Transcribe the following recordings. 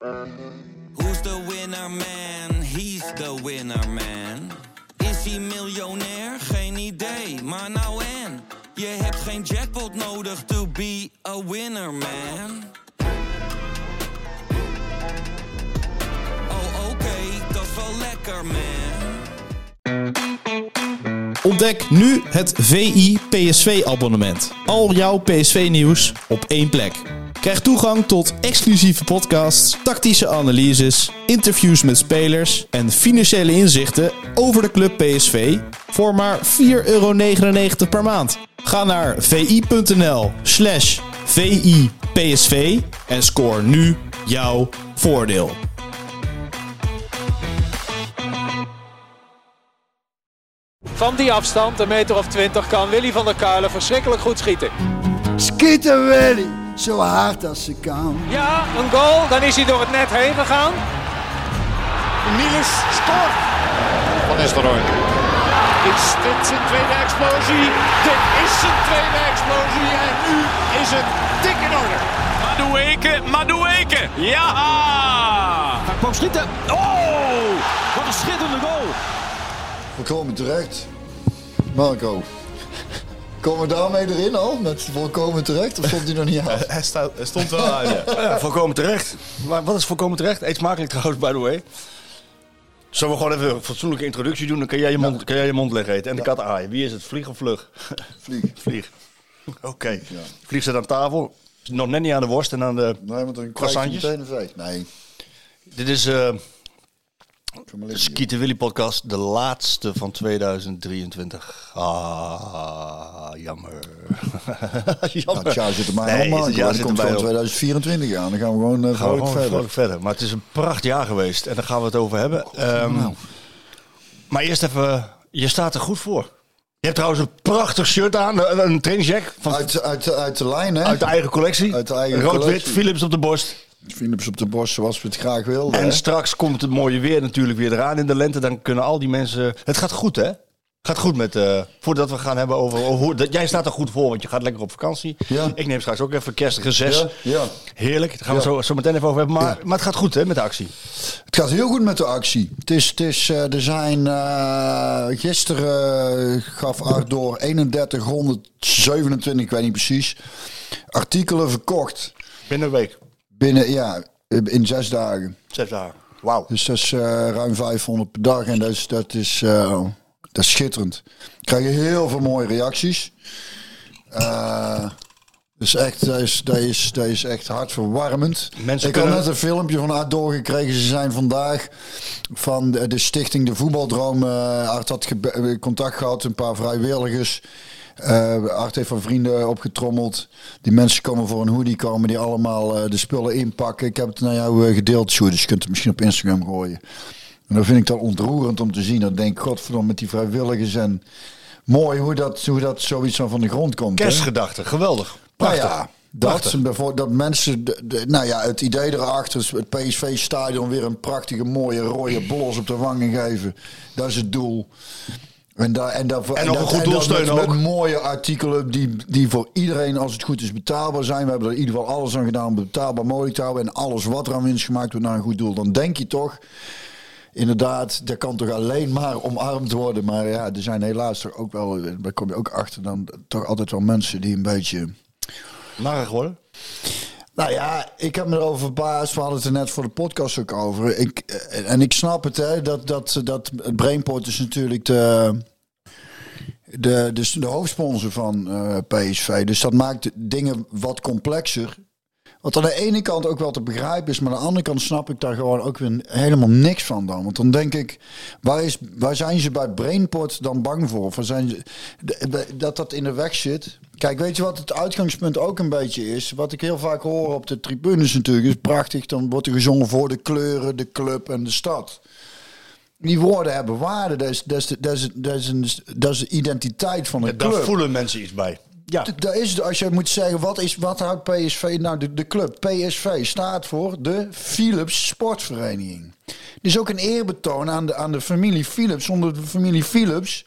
Who's the winner man? He's the winner man. Is hij miljonair? Geen idee, maar nou en. Je hebt geen jackpot nodig to be a winner man. Oh oké, dat is wel lekker man. Ontdek nu het VI PSV abonnement. Al jouw PSV nieuws op één plek. Krijg toegang tot exclusieve podcasts, tactische analyses, interviews met spelers en financiële inzichten over de club PSV voor maar 4,99 euro per maand. Ga naar vi.nl slash VIPSV en scoor nu jouw voordeel. Van die afstand, een meter of twintig, kan Willy van der Kuilen verschrikkelijk goed schieten. Schieten Willy, zo hard als ze kan. Ja, een goal, dan is hij door het net heen gegaan. Niels scoort. Van Nistelrooy. Is dit zijn tweede explosie? Dit is zijn tweede explosie en nu is het dik in orde. Madueke, Madueke. Ja! Hij kwam schieten. Oh, wat een schitterende goal. We komen terecht. Marco. Komen we daarmee erin al? Met volkomen terecht? Of stond hij nog niet aan? Hij, staat, hij stond wel aan, ja. Ja, volkomen terecht. Maar wat is volkomen terecht? Eet smakelijk trouwens, by the way. Zullen we gewoon even een fatsoenlijke introductie doen? Dan kan jij je mond, kan jij je mond leggen eten. En de kat aaien. Wie is het? Vlieg of vlug? Vlieg. Vlieg. Oké. Vlieg zit aan tafel. Nog net niet aan de worst en aan de Nee, want dan croissantjes. meteen een veeg. Nee. Dit is eh maar de. Skieten Willy podcast. De laatste van 2023. Ah, jammer. jammer. Nou, het jaar zit er maar Nee, aan, zit komt gewoon op. 2024 aan. Dan gaan we gewoon uh, Gaan we gewoon verder. vrolijk verder. Maar het is een pracht jaar geweest. En daar gaan we het over hebben. Ehm, nou. Maar eerst even, je staat er goed voor. Je hebt trouwens een prachtig shirt aan. Een, een trainingsjack van, uit, Uit, uit, uit de lijn, hè? de eigen collectie. Uit de eigen Rood-wit. Philips op de borst. Philips op de borst zoals we het graag wilden. En hè? straks komt het mooie weer natuurlijk weer eraan in de lente. Dan kunnen al die mensen... Het gaat goed, hè? Gaat goed met... eh, voordat we gaan hebben over... over hoe, dat, jij staat er goed voor, want je gaat lekker op vakantie. Ja. Ik neem straks ook even kerstige zes. Ja, ja. Heerlijk. Daar gaan we zo, zo meteen even over hebben. Maar, maar het gaat goed, hè, met de actie. Het gaat heel goed met de actie. Het is, het is, eh, er zijn eh, gisteren gaf Art door 3127, ik weet niet precies, artikelen verkocht. Binnen een week. Binnen, ja, in zes dagen. Zes dagen. Wauw. Dus dat is eh, ruim 500 per dag en dat is, dat is, eh, dat is schitterend. We krijgen heel veel mooie reacties. Eh, dus echt, dat is, dat, is, dat is echt hartverwarmend. Mensen ik had kunnen- net een filmpje van Art doorgekregen. Ze zijn vandaag van de, de stichting De Voetbaldroom. eh Art had contact gehad, een paar vrijwilligers. Eh Art heeft van vrienden opgetrommeld. Die mensen komen voor een hoodie komen die allemaal eh, de spullen inpakken. Ik heb het naar jou eh, gedeeld, Sjoerd, dus je kunt het misschien op Instagram gooien. En dan vind ik dat ontroerend om te zien. Dan denk ik, godverdomme, met die vrijwilligers en mooi hoe dat, hoe dat zoiets van van de grond komt. hè? Kerstgedachte, geweldig. Nou Prachtig. ja, dat, bijvoorbeeld, dat mensen, de, de- nou ja, het idee erachter, is het PSV-stadion weer een prachtige mooie rode blos op de wangen geven. Dat is het doel. En, daar en, daarvoor, En nog dat- een goed dat doel steunen met, ook. met mooie artikelen die, die voor iedereen, als het goed is, betaalbaar zijn. We hebben er in ieder geval alles aan gedaan om betaalbaar mogelijk te houden. En alles wat er aan winst gemaakt wordt naar een goed doel. Dan denk je toch, inderdaad, dat kan toch alleen maar omarmd worden. Maar ja, er zijn helaas toch ook wel, daar kom je ook achter, dan toch altijd wel mensen die een beetje... Narig worden. Nou ja, ik heb me erover verbaasd. We hadden het er net voor de podcast ook over. Ik, eh, en ik snap het, hè, dat, dat, dat Brainport is natuurlijk de, de, de, de hoofdsponsor van eh, PSV. Dus dat maakt dingen wat complexer. Wat aan de ene kant ook wel te begrijpen is, maar aan de andere kant snap ik daar gewoon ook weer helemaal niks van dan. Want dan denk ik, waar, is, waar zijn ze bij Brainport dan bang voor? Of waar zijn ze, dat dat in de weg zit? Kijk, weet je wat het uitgangspunt ook een beetje is? Wat ik heel vaak hoor op de tribunes natuurlijk, is prachtig. Dan wordt er gezongen voor de kleuren, de club en de stad. Die woorden hebben waarde. Dat is, dat is, de, dat is, dat is, een, dat is de identiteit van een Daar club. voelen mensen iets bij. Ja. Dat is, als je moet zeggen, wat, is, wat houdt PSV nou? De, de club PSV staat voor de Philips Sportvereniging. Dit is ook een eerbetoon aan de, aan de familie Philips. Zonder de familie Philips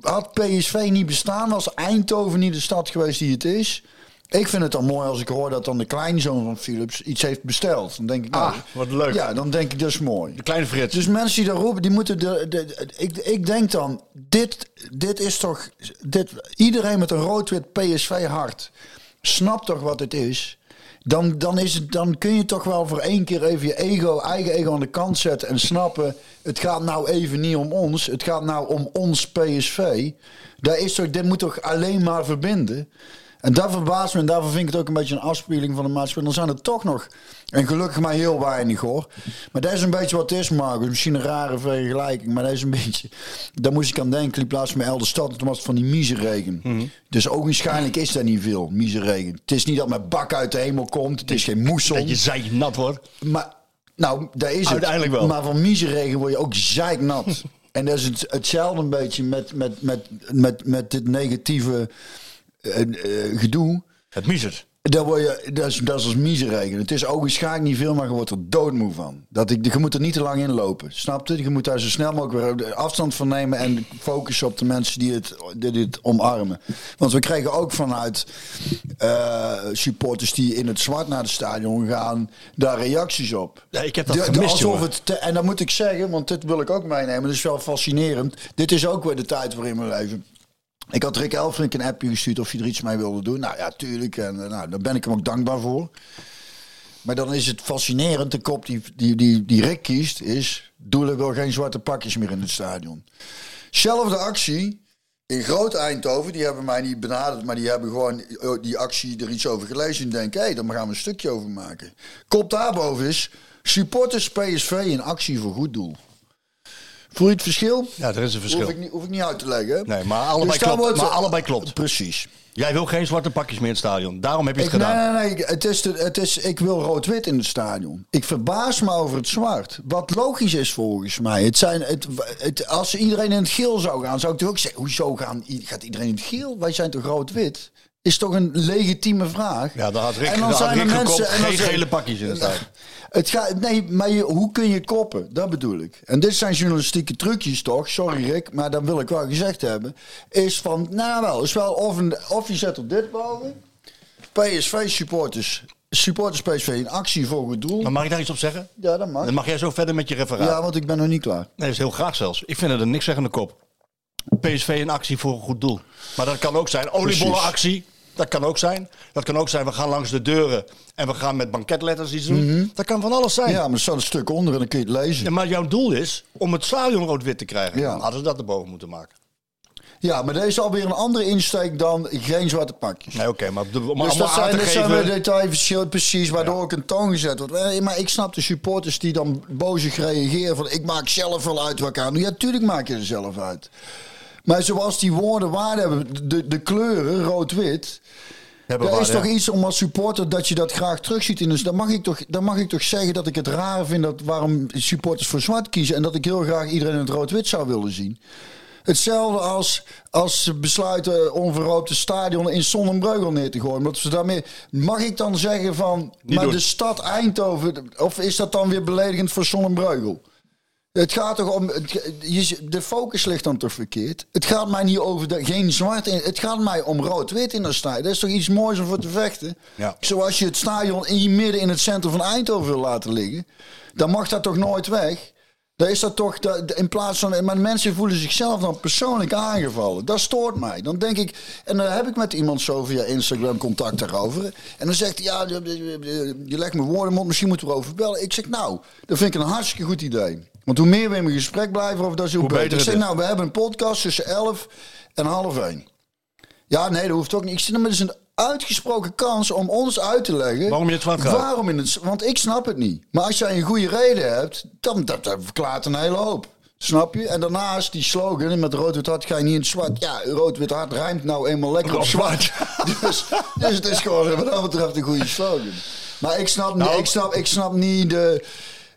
had PSV niet bestaan. Was Eindhoven niet de stad geweest die het is. Ik vind het dan mooi als ik hoor dat dan de kleinzoon van Philips iets heeft besteld. Dan denk ik, nou, Ah, wat leuk. Ja, dan denk ik, dat is mooi. De kleine Frits. Dus mensen die daar roepen, die moeten. De, de, de- ik, ik denk dan, dit, dit is toch. Dit, iedereen met een rood-wit PSV-hart snapt toch wat het is. Dan, dan, is het, dan kun je toch wel voor één keer even je ego, eigen ego aan de kant zetten en snappen. Het gaat nou even niet om ons. Het gaat nou om ons PSV. Daar is toch, dit moet toch alleen maar verbinden. En dat verbaast me en daarvoor vind ik het ook een beetje een afspiegeling van de maatschappij. Dan zijn er toch nog, en gelukkig maar heel weinig hoor. Maar dat is een beetje wat het is, Marcus. Misschien een rare vergelijking, maar dat is een beetje... Daar moest ik aan denken. Ik liep laatst met Elder Stad en toen was het van die miezenregen. Dus ook waarschijnlijk is dat niet veel, miezenregen. Het is niet dat mijn bak uit de hemel komt. Het is geen moesson. Dat je zei nat wordt. Maar, nou, daar is het. Uiteindelijk wel. Maar van miezenregen word je ook zeiknat. en dat is het, hetzelfde een beetje met, met, met, met, met dit negatieve gedoe. Het miezert. Daar word je, dat, is, dat is als miezenregen. Het is ook waarschijnlijk niet veel, maar je wordt er doodmoe van. Dat ik, je moet er niet te lang in lopen. Snap je? Je moet daar zo snel mogelijk weer afstand van nemen en focussen op de mensen die het, die dit omarmen. Want we krijgen ook vanuit eh, supporters die in het zwart naar het stadion gaan, daar reacties op. Ja, ik heb dat De- de- gemist, alsof het te- En dat moet ik zeggen, want dit wil ik ook meenemen. Dat is wel fascinerend. Dit is ook weer de tijd waarin we leven. Ik had Rick Elfrink een appje gestuurd of hij er iets mee wilde doen. Nou ja, tuurlijk. En eh, nou, daar ben ik hem ook dankbaar voor. Maar dan is het fascinerend. De kop die, die, die, die Rick kiest is... Doelen wil geen zwarte pakjes meer in het stadion. Zelfde actie in Groot Eindhoven. Die hebben mij niet benaderd. Maar die hebben gewoon eh, die actie er iets over gelezen. En denken, hé, hey, daar gaan we een stukje over maken. Kop daarboven is... Supporters PSV in actie voor goed doel. Voel je het verschil? Ja, er is een verschil. Hoef ik, niet, hoef ik niet uit te leggen. Nee, maar allebei Dus klopt. wordt- Maar allebei klopt. Precies. Jij wil geen zwarte pakjes meer in het stadion. Daarom heb je het Ik, nee, gedaan. nee, nee. Het is, de- het is, ik wil rood-wit in het stadion. Ik verbaas me over het zwart. Wat logisch is volgens mij. Het zijn, het, het, als iedereen in het geel zou gaan, zou ik toch ook zeggen: hoezo gaan, gaat iedereen in het geel? Wij zijn toch rood-wit? Is toch een legitieme vraag? Ja, dan had Rick, En dan zijn er Rick gekopt, en dan geen gele pakjes in het stadion. Het gaat, nee, maar je, hoe kun je koppen? Dat bedoel ik. En dit zijn journalistieke trucjes toch? Sorry Rick, maar dat wil ik wel gezegd hebben. Is van, nou wel, is wel of, een, of je zet er dit boven. PSV supporters, supporters PSV in actie voor goed doel. Maar mag ik daar iets op zeggen? Ja, dat mag. Dan mag jij zo verder met je referaat. Ja, want ik ben nog niet klaar. Nee, dat is heel graag zelfs. Ik vind het een niks zeggende kop. PSV in actie voor een goed doel. Maar dat kan ook zijn oliebollenactie. Dat kan ook zijn. Dat kan ook zijn, we gaan langs de deuren en we gaan met banketletters iets doen. Dat kan van alles zijn. Mhm. Ja, maar er staat een stuk onder en dan kun je het lezen. Ja, maar jouw doel is om het stadion rood-wit te krijgen. Ja. Dan hadden ze dat erboven moeten maken. Ja, maar deze is alweer een andere insteek dan geen zwarte pakjes. Nee, oké, maar om Dus allemaal dat zijn, dat zijn geven... detailverschillen precies, waardoor ook een toon gezet wordt. Eh, Maar ik snap de supporters die dan bozig reageren van ik maak zelf wel uit wat ik aan doe. Ja, tuurlijk maak je er zelf uit. Maar zoals die woorden waarde hebben, de, de kleuren, rood-wit... Er is toch ja. iets om als supporter dat je dat graag terugziet. in. Dus dan mag, ik toch, dan mag ik toch zeggen dat ik het raar vind dat waarom supporters voor zwart kiezen. En dat ik heel graag iedereen in het rood-wit zou willen zien. Hetzelfde als, als ze besluiten onverhoopt het stadion in Sonnenbreugel neer te gooien. Omdat ze daarmee, mag ik dan zeggen van, maar doen. de stad Eindhoven, of is dat dan weer beledigend voor Sonnenbreugel? Het gaat toch om. het- De focus ligt dan toch verkeerd. Het gaat mij niet over de, geen zwart. In, het gaat mij om rood-wit in de stadion. Dat is toch iets moois om voor te vechten. Ja. Zoals je het stadion in je midden in het centrum van Eindhoven wil laten liggen. Dan mag dat toch nooit weg. Dan is dat toch dat- in plaats van. Maar mensen voelen zichzelf dan persoonlijk aangevallen. Dat stoort mij. Dan denk ik. En dan heb ik met iemand zo via Instagram contact daarover. En dan zegt hij: Ja, je, legt me woorden mond. Misschien moeten we erover bellen. Ik zeg: Nou, dat vind ik een hartstikke goed idee. Want hoe meer we in mijn gesprek blijven over dat is hoe, Hoe beter. beter Ik zeg. Nou, we hebben een podcast tussen 11 en half 1. Ja, nee, dat hoeft ook niet. Ik zeg: "Nou, maar Het is een uitgesproken kans om ons uit te leggen. Waarom je het zwart gaat. Waarom in het Want ik snap het niet. Maar als jij een goede reden hebt, dan dat, dat verklaart een hele hoop. Snap je? En daarnaast die slogan met rood-wit hart ga je niet in het zwart. Ja, rood-wit hart rijmt nou eenmaal lekker op Op zwart. dus, dus het is gewoon wat dat betreft een goede slogan. Maar ik snap, niet, Nou, ik snap, ik snap niet de...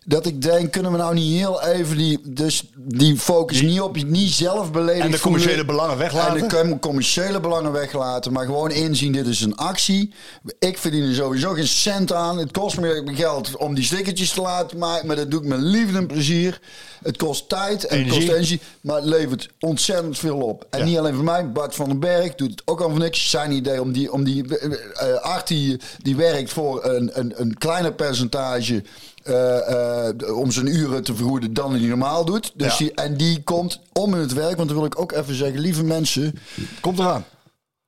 Dat ik denk, kunnen we nou niet heel even die, dus die focus niet op niet zelf En de commerciële belangen weglaten. En de com- commerciële belangen weglaten. Maar gewoon inzien, dit is een actie. Ik verdien er sowieso geen cent aan. Het kost me geld om die stickertjes te laten maken. Maar dat doe ik met liefde en plezier. Het kost tijd en het Energie. kost energie. Maar het levert ontzettend veel op. En Ja. niet alleen voor mij. Bart van den Berg doet het ook al voor niks. Zijn idee om die... Om die eh, Art die, die werkt voor een, een, een kleiner percentage... eh, eh, om zijn uren te vergoeden dan hij normaal doet. Dus Ja. die, en die komt om in het werk. Want dan wil ik ook even zeggen, lieve mensen... Komt eraan.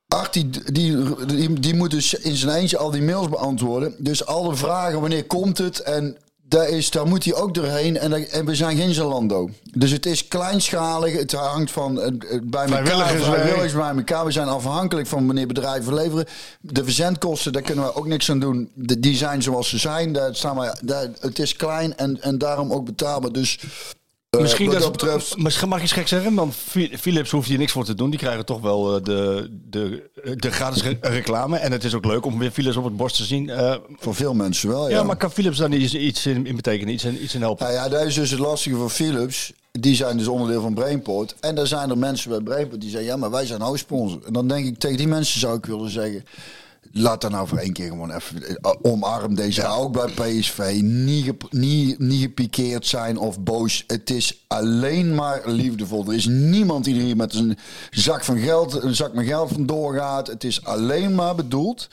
Art die, die, die, die moet dus in zijn eentje al die mails beantwoorden. Dus al de vragen, wanneer komt het? En daar, is, daar moet hij ook doorheen. En, daar- en we zijn geen Zalando. Dus het is kleinschalig. Het hangt van eh, bij elkaar. Vrijwilligers bij elkaar. We zijn afhankelijk van wanneer bedrijven leveren. De verzendkosten, daar kunnen we ook niks aan doen. De- die zijn zoals ze zijn. Daar staan we, daar, het is klein en, en daarom ook betaalbaar. Dus Misschien, wat dat, dat betreft... misschien mag ik eens gek zeggen, want Philips hoeft hier niks voor te doen. Die krijgen toch wel eh, de, de, de gratis re- reclame. En het is ook leuk om weer Philips op het borst te zien. Eh, Voor veel mensen wel, ja. maar kan Philips daar niet iets, iets in, in betekenen? Iets in, iets in helpen? Nou ja, dat is dus het lastige van Philips. Die zijn dus onderdeel van Brainport. En daar zijn er mensen bij Brainport die zeggen... ja, maar wij zijn hoofdsponsor. En dan denk ik, tegen die mensen zou ik willen zeggen... laat daar nou voor één keer gewoon even... eh, omarm deze ook bij PSV. Niet, niet, niet gepikeerd zijn of boos. Het is alleen maar liefdevol. Er is niemand die er hier met een zak van geld... een zak met geld vandoor gaat. Het is alleen maar bedoeld...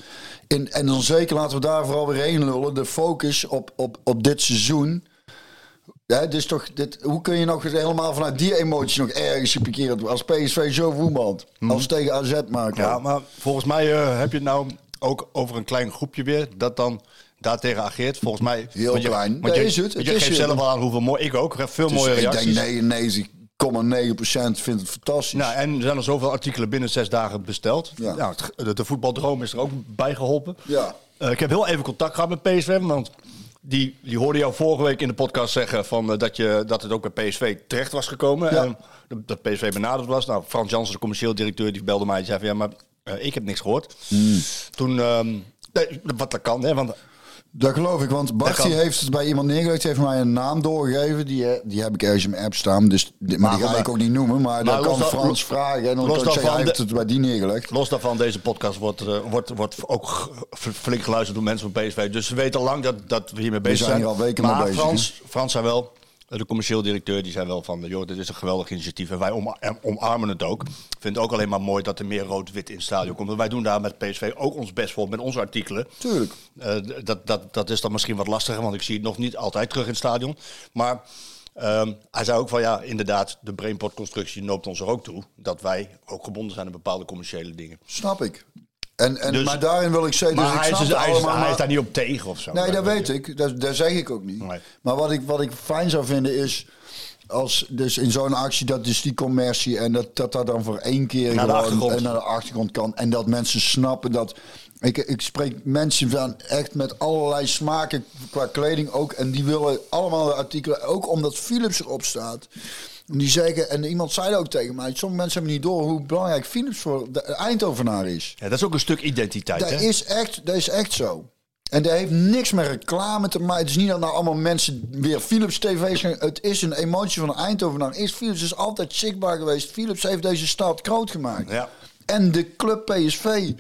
In, en dan zeker laten we daar vooral weer heen lullen. De focus op, op, op dit seizoen... Ja, dus toch, dit, hoe kun je nog eens helemaal vanuit die emotie nog ergens gepikeerd als PSV zo voetbalt? Als tegen AZ maken. Ja, maar volgens mij eh, heb je het nou ook over een klein groepje weer dat dan daartegen ageert. Volgens mij... Heel want je, klein. Want je, is het. want je geeft zelf al aan hoeveel mooi... Ik ook. Veel Dus mooie ik reacties. denk 99,9% vindt het fantastisch. Nou, en er zijn er zoveel artikelen binnen zes dagen besteld. Ja. Nou, de, de voetbaldroom is er ook bij geholpen. Ja. Eh, ik heb heel even contact gehad met PSV, want die, die hoorde jou vorige week in de podcast zeggen van, eh, dat, je, dat het ook bij PSV terecht was gekomen. Ja. En dat- dat PSV benaderd was. Nou, Frans Jansen, de commercieel directeur, die belde mij en zei van ja, maar eh, ik heb niks gehoord. Hmm. Toen, ehm, wat dat kan, hè, want Dat geloof ik, want Bart die heeft het bij iemand neergelegd, heeft mij een naam doorgegeven. Die, eh, die heb ik ergens in mijn app staan, dus, die- maar, die ga Maar- ik ook niet noemen. Maar, dan los kan Frans vragen en dan los zeggen, hij heeft het bij die neergelegd. Los daarvan, deze podcast wordt, eh, wordt, wordt ook flink geluisterd door mensen van PSV. Dus ze weten al lang dat, dat we hiermee bezig zijn zijn. hier al weken mee maar bezig, Frans, Frans zei wel, de commercieel directeur, die zei wel van... joh, dit is een geweldig initiatief en wij oma- en omarmen het ook. Ik vind het ook alleen maar mooi dat er meer rood-wit in het stadion komt. Want wij doen daar met PSV ook ons best voor met onze artikelen. Tuurlijk. Eh, dat, dat, dat is dan misschien wat lastiger, want ik zie het nog niet altijd terug in het stadion. Maar ehm, hij zei ook van ja, inderdaad, de Brainport-constructie noopt ons er ook toe. Dat wij ook gebonden zijn aan bepaalde commerciële dingen. Snap ik. En, en, Dus- maar daarin wil ik zeggen, dus ik hij, is, snap dus- hij, is, hij is daar niet op tegen of zo. Nee, dat weet ik. Dat, dat zeg ik ook niet. Nee. Maar wat ik, wat ik fijn zou vinden is... Als dus in zo'n actie dat dus die commercie en dat dat, dat dan voor één keer Naar de achtergrond. en naar de achtergrond kan. En dat mensen snappen dat. Ik, ik spreek mensen van echt met allerlei smaken qua kleding ook. En die willen allemaal de artikelen. Ook omdat Philips erop staat. En Die zeggen, en iemand zei dat ook tegen mij. Sommige mensen hebben niet door hoe belangrijk Philips voor de Eindhovenaar is. Ja, dat is ook een stuk identiteit. Dat hè? is, echt, dat is echt zo. En dat heeft niks met reclame te maken. Het is niet dat nou allemaal mensen weer Philips TV's gaan. Het is een emotie van Eindhovenaar. Is Philips is altijd zichtbaar geweest. Philips heeft deze stad groot gemaakt. Ja. En de club PSV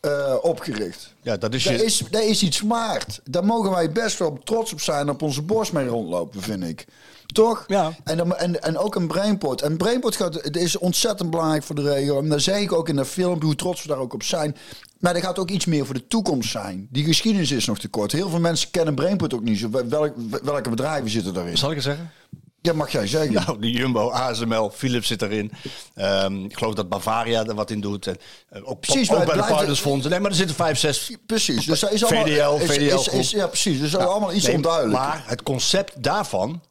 eh, opgericht. Ja, dat is Dat je... is, dat is iets waard. Daar mogen wij best wel trots op zijn. Op onze borst mee rondlopen, vind ik. Toch? Ja. En, dan, en, en ook een brainport. En brainport gaat, het is ontzettend belangrijk voor de regio. En daar zeg ik ook in de film hoe trots we daar ook op zijn. Maar er gaat ook iets meer voor de toekomst zijn. Die geschiedenis is nog te kort. Heel veel mensen kennen brainport ook niet zo. Welk, welke bedrijven zitten daarin? Zal ik het zeggen? Ja, mag jij zeggen. Nou, de Jumbo, ASML, Philips zit erin. Ehm, ik geloof dat Bavaria er wat in doet. En, eh, ook Precies, ook bij de partnersfondsen. Nee, maar er zitten vijf, zes... Precies. Dus dat is allemaal, VDL, is, VDL is, is- ja, precies. Dus dat is allemaal iets Nee, onduidelijk. Maar het concept daarvan,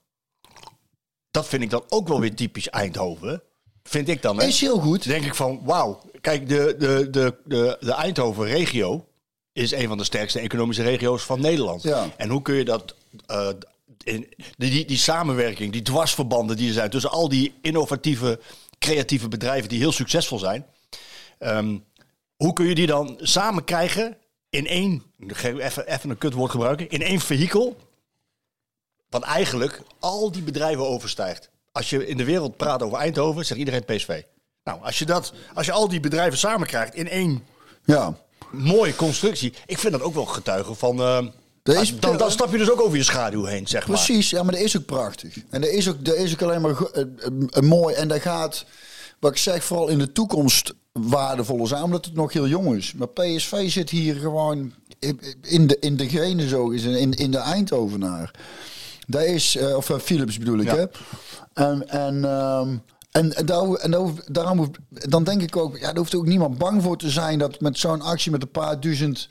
dat vind ik dan ook wel weer typisch Eindhoven. Vind ik dan. Hè? Is heel goed. Denk ik van, wauw. Kijk, de, de, de, de, de Eindhoven-regio is een van de sterkste economische regio's van Nederland. Ja. En hoe kun je dat... eh, in, die, die, die samenwerking, die dwarsverbanden die er zijn... tussen al die innovatieve, creatieve bedrijven die heel succesvol zijn... ehm, hoe kun je die dan samen krijgen in één... Even, even een kutwoord gebruiken. In één vehikel wat eigenlijk al die bedrijven overstijgt. Als je in de wereld praat over Eindhoven, zegt iedereen PSV. Nou, als je, dat, als je al die bedrijven samen krijgt in één Ja. mooie constructie. Ik vind dat ook wel getuigen van... eh, is- dan, dan stap je dus ook over je schaduw heen, zeg maar. Precies, ja, maar dat is ook prachtig. En dat is ook, dat is ook alleen maar eh, mooi. En dat gaat, wat ik zeg, vooral in de toekomst waardevoller zijn, omdat het nog heel jong is. Maar PSV zit hier gewoon in de, in de genen, zo is in, in de Eindhovenaar. Dat is, eh, of eh, Philips bedoel ik, Ja. hè. En, en, ehm, en, daar, en daar hoeft- daarom hoeft, dan denk ik ook, ja, daar hoeft ook niemand bang voor te zijn dat met zo'n actie met een paar duizend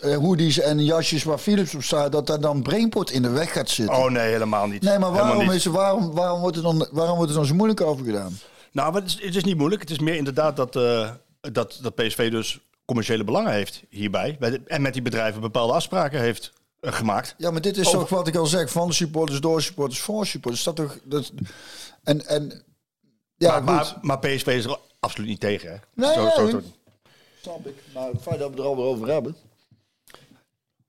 eh, hoodies en jasjes waar Philips op staat, dat daar dan Brainport in de weg gaat zitten. Oh nee, helemaal niet. Nee, maar waarom, is, waarom, waarom, wordt er dan, waarom wordt er dan zo moeilijk over gedaan? Nou, het is, het is niet moeilijk. Het is meer inderdaad dat, dat, dat PSV dus commerciële belangen heeft hierbij. En met die bedrijven bepaalde afspraken heeft gemaakt. Ja, maar dit is Over- toch wat ik al zeg: van supporters, door supporters, voor supporters. Dat toch. Dat, en, en. Ja, maar, maar, maar PSV is er absoluut niet tegen. Hè? Nee, Zo- nee. zo- Snap ik. Maar het feit dat we er alweer over hebben.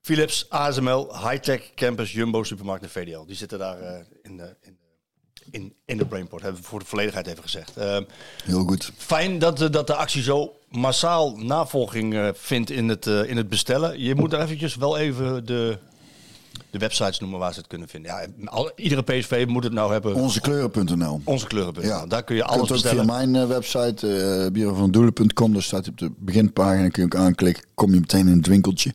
Philips, ASML, Hightech, Campus, Jumbo, Supermarkt en VDL. Die zitten daar eh, in, de, in, de, in, in de Brainport. Hebben we voor de volledigheid even gezegd. Eh, Heel goed. fijn dat, de- dat de actie zo massaal navolging eh, vindt in het, eh, in het bestellen. Je moet er eventjes wel even de, de websites noemen waar ze het kunnen vinden. Ja, al- iedere PSV moet het nou hebben. Onzekleuren.nl. Onze kleuren. Ja. Daar kun je alles kunt ook via bestellen. mijn eh, website, eh bierenvandoelen.com, daar staat op de beginpagina, kun je ook aanklikken, kom je meteen in het winkeltje.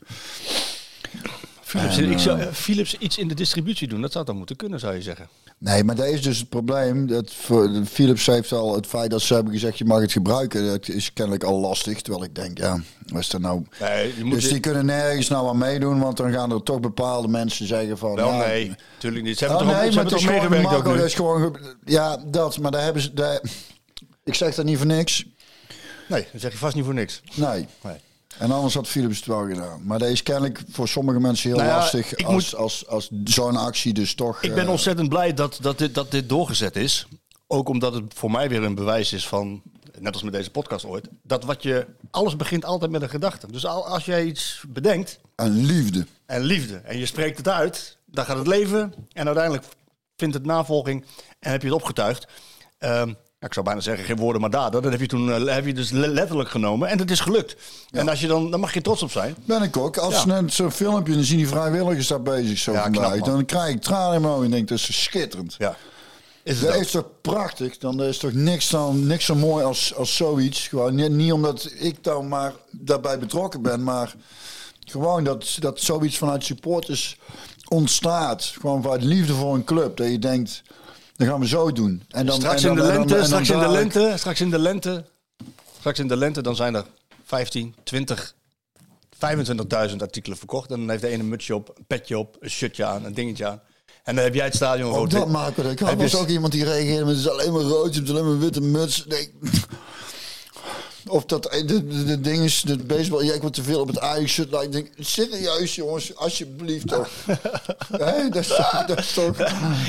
Philips, En, ik zou, eh, eh, Philips iets in de distributie doen. Dat zou dan moeten kunnen, zou je zeggen. Nee, maar dat is dus het probleem. Dat Philips heeft al het feit dat ze hebben gezegd je mag het gebruiken. Dat is kennelijk al lastig. Terwijl ik denk, ja, wat is dat nou? Nee, je moet Dus die kunnen nergens nou aan meedoen, want dan gaan er toch bepaalde mensen zeggen van. Wel, ja, nee, natuurlijk niet. Ze Oh, hebben toch, nee, ze maar hebben toch ook Marco, nu? is gewoon, ge- ja, dat, maar daar hebben ze, daar, ik zeg dat niet voor niks. Nee, dat zeg je vast niet voor niks. Nee. Nee. En anders had Philips het wel gedaan. Maar dat is kennelijk voor sommige mensen heel Nou ja, lastig als, moet- als, als, zo'n actie dus toch... Ik ben eh, ontzettend blij dat, dat, dit, dat dit doorgezet is. Ook omdat het voor mij weer een bewijs is van, net als met deze podcast ooit, dat wat je, alles begint altijd met een gedachte. Dus al, als jij iets bedenkt En liefde. en liefde en je spreekt het uit, dan gaat het leven en uiteindelijk vindt het navolging en heb je het opgetuigd. Ehm, ja, ik zou bijna zeggen geen woorden maar daden. Dat heb je toen eh, heb je dus le- letterlijk genomen en het is gelukt. En als je dan, dan mag je trots op zijn. Ben ik ook. Als Ja. net zo'n filmpje, dan zien die vrijwilligers daar bezig zo Ja, knap, dan krijg ik tranen in mijn ogen en denk, dat is schitterend. Ja. Is het Dat is toch prachtig? Dan is toch niks, dan, niks zo mooi als, als zoiets. Gewoon niet, niet omdat ik dan maar daarbij betrokken ben, maar gewoon dat, dat zoiets vanuit supporters ontstaat. Gewoon vanuit liefde voor een club. Dat je denkt, dan gaan we zo doen. En dan, straks en in de lente, dan straks in de lente, straks in de lente, straks in de lente, dan zijn er 15, 20, 25.000 artikelen verkocht. En dan heeft de ene een mutsje op, een petje op, een shirtje aan, een dingetje aan. En dan heb jij het stadion rood. dat maken we. Ik had je- ook iemand die reageerde met het is alleen maar rood, het is alleen maar witte muts. Nee. Of dat de, de, de ding is, de baseball, ja, ik word te veel op het Ajax shirt. Nou, ik denk, serieus jongens, alsjeblieft toch. Hè, dat, is toch- dat is toch...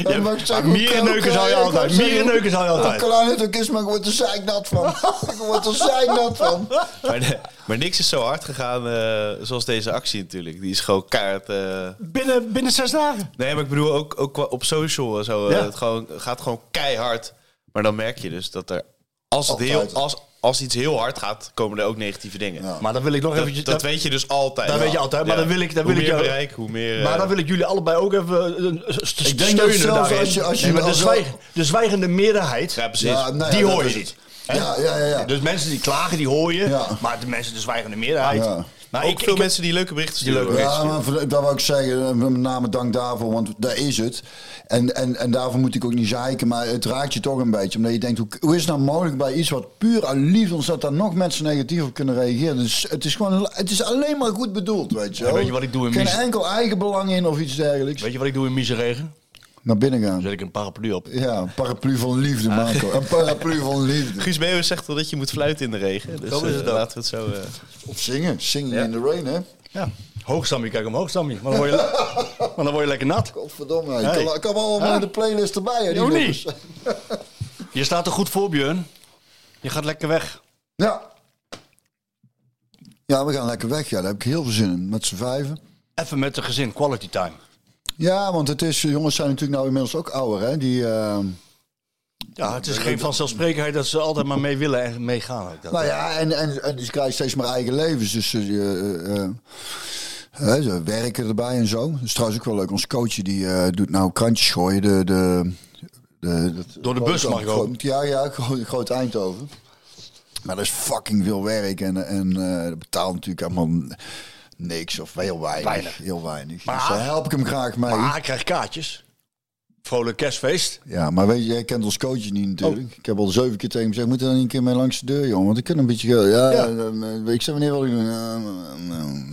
Ja, maar ik zeg, mierenneuken kan- zou je ik altijd, mierenneuken zou je altijd. Hoe klein het ook is, maar ik word er zeiknat van. ik word er zeiknat van. Maar, de- maar niks is zo hard gegaan eh, zoals deze actie natuurlijk. Die is gewoon kaart. eh, Binnen, binnen zes dagen. Nee, maar ik bedoel ook, ook op social en zo. eh, Ja. Het gewoon, gaat gewoon keihard. Maar dan merk je dus dat er... Als, het heel, als, als iets heel hard gaat, komen er ook negatieve dingen. Ja. Maar dan wil ik nog Dat, eventjes... dat weet je dus altijd. Dat weet je altijd, maar dan wil ik- dan hoe wil ik meer jou- bereik, hoe meer... Maar eh, dan wil ik jullie allebei ook even een st- Ik denk dat steunen zelfs daarin. als je- als je- Nee, de, als- zwijg- de zwijgende meerderheid, Ja, precies. Nee, die hoor je niet. Ja, ja, ja. ja. Dus mensen die klagen, die hoor je. Ja. Maar de mensen, de zwijgende meerderheid. Maar ook ik, veel ik- mensen die leuke berichten Die sturen. leuke Ja, maar dat wil ik zeggen, met name dank daarvoor, want daar is het. En, en, en daarvoor moet ik ook niet zeiken, maar het raakt je toch een beetje. Omdat je denkt, hoe, hoe is het nou mogelijk bij iets wat puur uit liefde is, dat daar nog mensen negatief op kunnen reageren? Dus het is gewoon, het is alleen maar goed bedoeld, weet je wel. weet je wat ik doe in Geen enkel eigen belang in of iets dergelijks. Weet je wat ik doe in miseregen? Naar binnen Dan gaan. zet ik een paraplu op. Ja, een paraplu van liefde, Marco. Een paraplu van liefde. Guus Meeuwis zegt wel dat je moet fluiten in de regen. Dus Zo is het laten we het zo... eh, Of zingen. Singing in the rain, hè. Ja. Hoogstammie, kijk omhoog, Sammy. Maar dan word je, maar dan word je lekker nat. Godverdomme. Ik Hey. kan, ik kan wel allemaal in de playlist erbij, hè. die niet. Je staat er goed voor, Björn. Je gaat lekker weg. Ja. Ja, we gaan lekker weg. Ja, daar heb ik heel veel zin in. Met z'n vijven. Even met de gezin, quality time. Ja, want het is, jongens zijn natuurlijk nou inmiddels ook ouder, hè? Die, eh, Ja, het is geen vanzelfsprekendheid dat ze altijd maar mee willen en meegaan. ook. Dat- nou ja, en, en, en die krijgen steeds meer eigen levens. Dus eh, eh, eh, ze werken erbij en zo. Dat is trouwens ook wel leuk. Ons coach die eh, doet nou krantjes gooien. De, de, de, Door de bus mag ik ook. Ja, ja, Groot, Eindhoven. Maar dat is fucking veel werk. En, en eh, dat betaalt natuurlijk allemaal niks of heel weinig. Weinig. Heel weinig. Maar- dus daar help ik hem graag mee. Maar hij krijgt kaartjes. Vrolijk kerstfeest. Ja, maar weet je, jij kent ons coach niet natuurlijk. Oh. Ik heb al zeven keer tegen hem gezegd, moet er dan een keer mee langs de deur, jongen. Want ik kan een beetje. Ja, Ja. dan, eh, ik zeg wanneer wil ik nou,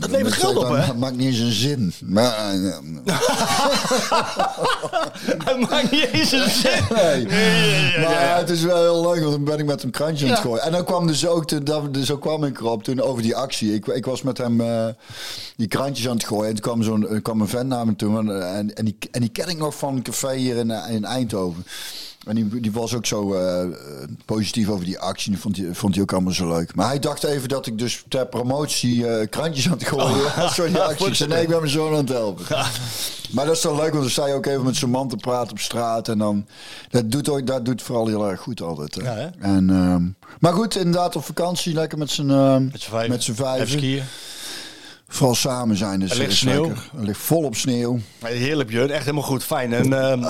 Dat levert geld op, dat hè? ma- Maakt niet eens een zin. Maar, eh, Hij maakt niet eens een zin. nee. ja, maar ja. het is wel heel leuk, want dan ben ik met hem krantje aan het gooien. En dan kwam dus ook, de, dat, dus zo kwam ik erop toen over die actie. Ik, ik was met hem eh, die krantjes aan het gooien. En toen kwam, zo'n, kwam een vent naar me toe. En, en, en, die, en die ken ik nog van een café hier in, eh, in Eindhoven. En die, die was ook zo eh, eh, positief over die actie. Die vond hij, vond hij ook allemaal zo leuk. Maar hij dacht even dat ik dus ter promotie krantjes aan het gooien was. Die actie. Ik zei, nee, ik ben mijn zoon aan het helpen. Maar dat is dan leuk, want dan sta je ook even met zijn man te praten op straat. En dan, dat doet, ook, dat doet vooral heel erg goed altijd. hè. Ja, hè? En, ehm, maar goed, inderdaad op vakantie, lekker met z'n ehm, Met z'n vijf. met z'n vijven. Vooral samen zijn. Dus Er ligt sneeuw. lekker. Er ligt volop sneeuw. Heerlijk, Björn. Echt helemaal goed. Fijn. En, ehm,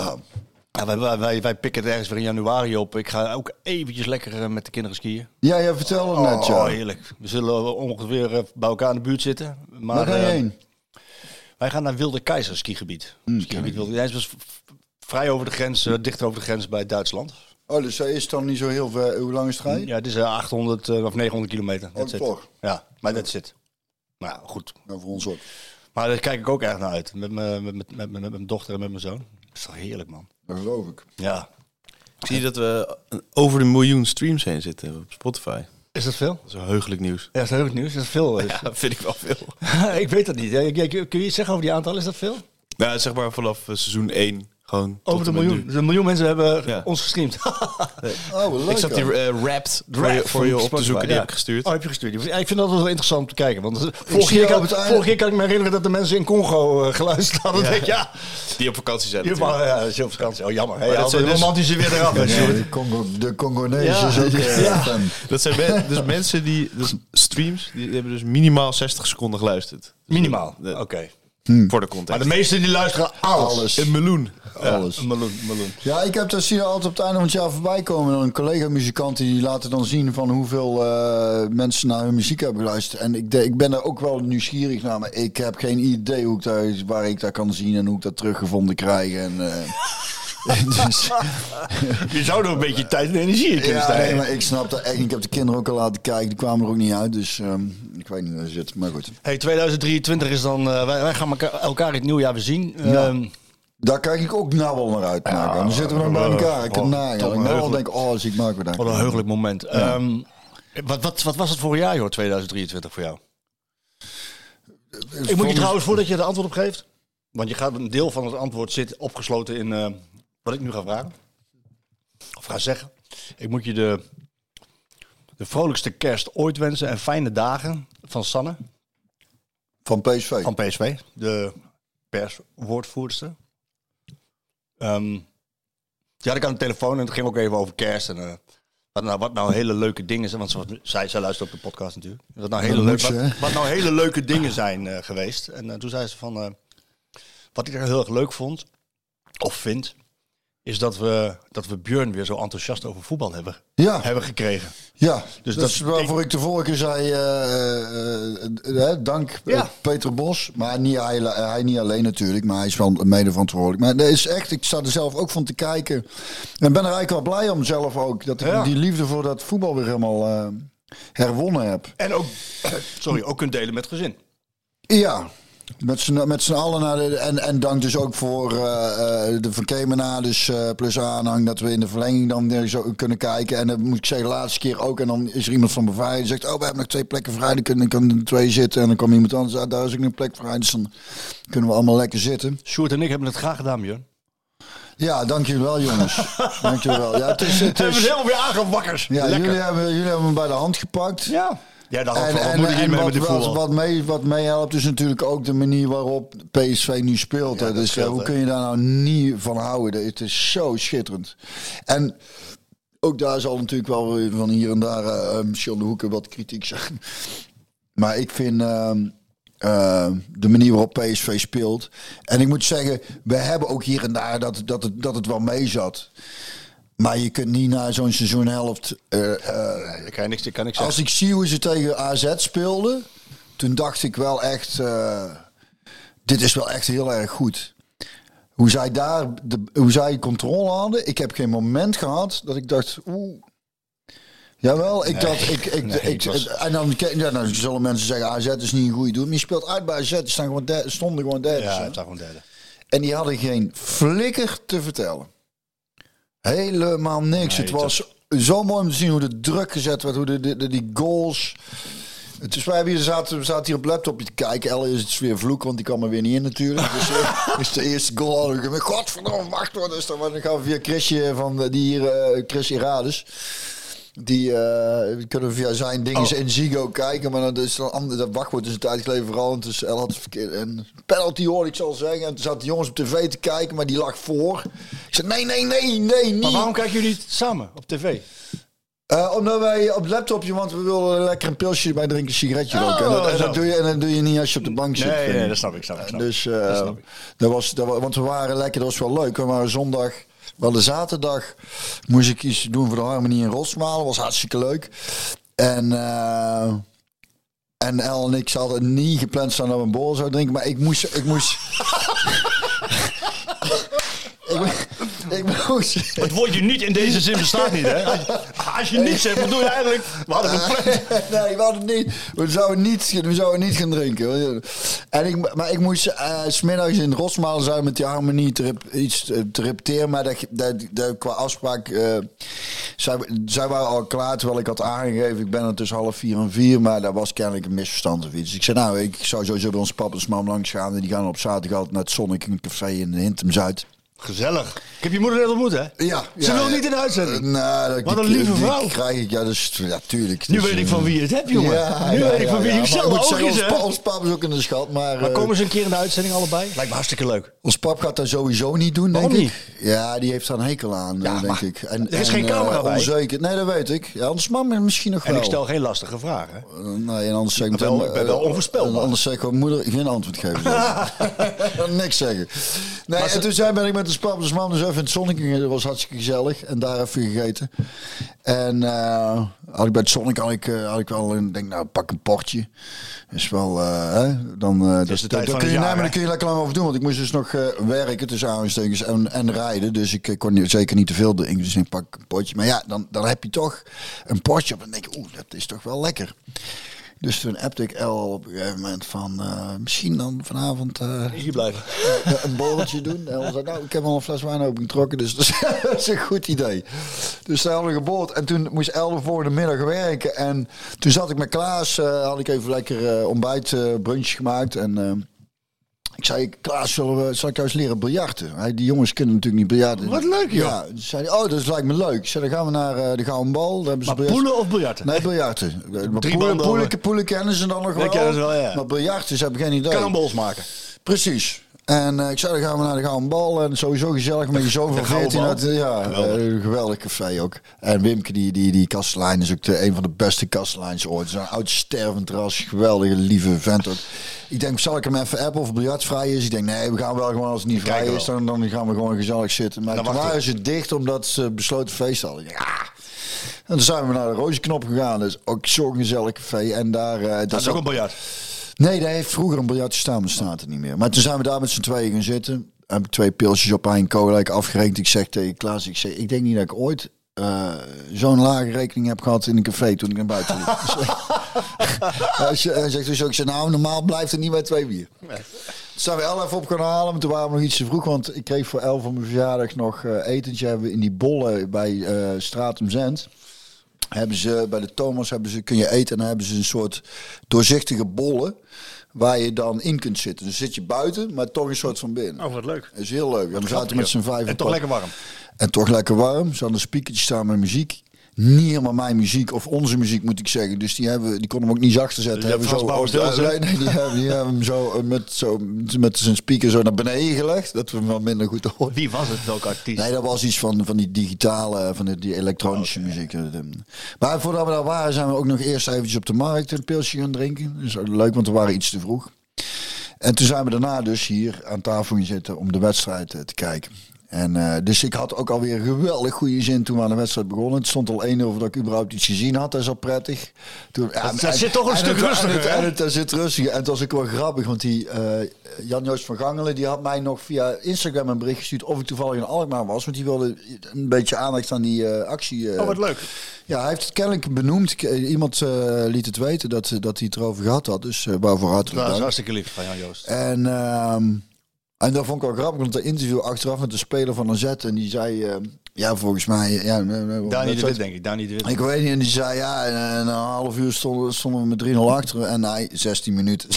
ja, wij, wij, wij, pikken het ergens weer in januari op. Ik ga ook eventjes lekker eh, met de kinderen skiën. Ja, jij vertelde net, Oh, ja. heerlijk. We zullen ongeveer eh, bij elkaar in de buurt zitten. Maar, Waar ga je eh, heen? Wij gaan naar Wilde Keizer skigebied. skigebied Wilde Keizer is vrij over de grens, eh, dicht over de grens bij Duitsland. Oh, dus dat is dan niet zo heel ver. Hoe lang is het rijden? Ja, het is eh, 800 eh, of 900 kilometer. Oh, That's it. toch? Ja, maar dat zit. Nou ja, goed. Nou, voor ons ook. Maar daar kijk ik ook erg naar uit. Met mijn met, met, met, met mijn dochter en met mijn zoon. Dat is toch heerlijk, man. Dat geloof ik. Ja. Ik zie dat we over de miljoen streams heen zitten op Spotify. Is dat veel? Dat is heugelijk nieuws. Ja, dat is goed nieuws. Dat is veel. Ja, dat vind ik wel veel. ik weet dat niet. Kun je iets zeggen over die aantallen? Is dat veel? Nou, zeg maar vanaf seizoen 1 gewoon Over de miljoen. Dus een miljoen mensen hebben Ja. ons gestreamd. Oh, leuk. Ik zat die hè? eh, Wrapped voor je, voor je op te zoeken. Die heb ik gestuurd. Oh, heb je gestuurd? Ja, ik vind dat wel interessant om te kijken. Want vorige zie keer, kan, vorige keer kan ik me herinneren dat de mensen in Congo eh, geluisterd hadden. Ja. Die op vakantie zijn ja, op vakantie. Oh, jammer. Hey, Maar dat haal zijn de dus- romantische weer eraf. hè, de, Congo, de Congonees Ja. is ook eh, Ja. fan. Dat zijn men- dus mensen die, dus streams, die hebben dus minimaal 60 seconden geluisterd. Minimaal. De- Oké. Voor de context. Maar de meesten die luisteren alles. Alles. Een meloen. Alles. Een meloen, meloen. Ja, ik heb dat zie je altijd op het einde van het jaar voorbij komen. Een collega-muzikant die laten dan zien van hoeveel eh, mensen naar hun muziek hebben geluisterd. En ik, de- ik ben er ook wel nieuwsgierig naar, maar ik heb geen idee hoe ik daar, waar ik dat kan zien en hoe ik dat teruggevonden krijg. En, eh, dus, Je zou er een beetje tijd en energie in kunnen ja, nee, maar ik snap dat echt. Ik heb de kinderen ook al laten kijken, die kwamen er ook niet uit. Dus ehm, ik weet niet hoe dat zit, maar goed. Hey, 2023 is dan... eh, wij, wij gaan elkaar, elkaar in het nieuwjaar weer zien. Ja. Ehm, Daar kijk ik ook nou wel naar uit. maken. dan zitten we nog bij elkaar. Ik kan oh, nagaan. toch Ik nou al denk, oh, zie ik maak weer daar. wat een heugelijk moment. Ehm, wat, wat, wat was het voor jaar, joh, 2023 voor jou? Ik moet je trouwens, voordat je er antwoord op geeft... Want je gaat een deel van het antwoord zit opgesloten in wat ik nu ga vragen. Of ga zeggen. Ik moet je de, de vrolijkste kerst ooit wensen en fijne dagen van Sanne. Van PSV. Van PSV, de perswoordvoerster. Ehm die had ik aan de telefoon en het ging ook even over kerst. En, eh, wat, nou, wat nou hele leuke dingen zijn. Want zoals zij, zij luistert op de podcast natuurlijk. Wat nou hele, leuk, ze, wat, nou hele leuke dingen zijn eh, geweest. En eh, toen zei ze van... wat ik er heel erg leuk vond, of vind... is dat we, dat we Björn weer zo enthousiast over voetbal hebben, Ja. hebben gekregen. Ja, Dus dat- is waarvoor ik de vorige keer zei, eh, eh, eh, dank Peter Bos. Maar niet hij, hij niet alleen natuurlijk, maar hij is wel mede verantwoordelijk. Maar dat is echt, ik sta er zelf ook van te kijken. En ben er eigenlijk wel blij om zelf ook, dat ik die liefde voor dat voetbal weer helemaal herwonnen heb. En ook, sorry, ook kunt delen met gezin. Ja, met z'n, met z'n allen. Naar de, en, en dank dus ook voor eh, eh, de Van Kemenades dus, plus aanhang. Dat we in de verlenging dan weer zo kunnen kijken. En dan moet ik zeggen, de laatste keer ook. En dan is er iemand van beveiliging die zegt... Oh, we hebben nog twee plekken vrij. Dan kunnen, kunnen er twee zitten. En dan komt iemand anders uit. Daar is ook een plek vrij. Dus dan kunnen we allemaal lekker zitten. Sjoerd en ik hebben het graag gedaan, Björn. Ja, dank jullie wel, jongens. dank jullie wel. Ja, het is... Het We hebben is het helemaal weer aangewakkers. ja, jullie hebben, jullie hebben me bij de hand gepakt. Ja. Ja, dacht ook van, wat met wat, mee, wat meehelpt is natuurlijk ook de manier waarop PSV nu speelt. Ja, hè. dat dus eh, scheelt, hoe kun je daar nou niet van houden? Het is zo schitterend. En ook daar zal natuurlijk wel van hier en daar aan de hoeken wat kritiek zijn. Maar ik vind ehm, eh, de manier waarop PSV speelt. En ik moet zeggen, we hebben ook hier en daar dat, dat, het, dat het wel mee zat. Maar je kunt niet na zo'n seizoenhelft. Nee, dat kan je niks, kan als ik zie hoe ze tegen AZ speelden, toen dacht ik wel echt, eh, dit is wel echt heel erg goed. Hoe zij daar, de, hoe zij controle hadden. Ik heb geen moment gehad dat ik dacht, oeh. Jawel, ik dacht, ik, ik, nee, ik, was- en dan, ja, dan zullen mensen zeggen, AZ is niet een goede doel. Maar je speelt uit bij AZ, die staan gewoon derde, stonden gewoon derde. Ja, zag gewoon derde. En die hadden geen flikker te vertellen. Helemaal niks. Nee, het was zo mooi om te zien hoe de druk gezet werd, hoe de, de, de- die goals. Het is, wij hebben hier, zaten, we zaten hier op laptopje te kijken. Elle is het weer vloek, want die kan er weer niet in natuurlijk. Dus eh, is de eerste goal hadden we gemist. Godverdomme, wacht dat? Want dan gaan we via Chrisje van eh, die hier, eh Chris Irades. Die eh, we kunnen via zijn dingen Oh. in Zigo kijken, maar dan is dan ander, dat wachtwoord is een tijd geleden vooral. En dus El had het verkeerd. En penalty hoorde ik zal zeggen. En toen zaten de jongens op tv te kijken, maar die lag voor. Ik zei nee, nee, nee, nee, niet. Maar waarom kijken jullie samen op tv? Eh, omdat wij op het laptopje, want we willen lekker een pilsje erbij drinken, een sigaretje Oh, roken. En, dat, en dat doe je, en dat doe je niet als je op de bank zit. Nee, nee, dat snap ik. Snap ik, snap. Dus eh, Dat snap ik. dat was, dat was, want we waren lekker, dat was wel leuk. We waren zondag, we hadden zaterdag, moest ik iets doen voor de harmonie in Rosmalen. was hartstikke leuk. En, eh, en El en ik hadden niet gepland staan dat we een borrel zouden drinken, maar ik moest, ik moest. ik, ik moest. Het woordje niet in deze zin bestaat niet, hè? Als je, als je niet zegt, bedoel je eigenlijk... We hadden gepland. nee, we hadden niet. We zouden niet, we zouden niet gaan drinken. En ik, maar ik moest eh, s smiddags in Rosmalen zijn met die harmonie te rep- iets te, te repeteren. Maar dat, dat, dat, qua afspraak. eh, zij, zij waren al klaar terwijl ik had aangegeven. Ik ben er tussen half vier en vier. Maar dat was kennelijk een misverstand of iets. Dus ik zei, nou, ik zou sowieso bij ons papa en mam langs gaan. En die gaan op zaterdag altijd naar het een café in Hintem Zuid. Gezellig. Ik heb je moeder net ontmoet, hè? Ja, Ze ja, wil ja. niet in de uitzending. Nou, dat- Wat een die- lieve die vrouw. krijg ik, ja, dus, ja, tuurlijk. Nu Dus, weet ik eh, van wie je het hebt, jongen. nu weet ik van wie je zelf ook zeggen, is, ons, pap is ook in de schat, maar, Maar eh, komen ze een keer in de uitzending allebei? Lijkt me hartstikke leuk. ons pap gaat dat sowieso niet doen, denk Waarom ik. Ja, die heeft daar een hekel aan, Ja, eh, denk maar ik. En, er is en, geen camera eh, bij. Onzeker. Nee, dat weet ik. Ja, anders mam misschien nog En wel. ik stel geen lastige vragen. Eh, Nee, en anders zeg ik Ik ben wel- meteen, ik ben wel eh, onvoorspelbaar. Anders zeg ik gewoon, moeder, geen antwoord geven. Niks zeggen. Nee, en toen zijn ben ik met de pap en mam dus even in het zonnetje. Dat was hartstikke gezellig. En daar even gegeten. En eh, had ik bij het zonnetje had ik, eh, had ik wel een, denk nou, pak een portje. Is wel, hè, dan, de tijd dat kun je, jaar, kun je lekker lang over doen. Want ik moest dus nog werken tussen aanstekens en, en rijden. Dus ik kon niet- zeker niet te veel drinken. Dus ik pak een potje. Maar ja, dan, dan heb je toch een potje op. En dan denk je, oeh, dat is toch wel lekker. Dus toen appte ik El op een gegeven moment van... eh, misschien dan vanavond eh, Hier blijven. een borreltje doen. En El zei, nou, ik heb al een fles wijn opengetrokken, dus dat is, een goed idee. Dus daar hadden geboord. En toen moest El de volgende middag werken. En toen zat ik met Klaas, eh, had ik even lekker eh, ontbijt, eh brunch gemaakt. En eh, ik zei, Klaas, zullen we, zal ik jou eens leren biljarten? Hij, die jongens kunnen natuurlijk niet biljarten. Wat leuk, joh. Ja, dus zei hij, oh, dat lijkt me leuk. Ik zei, dan gaan we naar eh, de Gouden Bal. Daar hebben ze Maar poelen of biljarten? Nee, biljarten. Maar Drie poelen, poelen, kennen ze dan nog wel. kennen ze wel, ja. Maar biljarten, ze hebben geen idee. Cannonballs maken. Precies. En eh, ik zei, dan gaan we naar de Gouden Bal. En sowieso gezellig met je zoon van Gouden 14. Bal? uit, ja, Geweldig. eh, een geweldig café ook. En Wimke, die, die, die kastelein, is ook de, een van de beste kasteleins ooit. Zo'n oud stervend ras. Geweldige, lieve vent ook. Ik denk, zal ik hem even appen of biljart vrij is? Ik denk, nee, we gaan wel gewoon als het niet vrij is. Dan, dan gaan we gewoon gezellig zitten. Maar Dan toen waren ze dicht omdat ze besloten feest hadden. Denk, ah. En toen zijn we naar de Rozenknop gegaan. Dus ook zo'n gezellig café. En daar... eh, Dat is ook een biljart. Nee, daar heeft vroeger een biljart gestaan, maar staat er niet meer. Maar toen zijn we daar met z'n tweeën gaan zitten. Heb ik twee pilsjes op een cola ik afgerekend. Ik zeg tegen Klaas, ik, zeg, ik denk niet dat ik ooit eh, zo'n lage rekening heb gehad in een café toen ik naar buiten liep. hij zegt- dus ook, ik zeg, nou normaal blijft er niet bij twee bier. Toen zijn we El even op gaan halen, maar toen waren we nog iets te vroeg. Want ik kreeg voor El van mijn verjaardag nog eh, etentje. Hebben we in die bollen bij eh Stratum Zend hebben ze bij de Thomas hebben ze, kun je eten en dan hebben ze een soort doorzichtige bollen waar je dan in kunt zitten. Dus zit je buiten, maar toch een soort van binnen. Oh, wat leuk. Dat is heel leuk. En we zaten met z'n vijf En toch lekker warm. En toch lekker warm. Ze hadden een speakertje staan met muziek. Niet helemaal mijn muziek, of onze muziek moet ik zeggen. Dus die, hebben, die konden hem ook niet zachter zetten. Dus hebben zo, nee, nee, die, hebben, die hebben hem zo eh, met, zo met zijn speaker zo naar beneden gelegd. Dat we hem wat minder goed horen. Wie was het? Welke artiest? Nee, dat was iets van, van die digitale, van die, die elektronische muziek. Maar voordat we daar waren, zijn we ook nog eerst eventjes op de markt een pilsje gaan drinken. Ook leuk, want we waren iets te vroeg. En toen zijn we daarna dus hier aan tafel gaan zitten om de wedstrijd eh, te kijken. En eh, dus ik had ook alweer geweldig goede zin toen we aan de wedstrijd begonnen. Het stond al 1 over dat ik überhaupt iets gezien had. Dat is al prettig. Toen, Dat- zit toch een en stuk het- rustiger, En het, het, zit rustiger. En het was ook wel grappig, want die eh, Jan-Joost van Gangelen... die had mij nog via Instagram een bericht gestuurd... of ik toevallig in Alkmaar was. Want die wilde een beetje aandacht aan die eh, actie... Oh, wat leuk. ja, hij heeft het kennelijk benoemd. Iemand liet het weten dat, dat hij het erover gehad had. Dus waarvoor hartelijk Dat is hartstikke lief van Jan Joost. En, ehm, en dat vond ik wel grappig, want een interview achteraf met de speler van AZ. En die zei, eh, ja, volgens mij... Ja, Dani de dat- Wit, denk ik. Dani de Wit. Ik weet niet, en die zei, ja, en, en na een half uur stonden, stonden we met 3-0 achter. En hij, 16 minuten.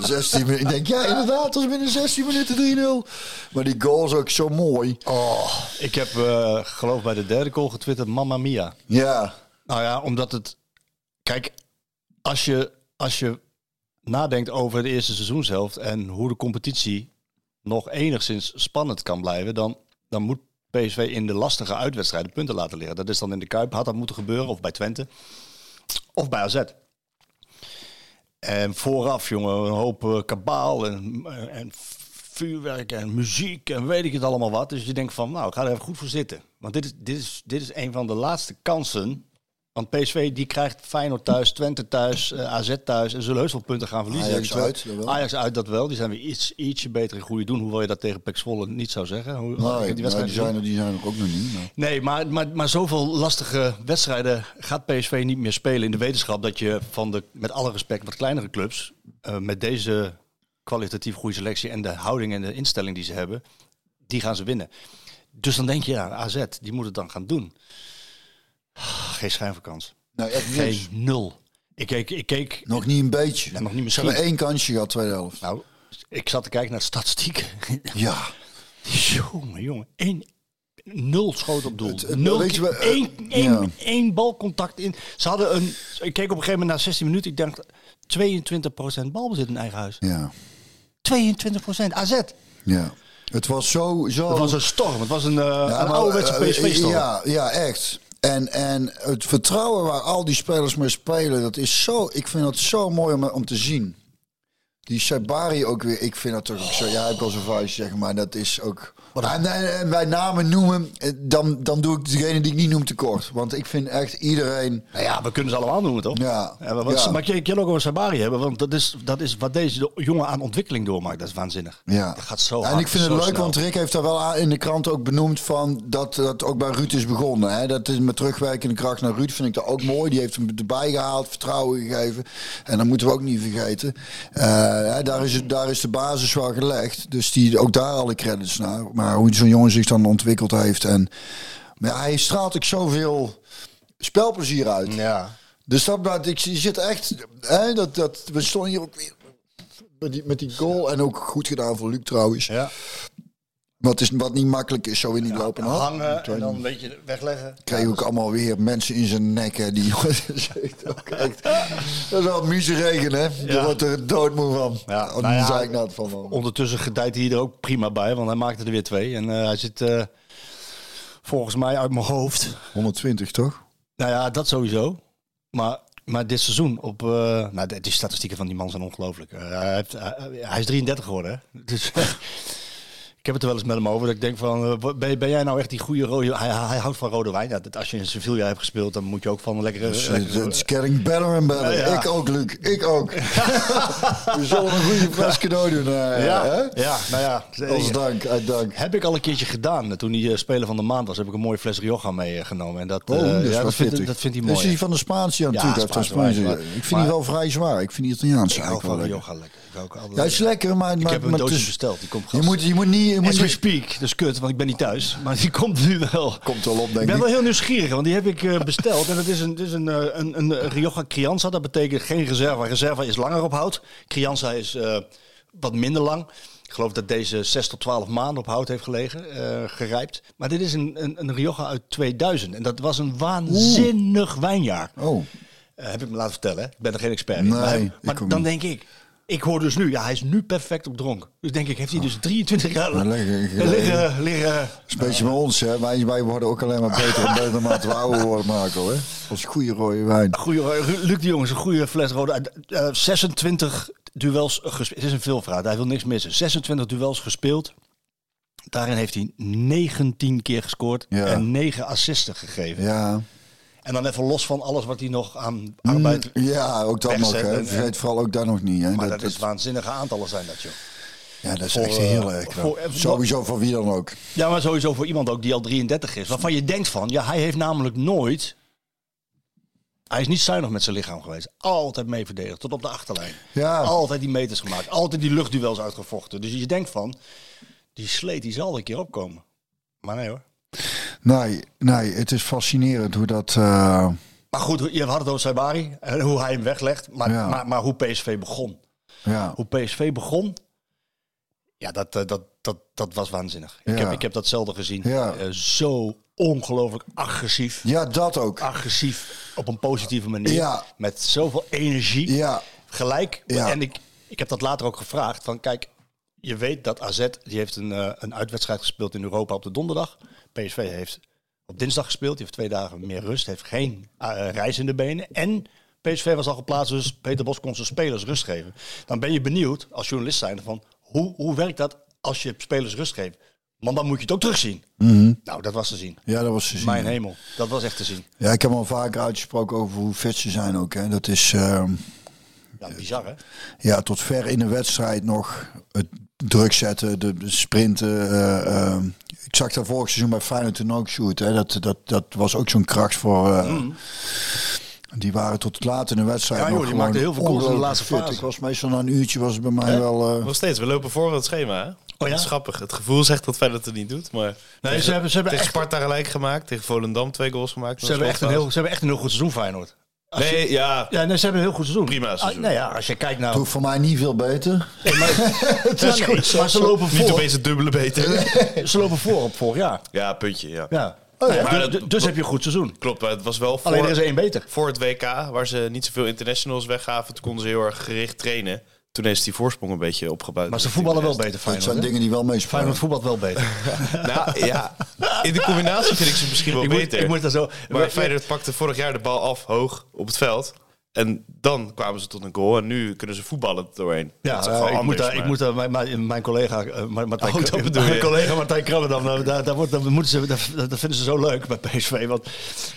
16 minuten. Ik denk, ja, inderdaad, het was binnen 16 minuten 3-0. Maar die goal is ook zo mooi. Oh, ik heb eh, geloof bij de derde goal getwitterd, Mamma Mia. Ja, Nou ja, omdat het... Kijk, als je, als je nadenkt over de eerste seizoenshelft en hoe de competitie nog enigszins spannend kan blijven, dan, dan moet PSV in de lastige uitwedstrijden punten laten liggen. Dat is dan in de Kuip, had dat moeten gebeuren, of bij Twente, of bij AZ. En vooraf, jongen, een hoop eh, kabaal en, en vuurwerk en muziek en weet ik het allemaal wat. Dus je denkt van, nou, ik ga er even goed voor zitten. Want dit is, dit is, dit is een van de laatste kansen. Want PSV die krijgt Feyenoord thuis, Twente thuis, eh, AZ thuis. En zullen heus wel punten gaan verliezen. Ajax uit, dat wel. Ajax uit, dat wel. Die zijn weer iets, ietsje beter in goede doen. Hoewel je dat tegen Pek Zwolle niet zou zeggen. Hoe, nee, die die, die, zijn die zijn ook nog niet. maar- Nee, maar, maar, maar zoveel lastige wedstrijden gaat PSV niet meer spelen. In de wetenschap dat je van de, met alle respect, wat kleinere clubs. eh, met deze kwalitatief goede selectie en de houding en de instelling die ze hebben. die gaan ze winnen. Dus dan denk je, ja, AZ, die moet het dan gaan doen. Geen schijnvakantie. Nee, echt Geen nul. Ik keek, ik keek Nog niet een beetje. Ja, nog niet Ze misschien. hebben één kansje gehad, tweede helft. nou, ik zat te kijken naar de statistieken. Ja. jongen, jongen. Één, nul schoot op doel. het- nul, weet je wel, eh, één, één, ja. één balcontact in. Ze hadden een... Ik keek op een gegeven moment na 16 minuten. Ik dacht, 22% balbezit in eigen huis. Ja. 22% AZ. Ja. Het was zo... zo Het was een storm. Het was een, eh Ja, een ouderwetse eh, PSV-storm. Ja, ja, echt. En, en het vertrouwen waar al die spelers mee spelen, dat is zo... Ik vind dat zo mooi om, te zien. Die Sabari ook weer, ik vind dat toch ook zo... Ja, ik was een vuist, zeg maar. Dat is ook... En, bij namen noemen, eh, dan, dan doe ik degene die ik niet noem tekort. Want ik vind echt iedereen... Nou ja, we kunnen ze allemaal noemen, toch? Ja, maar, wat, ja. maar ik wil ook over Sabari hebben, want dat is, dat is wat deze jongen aan ontwikkeling doormaakt. Dat is waanzinnig. Ja. Dat gaat zo En ik vind het leuk, snel. want Rick heeft daar wel in de krant ook benoemd van dat dat ook bij Ruud is begonnen. Hè? Dat is met terugwerkende kracht naar Ruud vind ik dat ook mooi. Die heeft hem erbij gehaald, vertrouwen gegeven. En dat moeten we ook niet vergeten. Eh, daar, is daar is de basis wel gelegd. Dus die, ook daar alle credits naar. Maar hoe zo'n jongen zich dan ontwikkeld heeft. En, maar ja, hij straalt ook zoveel spelplezier uit. Ja. Dus dat, dat ik je zit echt, hè, dat, dat, we stonden hier ook weer met die, met die goal. En ook goed gedaan voor Luc trouwens. Ja. Wat, is, wat niet makkelijk is, zo in die lopen. Hangen en dan een beetje wegleggen. kreeg ook allemaal weer mensen in zijn nek. Hè, die dat is wel regen, hè? Je Ja. wordt er doodmoe van. Ja, Oh, nou daar ja, zei ik nou van. man. Ondertussen gedijt hij er ook prima bij, want hij maakte er weer twee. En eh, hij zit eh, volgens mij uit mijn hoofd. 120 toch? Nou ja, dat sowieso. Maar, maar dit seizoen op... eh, nou, de- die statistieken van die man zijn ongelooflijk. Hij, heeft, hij- hij is 33 geworden, hè? Dus... Ik heb het er wel eens met hem over. Dat ik denk van, eh, ben, ben jij nou echt die goede rode... Hij, hij houdt van rode wijn. Ja, dat, als je in Sevilla hebt gespeeld, dan moet je ook van een lekkere... Dus, lekkere- It's getting better and better. Ja, ja. Ik ook, Luc. Ik ook. We zullen een goede fles cadeau doen. eh, ja, hè? ja, nou ja. Als dank, uit dank. Heb ik al een keertje gedaan. Toen hij eh, speler van de maand was, heb ik een mooie fles Rioja meegenomen. En dat, Oh, eh, dat is ja, dat, vindt, dat vindt hij Is mooi. die van de Spaanse aan Spaanse Ik maar- vind die wel vrij zwaar. Ik vind die Italiaanse Ik eigenlijk wel lekker. Lekker. Ik, Ja, is lekker, maar... ik maar, heb een doosje het is- besteld. Die komt Je moet, je moet niet... Moet As we speak. Dus kut, want ik ben niet thuis. Maar die komt nu wel. komt wel op, Ik denk ben ik. wel heel nieuwsgierig, want die heb ik eh, besteld. En het is een, het is een, eh, een, een Rioja Crianza. Dat betekent geen reserva. Reserva is langer op hout. Crianza is eh, wat minder lang. Ik geloof dat deze 6 tot 12 maanden op hout heeft gelegen, gerijpt. Maar dit is een, een, een Rioja uit 2000. En dat was een waanzinnig wijnjaar. Oh, heb ik me laten vertellen. Ik ben er geen expert in. Nee, maar ik maar dan niet. denk ik, ik hoor dus nu, ja, hij is nu perfect op dronk. Dus denk ik, heeft hij dus 23 jaar Maar liggen- liggen- liggen, liggen, dat is een beetje met ons, hè. Wij, wij worden ook alleen maar beter en beter naarmate we ouder worden, Marco, hè. Als goede rode wijn. Goeie, Luc de Jong is een goede fles rode. Eh, eh, 26 duels gespeeld. Het is een veelvraat, hij wil niks missen. 26 duels gespeeld. Daarin heeft hij 19 keer gescoord Ja. en 9 assisten gegeven. Ja. En dan even los van alles wat hij nog aan arbeid... Ja, ook dat nog, hè. Vergeet vooral ook dat nog niet, hè. Maar dat, is waanzinnige aantallen zijn dat, joh. Ja, dat is voor, echt eh, heel erg. voor- knap. Sowieso voor wie dan ook. Ja, maar sowieso voor iemand ook die al 33 is. Waarvan je denkt van, ja, hij heeft namelijk nooit... Hij is niet zuinig met zijn lichaam geweest. Altijd mee verdedigd, tot op de achterlijn. Ja. Altijd die meters gemaakt. Altijd die luchtduels uitgevochten. Dus je denkt van, die sleet die zal een keer opkomen. Maar nee hoor. Nee, nee, het is fascinerend hoe dat... eh, Maar goed, je had het over Saibari en hoe hij hem weglegt. Maar, Ja. maar, maar hoe PSV begon. ja. Hoe PSV begon, ja, dat, eh, dat, dat, dat was waanzinnig. Ik, Ja. heb, ik heb dat zelden gezien. Ja. Eh, zo ongelooflijk agressief. ja, dat ook. Agressief op een positieve manier. Ja. Met zoveel energie. Ja, Gelijk. Ja. En ik, ik heb dat later ook gevraagd. Van kijk, je weet dat AZ die heeft een, een uitwedstrijd gespeeld in Europa op de donderdag. PSV heeft op dinsdag gespeeld. Die heeft twee dagen meer rust. Heeft geen eh, reis in de benen. En PSV was al geplaatst, dus Peter Bos kon zijn spelers rust geven. Dan ben je benieuwd, als journalist zijn, van hoe, hoe werkt dat als je spelers rust geeft? Want dan moet je het ook terugzien. Nou, dat was te zien. ja, dat was te zien. Mijn hemel, dat was echt te zien. Ja, ik heb al vaker uitgesproken over hoe fit ze zijn ook. Hè. Dat is eh, Ja, bizar hè? ja, tot ver in de wedstrijd nog het druk zetten, de, de sprinten. eh, eh. Ik zag daar vorig seizoen bij Feyenoord toen ook shoot. Hè. Dat, dat, dat was ook zo'n kracht voor... eh, Die waren tot laat in de wedstrijd Ja, joh, die gewoon maakten heel veel goals in de laatste fit. fase. Ik was meestal na een uurtje was het bij mij wel... eh, Nog steeds, we lopen voor het schema. Hè? Oh ja? Dat is grappig. Het gevoel zegt dat Feyenoord het niet doet. Maar tegen, ze hebben- ze hebben tegen echt- Sparta gelijk gemaakt. Tegen Volendam twee goals gemaakt. Ze hebben, echt een heel, ze hebben echt een heel goed seizoen, Feyenoord. Als je- Nee, ja. Ja, nee, ze hebben een heel goed seizoen. Prima seizoen. Ah, nou ja, als je kijkt naar... Het hoeft voor mij niet veel beter. Nee, maar, het is goed, maar ze lopen Niet voor. opeens het dubbele beter. Ze lopen voor op vorig jaar. Ja, puntje, ja. Ja. Ja, Maar dus, dat- dus- heb je een goed seizoen. Klopt, maar het was wel voor, Alleen er is er één beter. voor het WK, waar ze niet zoveel internationals weggaven. Toen konden ze heel erg gericht trainen. Toen is die voorsprong een beetje opgebouwd. Maar ze voetballen wel beter, Dat Feyenoord. zijn hè? dingen die wel meespelen. Feyenoord voetbalt wel beter. Nou ja, in de combinatie vind ik ze misschien wel ik, moet, beter. ik moet zo... Maar Feyenoord pakte vorig jaar de bal af, hoog, op het veld. En dan kwamen ze tot een goal. En nu kunnen ze voetballen er doorheen. Ja, Dat is eh, ik, moet daar, ik moet daar, mijn, mijn, mijn collega, eh, Martijn, Oh, dat bedoel je. mijn collega Martijn Krabbendam, nou, daar, daar, wordt, daar, moeten ze, daar, dat vinden ze zo leuk bij PSV. Want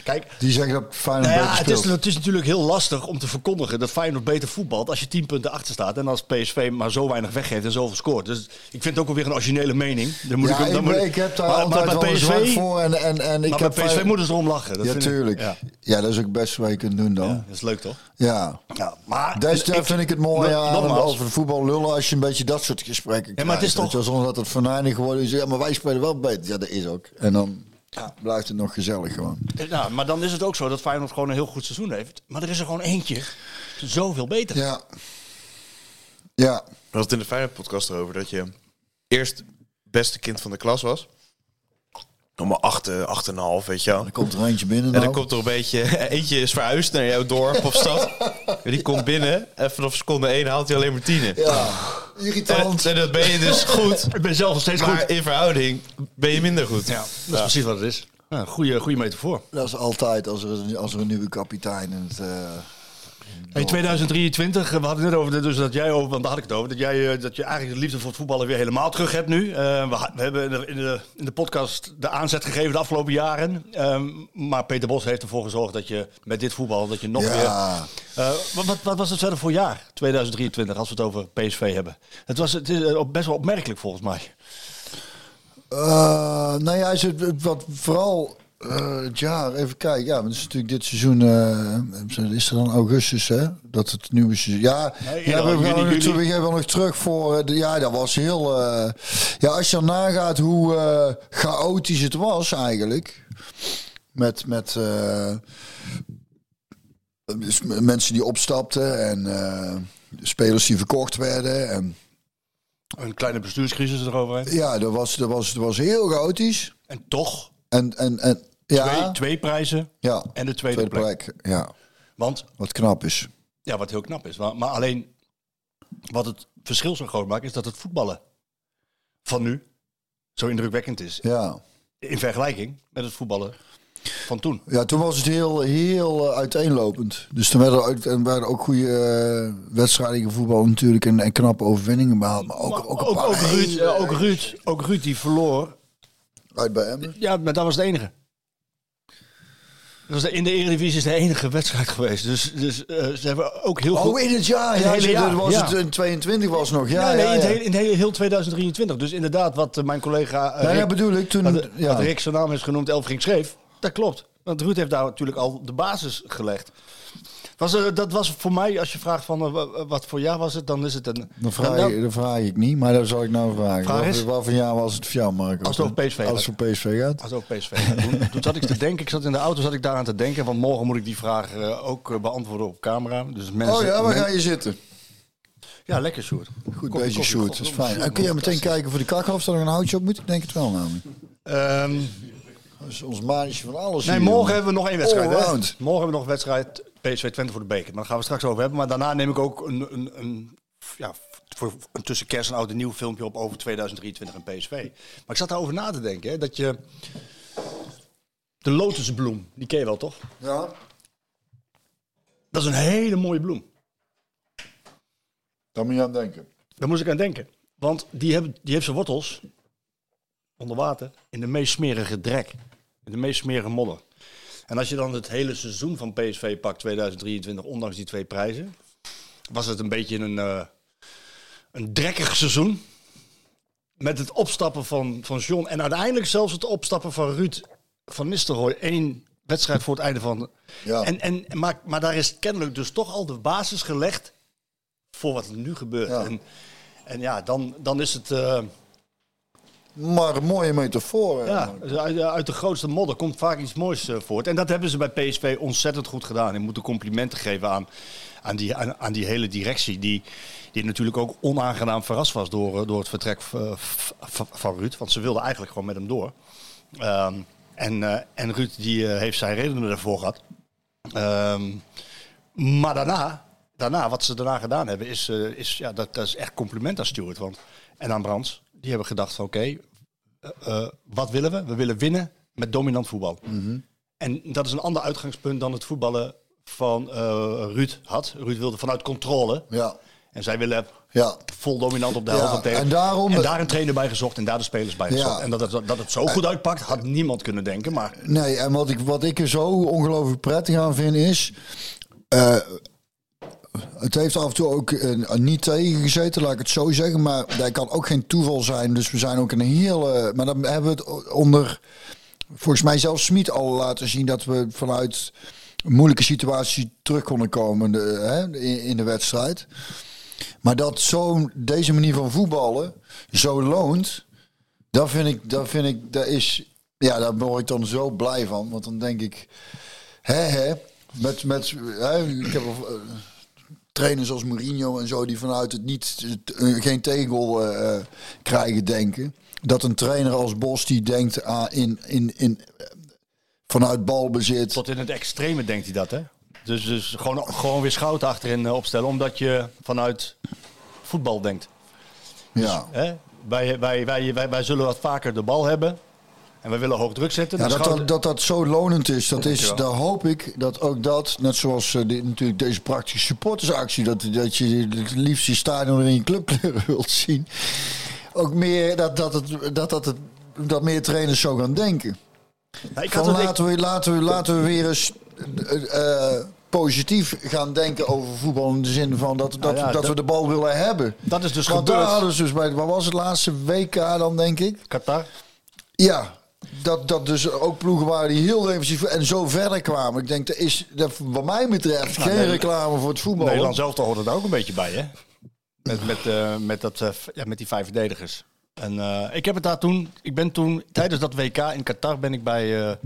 kijk, Die zeggen dat Feyenoord Nou ja, beter het, is, het is natuurlijk heel lastig om te verkondigen dat Feyenoord beter voetbalt als je 10 punten achter staat en als PSV maar zo weinig weggeeft en zoveel scoort. Dus ik vind het ook alweer een originele mening. Dan moet ja, ik, ik, dan moet ik heb daar maar, altijd maar PSV, voor. En, en, en ik maar heb bij PSV moeten ze erom lachen. Dat Ja, ik- tuurlijk. Ja, Ja. dat is ook het beste wat je kunt doen dan. dat is leuk toch? Ja. Ja, maar Daar, ik- vind ik het mooi nogmaals. over de voetbal lullen als je een beetje dat soort gesprekken Ja, maar het is krijgt. toch- je Zonder dat het venijnig geworden is. Ja, maar wij spelen wel beter. Ja, dat is ook. En dan blijft het nog gezellig gewoon. Nou, maar dan is het ook zo dat Feyenoord gewoon een heel goed seizoen heeft. Maar er is er gewoon eentje zoveel beter. Ja. Ja. We hadden het in de Feyenoord podcast erover dat je eerst beste kind van de klas was. Allemaal acht, acht en een half, weet je wel. Er komt er eentje binnen En nou. dan komt er een beetje, eentje is verhuisd naar jouw dorp of stad. En die komt binnen en vanaf seconde één haalt hij alleen maar tienen. Ja. En, Irritant. en dat ben je dus goed, Ik ben zelf nog steeds maar goed. in verhouding ben je minder goed. Ja, dat is precies wat het is. Ja, goede, goede metafoor. Dat is altijd als er, een- als er een nieuwe kapitein in het... eh, In 2023, we hadden het net over, dus dat jij over, want daar had ik het over, dat jij eh, dat je eigenlijk de liefde voor het voetballen weer helemaal terug hebt nu. Eh, we, hebben in de, in, de, in de podcast de aanzet gegeven de afgelopen jaren. Ehm, maar Peter Bos heeft ervoor gezorgd dat je met dit voetbal, dat je nog weer... Eh, wat, wat, wat was het verder voor jaar, 2023, als we het over PSV hebben? Het was het is eh, best wel opmerkelijk volgens mij. Eh, nou ja, wat vooral eh, het jaar, even kijken. Ja, maar het is natuurlijk dit seizoen, eh, is er dan augustus, hè? Dat het nieuwe seizoen. Ja, Nee, ja, we, gaan nog, we gaan nog terug voor. eh, de, ja, dat was heel. ja, als je dan nagaat hoe chaotisch het was eigenlijk. Met. met mensen die opstapten en spelers die verkocht werden. En Een kleine bestuurscrisis eroverheen. Ja, dat was, dat was, dat was heel chaotisch. En toch En, en, en ja, twee, twee prijzen ja, en de tweede, tweede plek. plek. Ja, Want, wat knap is. ja, wat heel knap is. Maar, maar alleen, wat het verschil zo groot maakt, is dat het voetballen van nu zo indrukwekkend is. Ja. In vergelijking met het voetballen van toen. Ja, toen was het heel, heel eh, uiteenlopend. Dus toen werden, ook, en werden ook goede eh, wedstrijden voetbal natuurlijk en, en knappe overwinningen behaald. Maar ook, Maar ook, een ook, paar ook, Ruud, eh, ook, Ruud, ook Ruud die verloor. uit bij Emmen. Ja, maar dat was de enige. Was in de Eredivisie is de enige wedstrijd geweest. Dus, dus eh, ze hebben ook heel goed... Oh, in het jaar. Het Ja, hele dat jaar, was ja. het in 22 was nog. Ja, Ja, nee, in, het hele, in het hele, heel 2023. Dus inderdaad, wat eh, mijn collega eh, Ja, bedoel ik toen. wat Rick zijn naam is genoemd, Elfring schreef, dat klopt. Want Ruud heeft daar natuurlijk al de basis gelegd. Was, eh, dat was voor mij, als je vraagt van eh, wa- wat voor jaar was het, dan is het een... Dan vraag, dan- ik, dan vraag ik niet, maar dat zal ik nou vragen. Vraag Wat- is? Wat voor jaar was het voor jou, Marco? Als het over PSV Als het voor PSV gaat. Als ook PSV. Toen, toen zat ik te denken, ik zat in de auto, zat ik daaraan te denken, van morgen moet ik die vraag eh, ook eh, beantwoorden op camera. Dus mensen, Oh ja, waar men- ga je zitten? Ja, lekker Sjoerd. Goed bezig, Sjoerd. Dat is fijn. En kun je meteen kijken voor de kakkel of er nog een houtje op moet? Ik denk het wel namelijk. Dat is ons maatje van alles nee, hier, morgen hebben we nog één wedstrijd. Hè? Morgen hebben we nog een wedstrijd PSV Twente voor de beker. Maar daar gaan we straks over hebben. Maar daarna neem ik ook een, een, een, ja, voor een tussen kerst en oud en nieuw filmpje op over 2023 en PSV. Maar ik zat daarover na te denken. Hè, dat je... De lotusbloem, die ken je wel toch? Ja. Dat is een hele mooie bloem. Daar moet je aan denken. Daar moest ik aan denken. Want die, hebben, die heeft zijn wortels onder water in de meest smerige drek. In de meest smerige modder. En als je dan het hele seizoen van PSV pakt, 2023, ondanks die twee prijzen, was het een beetje een, eh, een drekkig seizoen. Met het opstappen van, van John en uiteindelijk zelfs het opstappen van Ruud van Nistelrooy. Eén wedstrijd voor het einde van... Ja. En, en, maar, maar daar is kennelijk dus toch al de basis gelegd voor wat er nu gebeurt. Ja. En, en ja, dan, dan is het... eh, Maar een mooie metafoor. ja, dus uit, de grootste modder komt vaak iets moois eh, voort. En dat hebben ze bij PSV ontzettend goed gedaan. En moeten complimenten geven aan, aan, die, aan, die hele directie. Die, die natuurlijk ook onaangenaam verrast was door, eh, door het vertrek eh, van Ruud. Want ze wilden eigenlijk gewoon met hem door. Ehm, en, eh, en Ruud die, eh, heeft zijn redenen ervoor gehad. Ehm, maar daarna, daarna, wat ze daarna gedaan hebben, is, eh, is, ja, dat, dat is echt compliment aan Stuart. Want, en aan Brands. Die hebben gedacht van oké, eh, eh, wat willen we? We willen winnen met dominant voetbal. En dat is een ander uitgangspunt dan het voetballen van eh, Ruud had. Ruud wilde vanuit controle. Ja. En zij willen Ja. vol dominant op de helft Ja, van tegen. en daarom- en daar een trainer bij gezocht en daar de spelers bij Ja. gezocht. En dat het, dat het zo goed uitpakt, had niemand kunnen denken. Maar Nee, en wat ik, wat ik er zo ongelooflijk prettig aan vind is... het heeft af en toe ook eh, niet tegengezeten, laat ik het zo zeggen. Maar dat kan ook geen toeval zijn. Dus we zijn ook een hele... Maar dan hebben we het onder... Volgens mij zelfs Smit al laten zien dat we vanuit een moeilijke situatie terug konden komen de, hè, in, de wedstrijd. Maar dat zo'n deze manier van voetballen zo loont, dat vind ik, dat vind ik, dat is, ja, daar word ik dan zo blij van. Want dan denk ik, hè, hè, met, met, ik heb eh, trainers als Mourinho en zo die vanuit het niet, eh, geen tegel eh, eh, krijgen denken. Dat een trainer als Bos die denkt aan in, in, in, eh, vanuit balbezit. tot in het extreme denkt hij dat, hè? Dus, dus gewoon, gewoon weer schouten achterin opstellen, omdat je vanuit voetbal denkt. Ja. Hè? Wij, wij, wij, wij, wij zullen wat vaker de bal hebben. En wij willen hoog druk zetten. Ja, dat, dat, dat dat zo lonend is, dat is, Dankjewel. daar hoop ik dat ook dat, net zoals eh, natuurlijk deze praktische supportersactie, dat, dat je het liefst je stadion in je clubkleuren wilt zien, ook meer dat, dat, het, dat, dat, het, dat meer trainers zo gaan denken. Nou, ik had Van het- ik- laten, we, laten, we, laten we weer eens eh, eh, positief gaan denken over voetbal in de zin van dat, dat, Nou ja, dat, dat- we de bal willen hebben. Dat is dus Want daar gebeurd. hadden ze dus bij, wat was het laatste WK dan denk ik? Qatar. Ja, dat, dat dus ook ploegen waren die heel defensief en zo verder kwamen. Ik denk, dat is dat wat mij betreft geen nee, reclame voor het voetbal. Nederland zelf hoort er ook een beetje bij, hè? Met, met, eh, met, dat, eh, ja, met die vijf verdedigers. En eh, ik heb het daar toen, ik ben toen, tijdens dat WK in Qatar ben ik bij,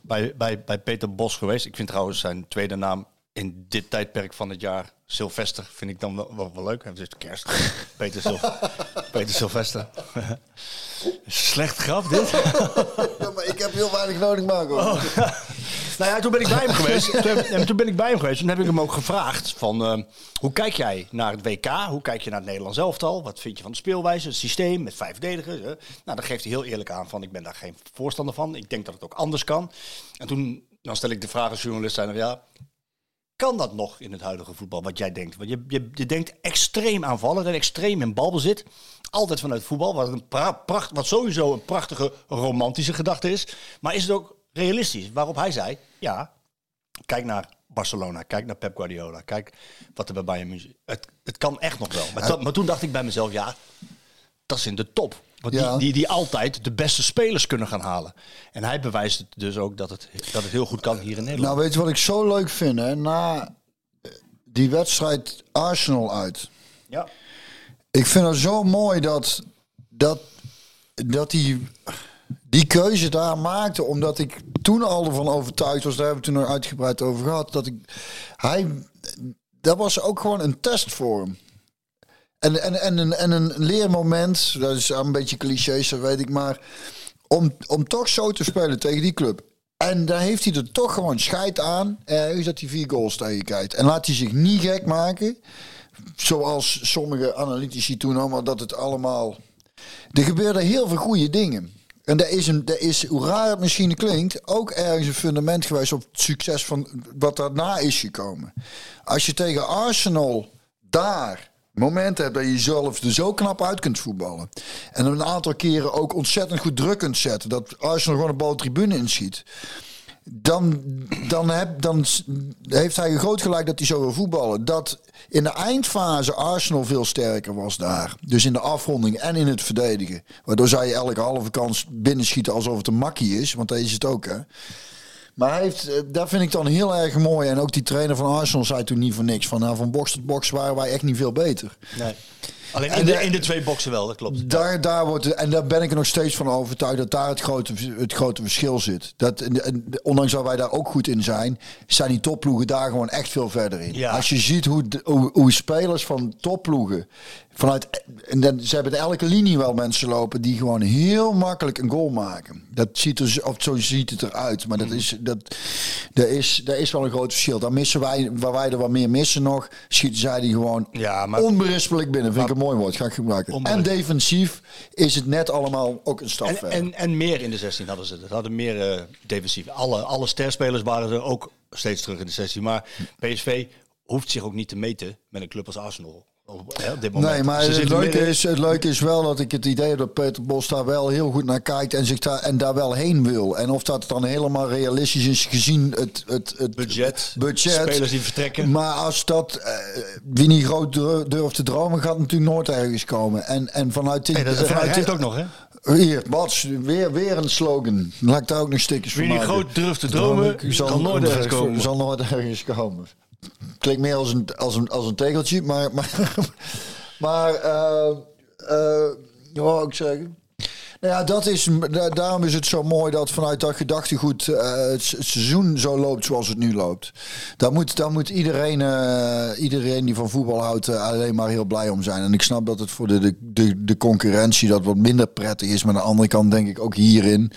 bij, bij, bij Peter Bos geweest. Ik vind trouwens zijn tweede naam in dit tijdperk van het jaar, Sylvester, vind ik dan wel, wel, wel leuk. Het is kerst. Peter, Sil Peter Sylvester. Slecht grap dit. Ja, maar ik heb heel weinig nodig maken. hoor. Nou ja, toen ben ik bij hem geweest. Toen, en toen ben ik bij hem geweest. Toen heb ik hem ook gevraagd van... eh, hoe kijk jij naar het WK? Hoe kijk je naar het Nederlands elftal? Wat vind je van de speelwijze, het systeem met vijf verdedigers? Nou, dan geeft hij heel eerlijk aan van... ik ben daar geen voorstander van. Ik denk dat het ook anders kan. En toen dan stel ik de vraag als journalist... Zijn, ja, kan dat nog in het huidige voetbal, wat jij denkt? Want je, je, je denkt extreem aanvallen en extreem in balbezit. Altijd vanuit voetbal, wat, een pra- pracht, wat sowieso een prachtige romantische gedachte is. Maar is het ook realistisch? Waarop hij zei, ja, kijk naar Barcelona, kijk naar Pep Guardiola, kijk wat er bij Bayern München... Het, het kan echt nog wel. Maar, to- maar toen dacht ik bij mezelf, ja, dat is in de top. Want Ja. die, die, die altijd de beste spelers kunnen gaan halen. En hij bewijst het dus ook dat het, dat het heel goed kan hier in Nederland. Nou, weet je wat ik zo leuk vind? Hè? Na die wedstrijd Arsenal uit. ja. Ik vind het zo mooi dat, dat, dat hij die keuze daar maakte. Omdat ik toen al ervan overtuigd was. Daar hebben we het toen nog uitgebreid over gehad. Dat ik, hij, dat was ook gewoon een test voor hem. En, en, en, een, en een leermoment. Dat is een beetje cliché, zo weet ik. Maar om, om toch zo te spelen tegen die club. En daar heeft hij er toch gewoon scheid aan. Ergens dat hij vier goals tegen kijkt. En laat hij zich niet gek maken. Zoals sommige analytici toen allemaal dat het allemaal. Er gebeurden heel veel goede dingen. En daar is, een, daar is, hoe raar het misschien klinkt, ook ergens een fundament geweest op het succes van wat daarna is gekomen. Als je tegen Arsenal daar momenten hebt dat je jezelf er zo knap uit kunt voetballen. En een aantal keren ook ontzettend goed druk kunt zetten. Dat Arsenal gewoon een bal de tribune inschiet dan, dan, heb, dan heeft hij groot gelijk dat hij zo wil voetballen. Dat in de eindfase Arsenal veel sterker was daar. Dus in de afronding en in het verdedigen. Waardoor zij elke halve kans binnenschieten alsof het een makkie is. Want dat is het ook, hè. Maar hij heeft, eh, dat vind ik dan heel erg mooi. En ook die trainer van Arsenal zei toen niet voor niks. Van, nou, van box tot box waren wij echt niet veel beter. Nee. Alleen En in de, in de twee boxen wel, dat klopt. Daar, daar wordt, en daar ben ik er nog steeds van overtuigd dat daar het grote, het grote verschil zit. Dat, en, ondanks dat wij daar ook goed in zijn, zijn die topploegen daar gewoon echt veel verder in. Ja. Als je ziet hoe, hoe, hoe spelers van topploegen vanuit. En dan, ze hebben in elke linie wel mensen lopen die gewoon heel makkelijk een goal maken. Dat ziet er, zo- of zo ziet het eruit. Maar Mm. dat is, dat, dat is, dat is wel een groot verschil. Dan missen wij, waar wij er wat meer missen nog, schieten zij die gewoon Ja, maar- onberispelijk binnen. Vind ik een mooi woord, ga ik gebruiken. En defensief is het net allemaal ook een stap En, verder. en, en meer in de 16 hadden ze. Dat hadden meer eh, defensief. Alle, alle sterspelers waren er ook steeds terug in de 16. Maar PSV hoeft zich ook niet te meten met een club als Arsenal. Op, dit moment. Nee, maar het leuke, is, het leuke is wel dat ik het idee heb dat Peter Bos daar wel heel goed naar kijkt en, zich daar, en daar wel heen wil. En of dat dan helemaal realistisch is gezien het, het, het Budget, budget. spelers die vertrekken. Maar als dat, eh, wie niet groot dur- durft te dromen, gaat natuurlijk nooit ergens komen. En, en vanuit die... Hey, dat is, vanuit ook nog, hè? Hier, Bats, weer, weer een slogan. Laat ik daar ook nog stickers Wie van niet maken. groot durft te dromen, kan nooit ergens komen. Zal nooit ergens komen. Klinkt meer als een, als een, als een tegeltje, maar... Maar, maar eh, eh, wat wou ik zeggen? Nou dat is, da- daarom is het zo mooi dat vanuit dat gedachtegoed eh, het, seizoen zo loopt zoals het nu loopt. Daar moet, daar moet iedereen, eh, iedereen die van voetbal houdt eh, alleen maar heel blij om zijn. En ik snap dat het voor de, de, de, de concurrentie dat wat minder prettig is. Maar aan de andere kant denk ik ook hierin.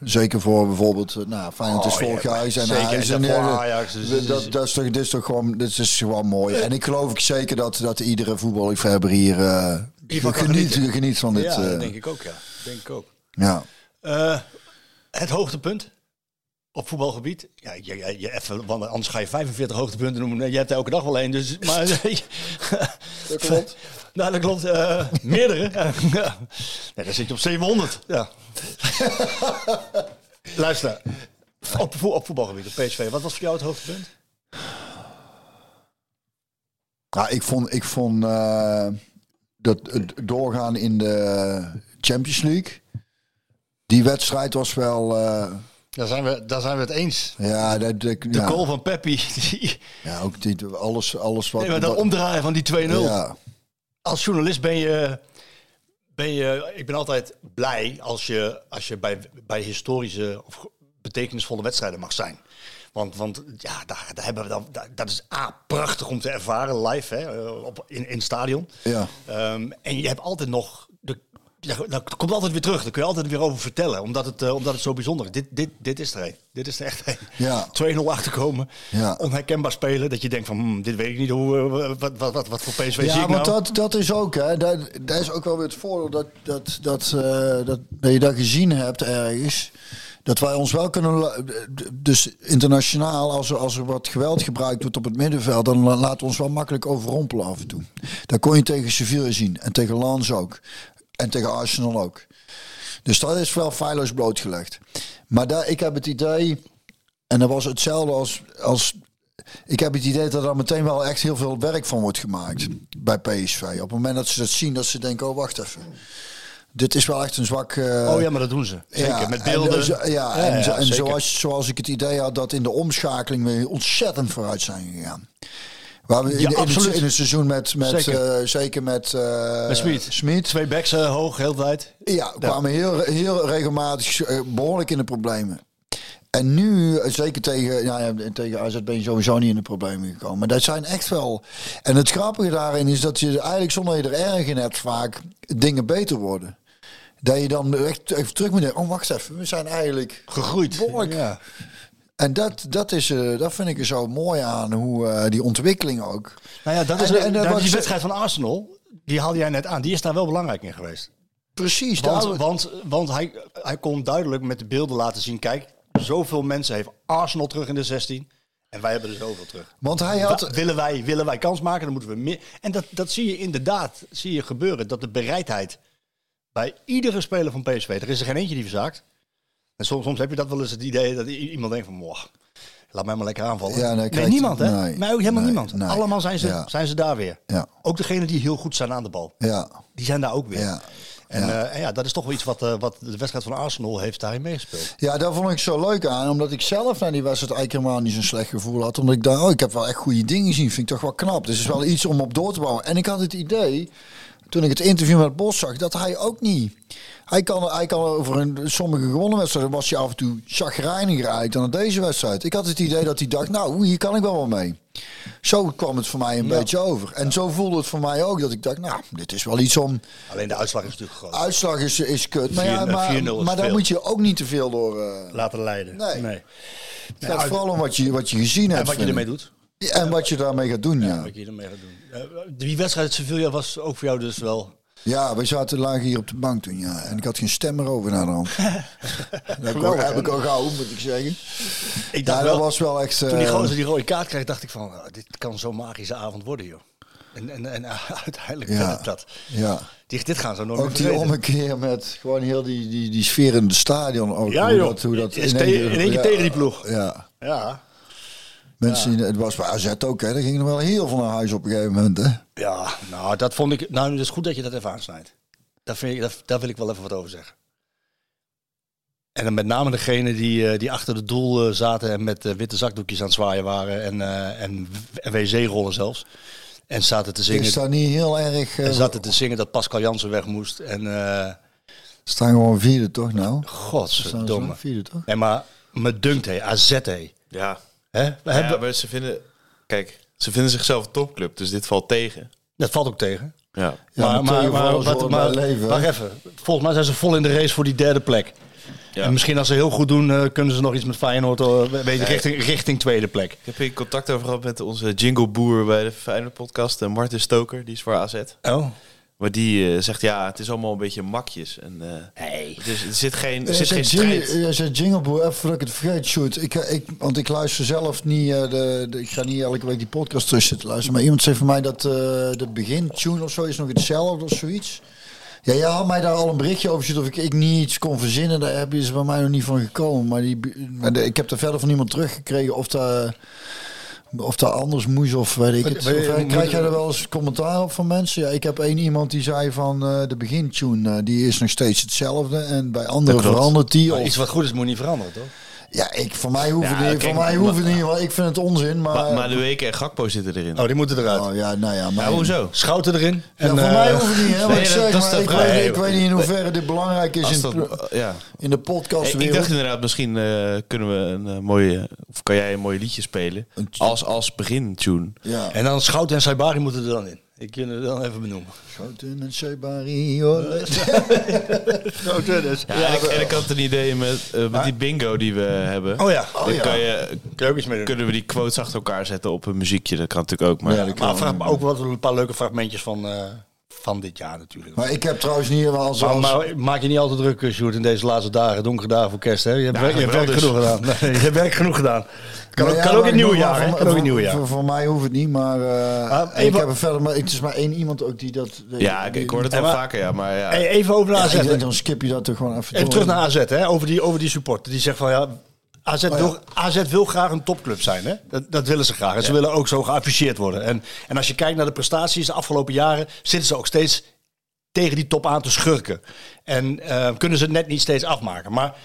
Zeker voor bijvoorbeeld, eh, nou, Feyenoord is Oh, vorig ja, jaar en. Ajax. En En, daarvoor ja, Ajax, dus- dat, dat, dat is toch, dit is toch gewoon, dit is gewoon mooi. En ik geloof ook zeker dat, dat iedere voetballiefhebber hier eh, kan geniet, genieten. geniet van dit. ja, eh, dat denk ik ook, ja. Denk ik ook. ja. Eh, het hoogtepunt op voetbalgebied. Ja, je, je, je even, want anders ga je 45 hoogtepunten noemen. Je hebt elke dag wel één. Dus, maar, dat klopt. Nou, dat klopt. eh, meerdere. ja. nee, dan zit je op 700. Ja. Luister. Op, vo- op voetbalgebied, op PSV. Wat was voor jou het hoogtepunt? Nou, ik vond, ik vond eh, dat het doorgaan in de Champions League. Die wedstrijd was wel. eh, Daar zijn we, daar zijn we het eens. ja, dat, dat- De ja, goal van Peppi. Die, ja, ook die, alles, alles wat. nee, maar dat omdraaien van die 2-0. ja, als journalist ben je, ben je. Ik ben altijd blij als je, als je bij, bij historische of betekenisvolle wedstrijden mag zijn. Want, want ja, daar, daar hebben we dan, daar- dat is A, prachtig om te ervaren live hè, op, in, in het stadion. Ja. Ehm, en je hebt altijd nog, ja, dat komt altijd weer terug, daar kun je altijd weer over vertellen. Omdat het, eh, omdat het zo bijzonder is. Dit, dit, dit is er een. Dit is er echt een. Ja. 2-0 achterkomen, Ja. onherkenbaar spelen. Dat je denkt van, hmm, dit weet ik niet, hoe, eh, wat, wat, wat, wat voor PSV zie Ja, ik want nou? dat, dat is ook, hè. Dat, dat is ook wel weer het voordeel dat, dat, dat, eh, dat, dat je dat gezien hebt ergens. Dat wij ons wel kunnen. Dus internationaal, als er, als er wat geweld gebruikt wordt op het middenveld, dan la- laten we ons wel makkelijk overrompelen af en toe. Dat kon je tegen Sevilla zien. En tegen Lens ook. En tegen Arsenal ook. Dus dat is wel feilloos blootgelegd. Maar daar, ik heb het idee. En dat was hetzelfde als, als ik heb het idee dat er meteen wel echt heel veel werk van wordt gemaakt bij PSV. Op het moment dat ze dat zien, dat ze denken, oh wacht even. Dit is wel echt een zwak... eh, Oh ja, maar dat doen ze. Zeker, ja, met en, beelden. zo- ja, en, zo- en zoals, zoals ik het idee had dat in de omschakeling we ontzettend vooruit zijn gegaan. Waar we in, Ja, in, het, absoluut. in het seizoen met, met Zeker. eh, zeker met, eh Met Smit. Smit. Twee backs eh, hoog, heel tijd. Ja, kwamen heel, heel regelmatig eh, behoorlijk in de problemen. En nu, zeker tegen, ja, ja, tegen AZ ben je sowieso niet in de problemen gekomen. Maar dat zijn echt wel... En het grappige daarin is dat je eigenlijk zonder je er erg in hebt vaak dingen beter worden. Dat je dan echt even terug moet denken. Oh, wacht even. We zijn eigenlijk Gegroeid. Behoorlijk. Ja. En dat, dat, is, eh, dat vind ik er zo mooi aan, hoe eh, die ontwikkeling ook. Nou ja, dat is En- die wedstrijd van Arsenal. Die haalde jij net aan. Die is daar wel belangrijk in geweest. Precies. Want, want, want hij, hij kon duidelijk met de beelden laten zien. Kijk, zoveel mensen heeft Arsenal terug in de 16. En wij hebben er zoveel terug. want hij had... Wa- willen, wij, willen wij kans maken, dan moeten we meer. En dat, dat zie je inderdaad zie je gebeuren. Dat de bereidheid bij iedere speler van PSV. Er is er geen eentje die verzaakt. En soms, soms heb je dat wel eens het idee dat iemand denkt van... "Moh, laat mij maar lekker aanvallen. Ja, nee, nee, niemand hè? nee, maar ook helemaal nee, niemand. Allemaal zijn ze, Ja. zijn ze daar weer. Ja, Ook degenen die heel goed zijn aan de bal. ja, Die zijn daar ook weer. ja. En, Ja. en ja, dat is toch wel iets wat, eh, wat de wedstrijd van Arsenal heeft daarin meegespeeld. Ja, daar vond ik zo leuk aan. Omdat ik zelf naar die wedstrijd eigenlijk helemaal niet zo'n slecht gevoel had. Omdat ik dacht, oh, ik heb wel echt goede dingen gezien. Vind ik toch wel knap. Dus het is wel iets om op door te bouwen. En ik had het idee, toen ik het interview met Bos zag, dat hij ook niet... Hij kan, hij kan over een, sommige gewonnen wedstrijden was hij af en toe chagrijniger uit dan deze wedstrijd. Ik had het idee dat hij dacht, nou, hier kan ik wel wel mee. Zo kwam het voor mij een beetje over. En zo voelde het voor mij ook dat ik dacht, nou, dit is wel iets om... Alleen de uitslag is natuurlijk groot. Uitslag is, is kut. Maar, ja, 4-0 maar, daar moet je ook niet te veel door... eh, Laten leiden. Nee. nee. het gaat vooral om wat je, wat je gezien hebt. En wat je ermee doet. En wat je daarmee gaat doen, ja. Wat je ermee gaat doen. Eh, die wedstrijd Sevilla was ook voor jou dus wel... Ja, we zaten lagen hier op de bank toen, ja. En ik had geen stem meer over naar de hand. dat heb ik al- heb ik al gauw, moet ik zeggen. Ik dacht Ja, wel, dat was wel echt... toen die eh, gozer die rode kaart kreeg, dacht ik van... ah, dit kan zo'n magische avond worden, joh. En, en, en uiteindelijk Ja. werd het dat. Ja, Die, dit gaan ze nooit ook die ommekeer met gewoon heel die, die, die sfeer in het stadion. Ook, Ja, hoe joh. Dat, hoe dat Is te- in één keer tegen die ploeg. Ja. Ja. Mensen, het was bij AZ ook, hè. Daar gingen er wel heel veel naar huis op een gegeven moment, hè. Ja, nou, dat vond ik... Nou, het is goed dat je dat even aansnijdt. Daar, vind ik, daar, daar wil ik wel even wat over zeggen. En dan met name degene die, eh, die achter het doel eh, zaten en met eh, witte zakdoekjes aan het zwaaien waren en, eh, en, en wc-rollen zelfs. En zaten te zingen, Is dat niet heel erg... en zaten te zingen dat Pascal Jansen weg moest. En eh staan gewoon vierde, toch, nou? Zo vierde, toch? Nee, maar me dunkt, hé, AZ, hé. Ja. Hè? We ja, hebben, maar ze vinden... Kijk, ze vinden zichzelf een topclub, dus dit valt tegen. Dat valt ook tegen. Ja. Ja, maar, maar, maar, wat- maar- leven, wacht even. Volgens mij zijn ze vol in de race voor die derde plek. Ja. En misschien als ze heel goed doen, eh, kunnen ze nog iets met Feyenoord eh, weet, richting, richting tweede plek. Ik heb hier contact over gehad met onze jingleboer bij de Feyenoord podcast, eh, Martin Stoker, die is voor AZ. Oh. Maar die eh, zegt ja, het is allemaal een beetje makjes. En, eh Nee. dus er zit geen, er zit geen strijd. Jij zegt Jingleboer, even voordat ik het vergeet, shoot. Ik, ik, want ik luister zelf niet, eh, de, de, ik ga niet elke week die podcast tussen zitten luisteren. Maar iemand zei van mij dat eh, de begintune of zo is nog hetzelfde of zoiets. Ja, jij had mij daar al een berichtje over gezet of ik, ik niet iets kon verzinnen. Daar heb je ze bij mij nog niet van gekomen. Maar, die, maar de- ik heb er verder van niemand teruggekregen of dat, of dat anders moest of weet ik het. Of, eh, krijg jij er wel eens commentaar op van mensen? Ja, ik heb één iemand die zei van eh, de begintune, eh, die is nog steeds hetzelfde. En bij anderen verandert die. Of, iets wat goed is, moet niet veranderen, toch? Ja, ik, voor mij hoeft het Ja, niet. kijk, voor mij maar- niet, want ik vind het onzin. Maar, Maar, maar de weken en Gakpo zitten erin. Oh, die moeten eruit. oh, ja, nou ja, maar, ja, hoezo? Schouten erin. Ja, En, voor eh, mij hoeft het niet, hè? nee, maar ik, dat- zeg, maar ik, weet, ik weet niet in hoeverre dit belangrijk is in, dat, ja. in de podcastwereld. ik dacht inderdaad, misschien eh, kunnen we een eh, mooie, of kan jij een mooi liedje spelen als, als begintune. ja. En dan Schouten en Saibari moeten er dan in. Ik kan het dan even benoemen. Schouten en Sebari, hoor. Schouten dus. Ja, en, ik, en ik had een idee met, eh, met die bingo die we hebben. Oh ja. Dan ja. kan je, mee kunnen we die quotes achter elkaar zetten op een muziekje? Dat kan natuurlijk ook. Maar Ja. Maar vraag me ook wat een paar leuke fragmentjes van, eh, van dit jaar natuurlijk. Maar ik heb trouwens niet helemaal Maar, zoals... maar maak je niet altijd druk, eh, Sjoerd, in deze laatste dagen, donkere dagen voor kerst. Hè? Je hebt, Ja, werk, je hebt wel werk dus. genoeg gedaan. Nee, je hebt werk genoeg gedaan. Kan, Nou ook, ja, kan ook maar in het nieuwe jaar. wel Kan ook in het voor- nieuwe jaar. Voor, voor mij hoeft het niet, maar... eh, Ah, ik heb er verder... Maar het is maar één iemand ook die dat... ja, ik, ik hoor het wel maar- vaker, ja. Maar ja, Hey, even over naar Ja, AZ. denk, dan skip je dat toch gewoon even Even door. terug naar AZ, hè? Over, die, over die supporter. Die zegt van ja, AZ, Oh ja. Wil, AZ wil graag een topclub zijn. Hè? Dat, dat willen ze graag. En ze willen ook zo geafficheerd worden. En, en als je kijkt naar de prestaties de afgelopen jaren, zitten ze ook steeds tegen die top aan te schurken. En eh, kunnen ze het net niet steeds afmaken. Maar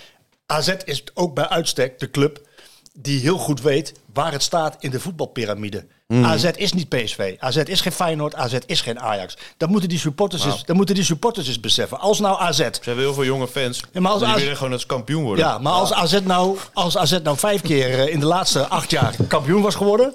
AZ is ook bij uitstek de club die heel goed weet waar het staat in de voetbalpyramide. AZ is niet PSV. AZ is geen Feyenoord. AZ is geen Ajax. Dat moeten die supporters, eens, dat moeten die supporters eens beseffen. Als nou AZ ze hebben heel veel jonge fans. Ja, maar als die AZ willen gewoon ze kampioen worden. ja, maar als AZ nou, als AZ nou vijf keer eh, in de laatste acht jaar kampioen was geworden,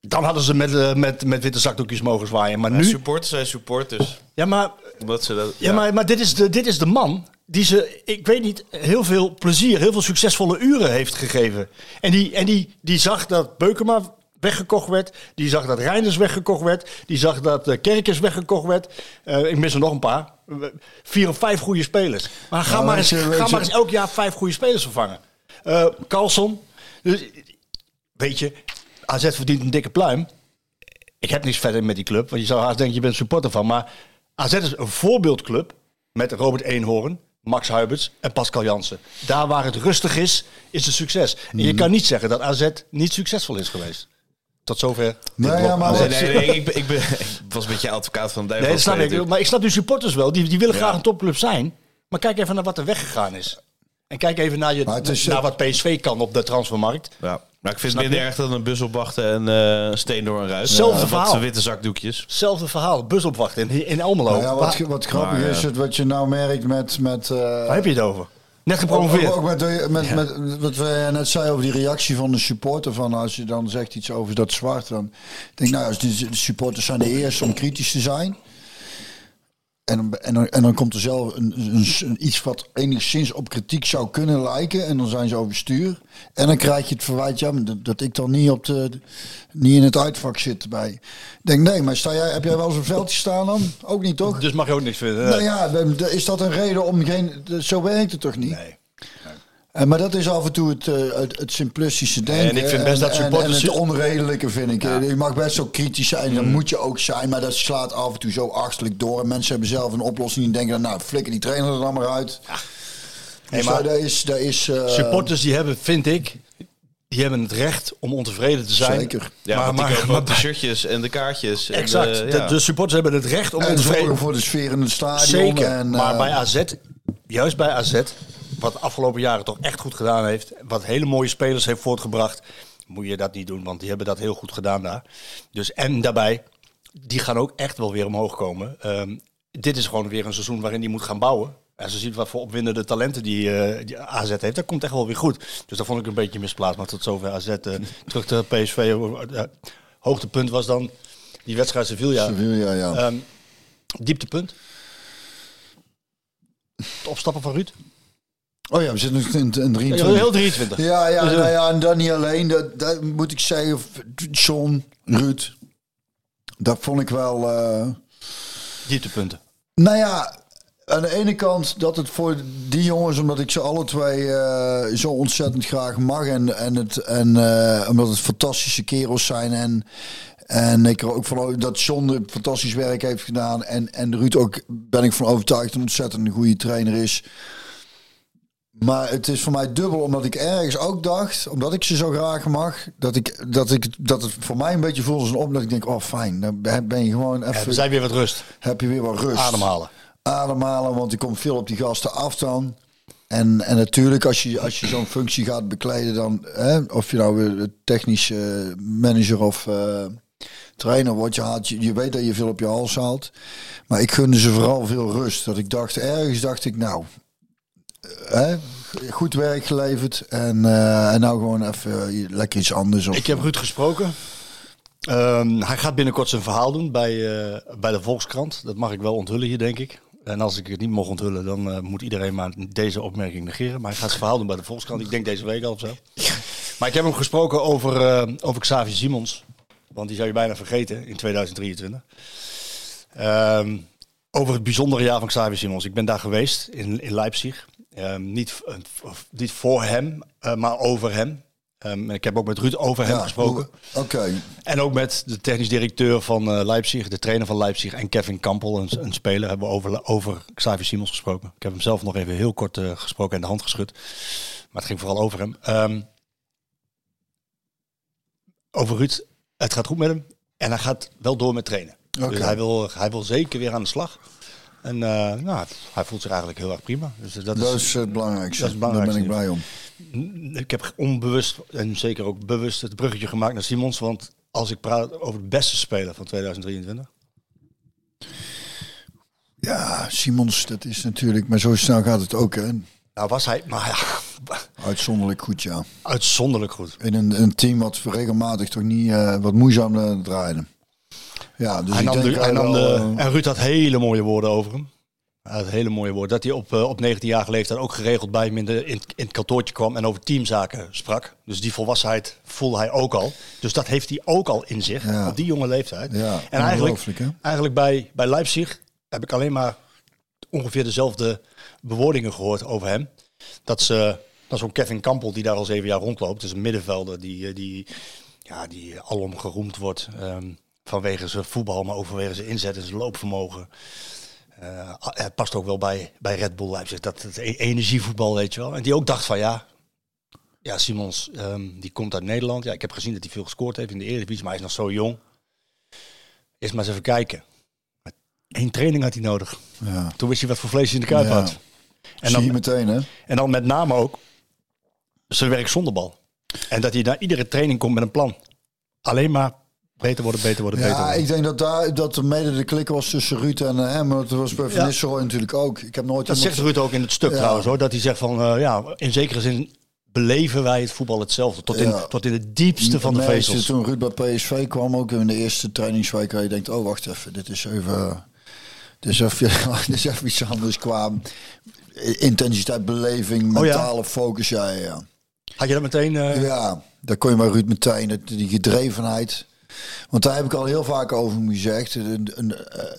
dan hadden ze met, eh, met, met witte zakdoekjes mogen zwaaien. Maar Maar nu, supporters zijn supporters. ja, maar, Omdat ze dat, ja, maar, maar dit, is de, dit is de man die ze, ik weet niet, heel veel plezier, heel veel succesvolle uren heeft gegeven. En die, en die, die zag dat Beukema weggekocht werd. Die zag dat Reinders weggekocht werd. Die zag dat uh, Kerkers weggekocht werd. Eh, ik mis er nog een paar. Vier of vijf goede spelers. Maar ga, Nou, maar, eens, ga maar eens elk jaar vijf goede spelers vervangen. Eh Carlson. Dus, weet je, AZ verdient een dikke pluim. Ik heb niks verder met die club. Want je zou haast denken, je bent supporter van. Maar AZ is een voorbeeldclub. Met Robert Eenhoorn, Max Huiberts en Pascal Jansen. Daar waar het rustig is, is het succes. En je kan niet zeggen dat AZ niet succesvol is geweest. Tot zover. Nee, ja, maar Nee, wat- nee, nee, ik, ben- ik, ben, ik was een beetje advocaat van de duivel. Nee, dat snap ik. Maar ik snap die supporters wel. Die, die willen Ja. graag een topclub zijn. Maar kijk even naar wat er weggegaan is. En kijk even naar, je, het is- naar wat PSV kan op de transfermarkt. Ja. Maar ik vind het minder erg dan een bus opwachten en eh, een steen door een ruit. Hetzelfde Ja, verhaal. Witte zakdoekjes. Hetzelfde verhaal. Bus opwachten in, in Almelo. Nou ja, wat, wat grappig Maar, is, het, wat je nou merkt met... met eh, waar heb je het over? Net gepromoveerd. ook met, met, met wat we net zeiden over die reactie van de supporter. Van als je dan zegt iets over dat zwart. Dan denk ik, nou, als die de supporters zijn de eerste om kritisch te zijn. En, dan- en, dan, en dan komt er zelf een, een, een- iets wat enigszins op kritiek zou kunnen lijken. En dan zijn ze overstuur. En dan krijg je het verwijt ja, dat, dat ik dan niet, op de, niet in het uitvak zit bij. Ik denk, nee, maar sta jij, heb jij wel eens een veldje staan dan? Ook niet, toch? Dus mag je ook niks vinden. Nou ja, is dat een reden om geen... Zo werkt het toch niet? Nee. En, maar dat is af en toe het, eh, het, het simplistische denken. En ik vind best dat en, supporters- en het onredelijke vind ik. Je mag best zo kritisch zijn, dat moet je ook zijn. Maar dat slaat af en toe zo achterlijk door. En mensen hebben zelf een oplossing en denken... dan, nou, flikker die trainer er dan maar uit. Nee, Dus maar daar is... Daar is eh, supporters die hebben, vind ik, die hebben het recht om ontevreden te zijn. Zeker. Ja, maar, maar, de shirtjes en de kaartjes. en exact. de- De, ja. de supporters hebben het recht om En ontevreden zorgen voor de sfeer in het stadion. Zeker. En, maar eh, bij AZ, juist bij AZ, wat de afgelopen jaren toch echt goed gedaan heeft, wat hele mooie spelers heeft voortgebracht, moet je dat niet doen, want die hebben dat heel goed gedaan daar. Dus en daarbij, die gaan ook echt wel weer omhoog komen. Ehm, dit is gewoon weer een seizoen waarin die moet gaan bouwen. Als je ziet wat voor opwindende talenten die, eh, die AZ heeft, dat komt echt wel weer goed. Dus dat vond ik een beetje misplaatst. Maar tot zover AZ. eh, terug naar PSV. eh, hoogtepunt was dan die wedstrijd Sevilla. Sevilla, ja. Ehm, dieptepunt. Het opstappen van Ruud. Oh ja, we zitten in, in 23. Heel 23. Ja, ja, Dus, eh, nou ja, en dan niet alleen. Dat, dat moet ik zeggen, John, Ruud. Dat vond ik wel... eh, Dieptepunten. Nou ja, aan de ene kant dat het voor die jongens, omdat ik ze alle twee eh, zo ontzettend graag mag en, en, het, en eh, omdat het fantastische kerels zijn en, en ik er ook van dat John fantastisch werk heeft gedaan en, en Ruud ook ben ik van overtuigd een ontzettend goede trainer is. Maar het is voor mij dubbel, omdat ik ergens ook dacht, omdat ik ze zo graag mag, dat, ik, dat, ik, dat het voor mij een beetje voelde als een op dat ik denk, oh fijn, dan ben je gewoon even, we zijn weer wat rust. heb je weer wat rust Ademhalen. ademhalen, want die komt veel op die gasten af dan. En, en natuurlijk, als je, als je zo'n functie gaat bekleden, dan hè, of je nou technische manager of uh, trainer wordt, je, haalt, je, je weet dat je veel op je hals haalt. Maar ik gunde ze vooral veel rust. Dat ik dacht, ergens dacht ik, nou, goed werk geleverd. En, uh, en nou gewoon even lekker iets anders. Of, ik heb Ruud gesproken. Um, hij gaat binnenkort zijn verhaal doen bij, uh, bij de Volkskrant. Dat mag ik wel onthullen hier, denk ik. En als ik het niet mocht onthullen, dan moet iedereen maar deze opmerking negeren. Maar hij gaat zijn verhaal doen bij de Volkskrant. Ik denk deze week al of zo. Maar ik heb hem gesproken over, uh, over Xavier Simons. Want die zou je bijna vergeten in 2023. Um, over het bijzondere jaar van Xavier Simons. Ik ben daar geweest in, in Leipzig. Um, niet, niet voor hem, uh, maar over hem. Um, ik heb ook met Ruud over hem ja, gesproken. Oké. Okay. En ook met de technisch directeur van uh, Leipzig, de trainer van Leipzig en Kevin Kampel, een, een speler, hebben we over, over Xavier Simons gesproken. Ik heb hem zelf nog even heel kort uh, gesproken en de hand geschud. Maar het ging vooral over hem. Um, over Ruud, het gaat goed met hem en hij gaat wel door met trainen. Okay. Dus hij wil, hij wil zeker weer aan de slag. En uh, nou, hij voelt zich eigenlijk heel erg prima. Dus dat, dat is, het belangrijkste. Dat is het belangrijkste. Daar ben ik blij om. Ik heb onbewust en zeker ook bewust het bruggetje gemaakt naar Simons. Want als ik praat over de beste speler van 2023. Ja, Simons, dat is natuurlijk, maar zo snel gaat het ook. Hè? Nou, was hij, maar ja. Uitzonderlijk goed, ja. Uitzonderlijk goed. In een, een team wat regelmatig toch niet uh, wat moeizaam uh, draaide. Ja, dus hij ik nam denk de, hij nam wel, de, uh, en Ruud had hele mooie woorden over hem. Hij had hele mooie woorden. Dat hij op, uh, op 19-jarige leeftijd ook geregeld bij hem in, de, in, in het kantoortje kwam en over teamzaken sprak. Dus die volwassenheid voelde hij ook al. Dus dat heeft hij ook al in zich, Ja. op die jonge leeftijd. Ja, en eigenlijk, hè? eigenlijk bij, bij Leipzig heb ik alleen maar ongeveer dezelfde bewoordingen gehoord over hem. Dat ze, dat zo'n Kevin Kampel die daar al zeven jaar rondloopt, dus een middenvelder die, eh, die, ja, die alom geroemd wordt ehm, vanwege zijn voetbal, maar ook vanwege zijn inzet en zijn loopvermogen. Eh, het past ook wel bij, bij Red Bull Leipzig, dat het e- energievoetbal, weet je wel. En die ook dacht van ja, ja Simons, ehm, die komt uit Nederland. Ja, ik heb gezien dat hij veel gescoord heeft in de Eredivisie, maar hij is nog zo jong. Eerst maar eens even kijken. Eén training had hij nodig. ja. Toen wist hij wat voor vlees hij in de kuip Ja. had. En dan, meteen, hè? en dan met name ook zijn werk zonder bal. En dat hij naar iedere training komt met een plan. Alleen maar beter worden, beter worden, beter Ja, worden. ik denk dat daar dat er mede de klik was tussen Ruud en eh, hem. Maar dat was bij Van. Nistelrooy natuurlijk ook. Ik heb nooit Dat iemand- zegt Ruud ook in het stuk Ja. trouwens hoor. Dat hij zegt van eh, ja, in zekere zin beleven wij het voetbal hetzelfde. Tot in, Ja. tot in het diepste van de vezels. Toen Ruud bij PSV kwam, ook in de eerste trainingsweek, dat je denkt, oh wacht even, dit is even, dit is even, dit is even iets anders qua intensiteit, beleving, Oh ja? mentale focus. Ja, ja. Had je dat meteen... eh, Ja, daar kon je bij Ruud meteen, die gedrevenheid. Want daar heb ik al heel vaak over gezegd. Een, een, eh,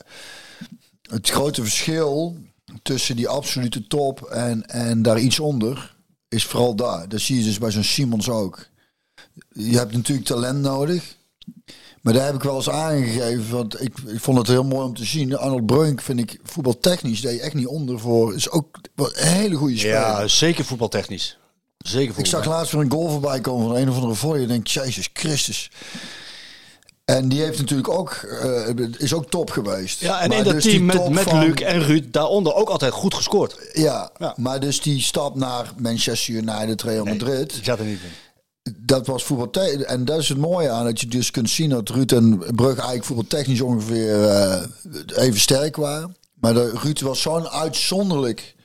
het grote verschil tussen die absolute top en, en daar iets onder is vooral daar. Dat zie je dus bij zo'n Simons ook. Je hebt natuurlijk talent nodig. Maar daar heb ik wel eens aangegeven, want ik, ik vond het heel mooi om te zien. Arnold Breunk vind ik voetbaltechnisch, deed je echt niet onder voor. Is ook een hele goede speler. ja, zeker voetbaltechnisch. Zeker Ik voetbal. zag laatst weer een goal voorbij komen van een of andere voor. Je denkt, Jezus Christus. En die heeft natuurlijk ook, eh, is ook top geweest. Ja, en Maar in dat dus die team met, met van- Luc en Ruud daaronder ook altijd goed gescoord. Ja, Ja. maar dus die stap naar Manchester United, Real Madrid. Die zat er niet in. Dat was voetbal. En dat is het mooie aan dat je dus kunt zien dat Ruud en Brug eigenlijk voetbaltechnisch ongeveer eh, even sterk waren. Maar de, Ruud was zo'n uitzonderlijk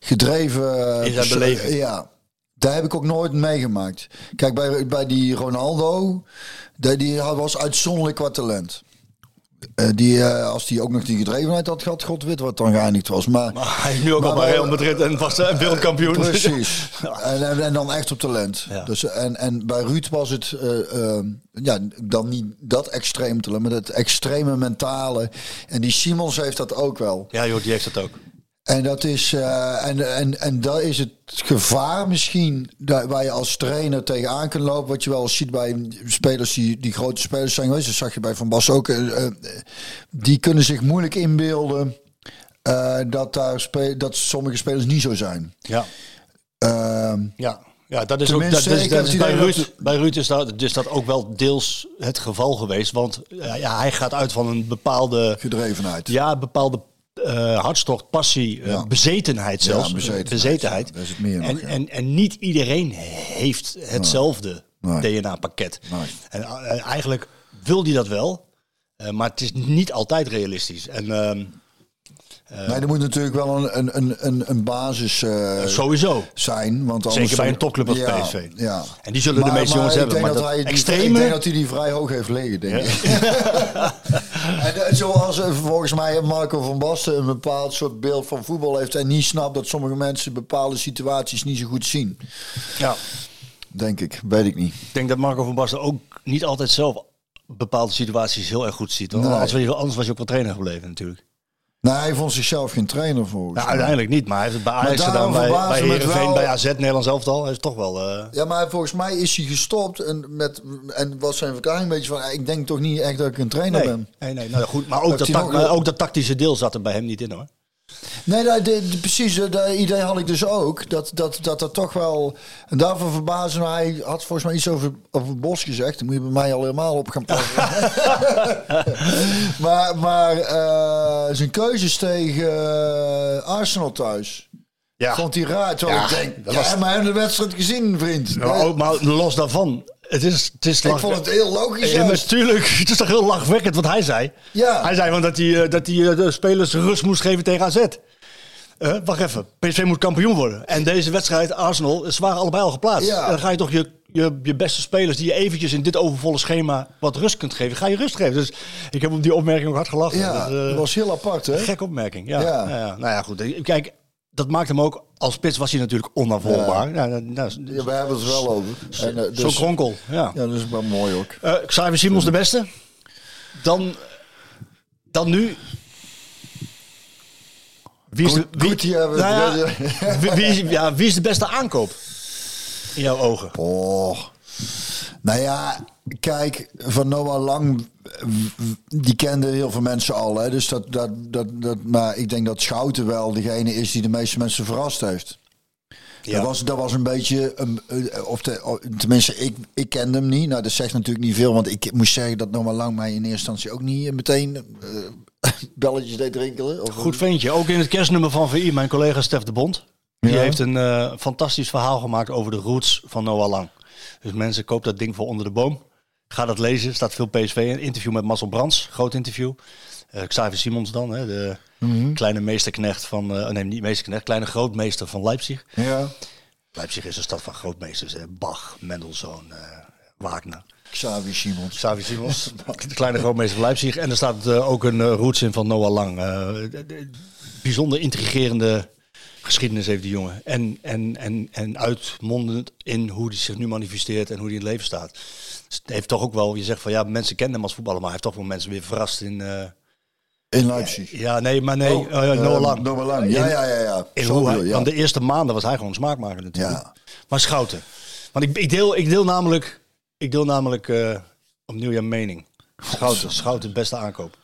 gedreven. eh, In zijn beleving. Ja, daar heb ik ook nooit meegemaakt. Kijk, bij, bij die Ronaldo, die, die was uitzonderlijk qua talent. Eh, die, eh, als die ook nog die gedrevenheid had gehad, god weet wat dan geëindigd was. Maar, Maar hij is nu ook al bij Real Madrid en was een wereldkampioen. Precies. En, en, en dan echt op talent. Ja. Dus, en, en bij Ruud was het eh, eh, ja, dan niet dat extreem talent, maar het extreme mentale. En die Simons heeft dat ook wel. Ja joh, die heeft dat ook. En dat is, eh, en, en, en dat is het gevaar misschien daar, waar je als trainer tegenaan kunt lopen. Wat je wel ziet bij spelers die, die grote spelers zijn geweest. Dat zag je bij Van Bas ook. eh, eh, die kunnen zich moeilijk inbeelden dat, daar spe dat sommige spelers niet zo zijn. Ja. Ehm, Ja, ja dat is ook. Dat, is, dat bij, Ruud, dat- bij Ruud is dat, is dat ook wel deels het geval geweest. Want ja, ja, hij gaat uit van een bepaalde, gedrevenheid. ja, bepaalde eh, hartstocht, passie, eh, Ja. bezetenheid zelfs. Ja, bezetenheid, bezetenheid. ja, dat is het meer nog, en, en, en niet iedereen heeft hetzelfde Nee. DNA-pakket. Nee. En eh, eigenlijk wil die dat wel, maar het is niet altijd realistisch. En ehm, nee, er moet natuurlijk wel een, een, een, een, een basis eh, sowieso. zijn. Want anders Zeker bij een topclub als ja, PSV. Ja. En die zullen de meeste jongens hebben, Denk maar dat dat hij die, extreme- Ik denk dat hij die vrij hoog heeft liggen, denk ik. en, eh, zoals eh, volgens mij Marco van Basten een bepaald soort beeld van voetbal heeft... en niet snapt dat sommige mensen bepaalde situaties niet zo goed zien. Ja. Denk ik, weet ik niet. Ik denk dat Marco van Basten ook niet altijd zelf bepaalde situaties heel erg goed ziet. Want Nee. anders, was je, anders was je ook wel trainer gebleven natuurlijk. Nou, hij vond zichzelf geen trainer volgens Nou, mij. uiteindelijk niet, maar hij heeft het bij Ajax gedaan, bij, bij Heerenveen, wel- bij AZ, Nederlands elftal. Hij is toch wel... eh, Ja, maar volgens mij is hij gestopt en, met, en was zijn verklaring een beetje van... ik denk toch niet echt dat ik een trainer nee, ben. nee, nee, nou goed. Maar ook dat, ook dat tactische deel zat er bij hem niet in hoor. Nee, dat, de- de- precies, dat dat idee had ik dus ook. Dat dat, dat er toch wel... En daarvoor verbazen hij had volgens mij iets over, over Bos gezegd. Dan moet je bij mij al helemaal op gaan passen. maar maar eh, zijn keuzes tegen eh, Arsenal thuis... Ja. Vond hij raar. Terwijl Ja, ik denk, dat ja, was- maar heeft de wedstrijd gezien, vriend. Ook, maar los daarvan, het is, het is ik vond het heel logisch. Ja, juist. natuurlijk. Het is toch heel lachwekkend wat hij zei. Ja. Hij zei van dat hij, eh, dat hij eh, de spelers rust moest geven tegen AZ. Eh, wacht even, PSV moet kampioen worden. En deze wedstrijd, Arsenal, ze waren allebei al geplaatst. Ja. En dan ga je toch je, je, je beste spelers die je eventjes in dit overvolle schema wat rust kunt geven, ga je rust geven. Dus ik heb op die opmerking ook hard gelachen. Ja, eh, dat was heel apart, hè? Gek opmerking, ja. Ja. Ja. ja. Nou ja, goed. Kijk, dat maakt hem ook... Als spits was hij natuurlijk onafvolgbaar. Ja. Nou, nou, Ja, we hebben het wel over. En, Zo'n dus, kronkel, ja. ja, dat is wel mooi ook. Eh Xavier Simons de beste. Dan, dan nu. Wie is, de, Goed- wie, goed, ja, we- nou ja, wie, wie is, ja, wie is de beste aankoop? In jouw ogen. Oh. Nou ja, kijk, van Noah Lang, die kenden heel veel mensen al. Hè? Dus dat, dat, dat, dat, maar ik denk dat Schouten wel degene is die de meeste mensen verrast heeft. Ja. Dat, was, dat was een beetje, een, eh, of de, of- tenminste, ik, ik kende hem niet. Nou, dat zegt natuurlijk niet veel, want ik moest zeggen dat Noah Lang mij in eerste instantie ook niet meteen eh, belletjes deed rinkelen. Of, Goed ventje. Ook in het kerstnummer van VI, mijn collega Stef de Bond. Die Ja. heeft een eh, fantastisch verhaal gemaakt over de roots van Noah Lang. Dus mensen, koop dat ding voor onder de boom. Ga dat lezen. Er staat veel PSV in. Interview met Marcel Brands. Groot interview. Eh Xavier Simons dan. Hè, de Mhm. kleine meesterknecht van... eh, nee, niet meesterknecht. Kleine grootmeester van Leipzig. Ja, Leipzig is een stad van grootmeesters. Hè. Bach, Mendelssohn, eh, Wagner. Xavi Simons. Xavier Simons, de kleine grootmeester van Leipzig. En er staat ook een roots in van Noah Lang. De- de- bijzonder intrigerende geschiedenis heeft die jongen. En, en, en, en uitmondend in hoe hij zich nu manifesteert en hoe hij in het leven staat. Dus het heeft toch ook wel, je zegt van ja, mensen kennen hem als voetballer, maar hij heeft toch wel mensen weer verrast in... eh, In Leipzig. ja, nee, maar nee, Oh, Lang. Ja, ja, ja. ja. in Zo hij, ja. Want de eerste maanden was hij gewoon smaakmaker natuurlijk. Ja. Maar Schouten. Want ik, ik, deel, ik deel namelijk, ik deel namelijk eh, opnieuw jouw mening. Schouten, Schouten beste aankoop.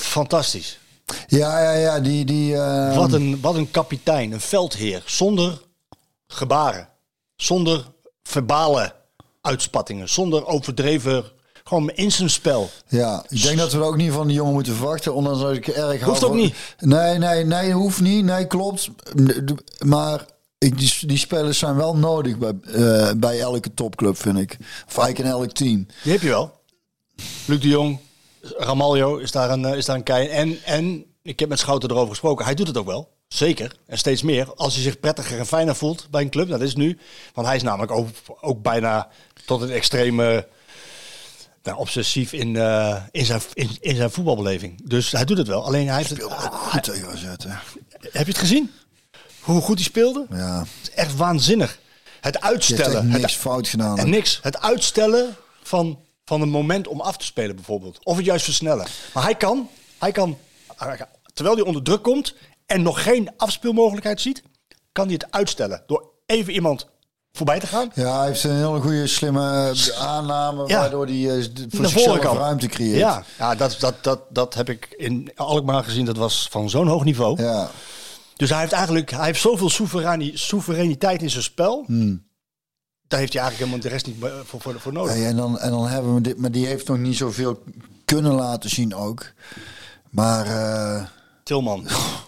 Fantastisch. Ja, ja, ja. Die, die, eh, Wat een, wat een kapitein, een veldheer. Zonder gebaren. Zonder verbale uitspattingen. Zonder overdreven... Gewoon in zijn spel. Ja, ik denk dat we er ook niet van die jongen moeten verwachten. Ondanks dat ik erg Hoeft ook van- niet. Nee, nee, nee, hoeft niet. Nee, klopt. Maar ik, die, die spelers zijn wel nodig bij, eh, bij elke topclub, vind ik. Of eigenlijk in elk team. Die heb je wel. Luc de Jong, Ramaljo is daar een, eh, is daar een kei. En, en ik heb met Schouten erover gesproken. Hij doet het ook wel. Zeker. En steeds meer. Als hij zich prettiger en fijner voelt bij een club. Dat is nu. Want hij is namelijk ook, ook bijna tot het extreme nou, obsessief in, eh, in, zijn, in, in zijn voetbalbeleving. Dus hij doet het wel. Alleen hij heeft het, goed tegen AZ, hè. Heb je het gezien? Hoe goed hij speelde? Ja, Het is echt waanzinnig. Het uitstellen. Het niks fout gedaan. en niks. Het uitstellen van, van een moment om af te spelen bijvoorbeeld. Of het juist versnellen. Maar hij kan, hij kan, terwijl hij onder druk komt en nog geen afspeelmogelijkheid ziet, kan hij het uitstellen. Door even iemand voorbij te gaan. Ja, hij heeft een hele goede, slimme eh, aanname, Ja. waardoor hij eh, voor Naar zichzelf ruimte creëert. Ja, ja dat, dat, dat, dat heb ik in Alkmaar gezien. Dat was van zo'n hoog niveau. Ja. Dus hij heeft eigenlijk hij heeft zoveel soevereiniteit in zijn spel. Hmm. Daar heeft hij eigenlijk helemaal de rest niet eh, voor, voor, voor nodig. Hey, en, dan, en dan hebben we dit, maar die heeft nog niet zoveel kunnen laten zien ook. Maar Tilman.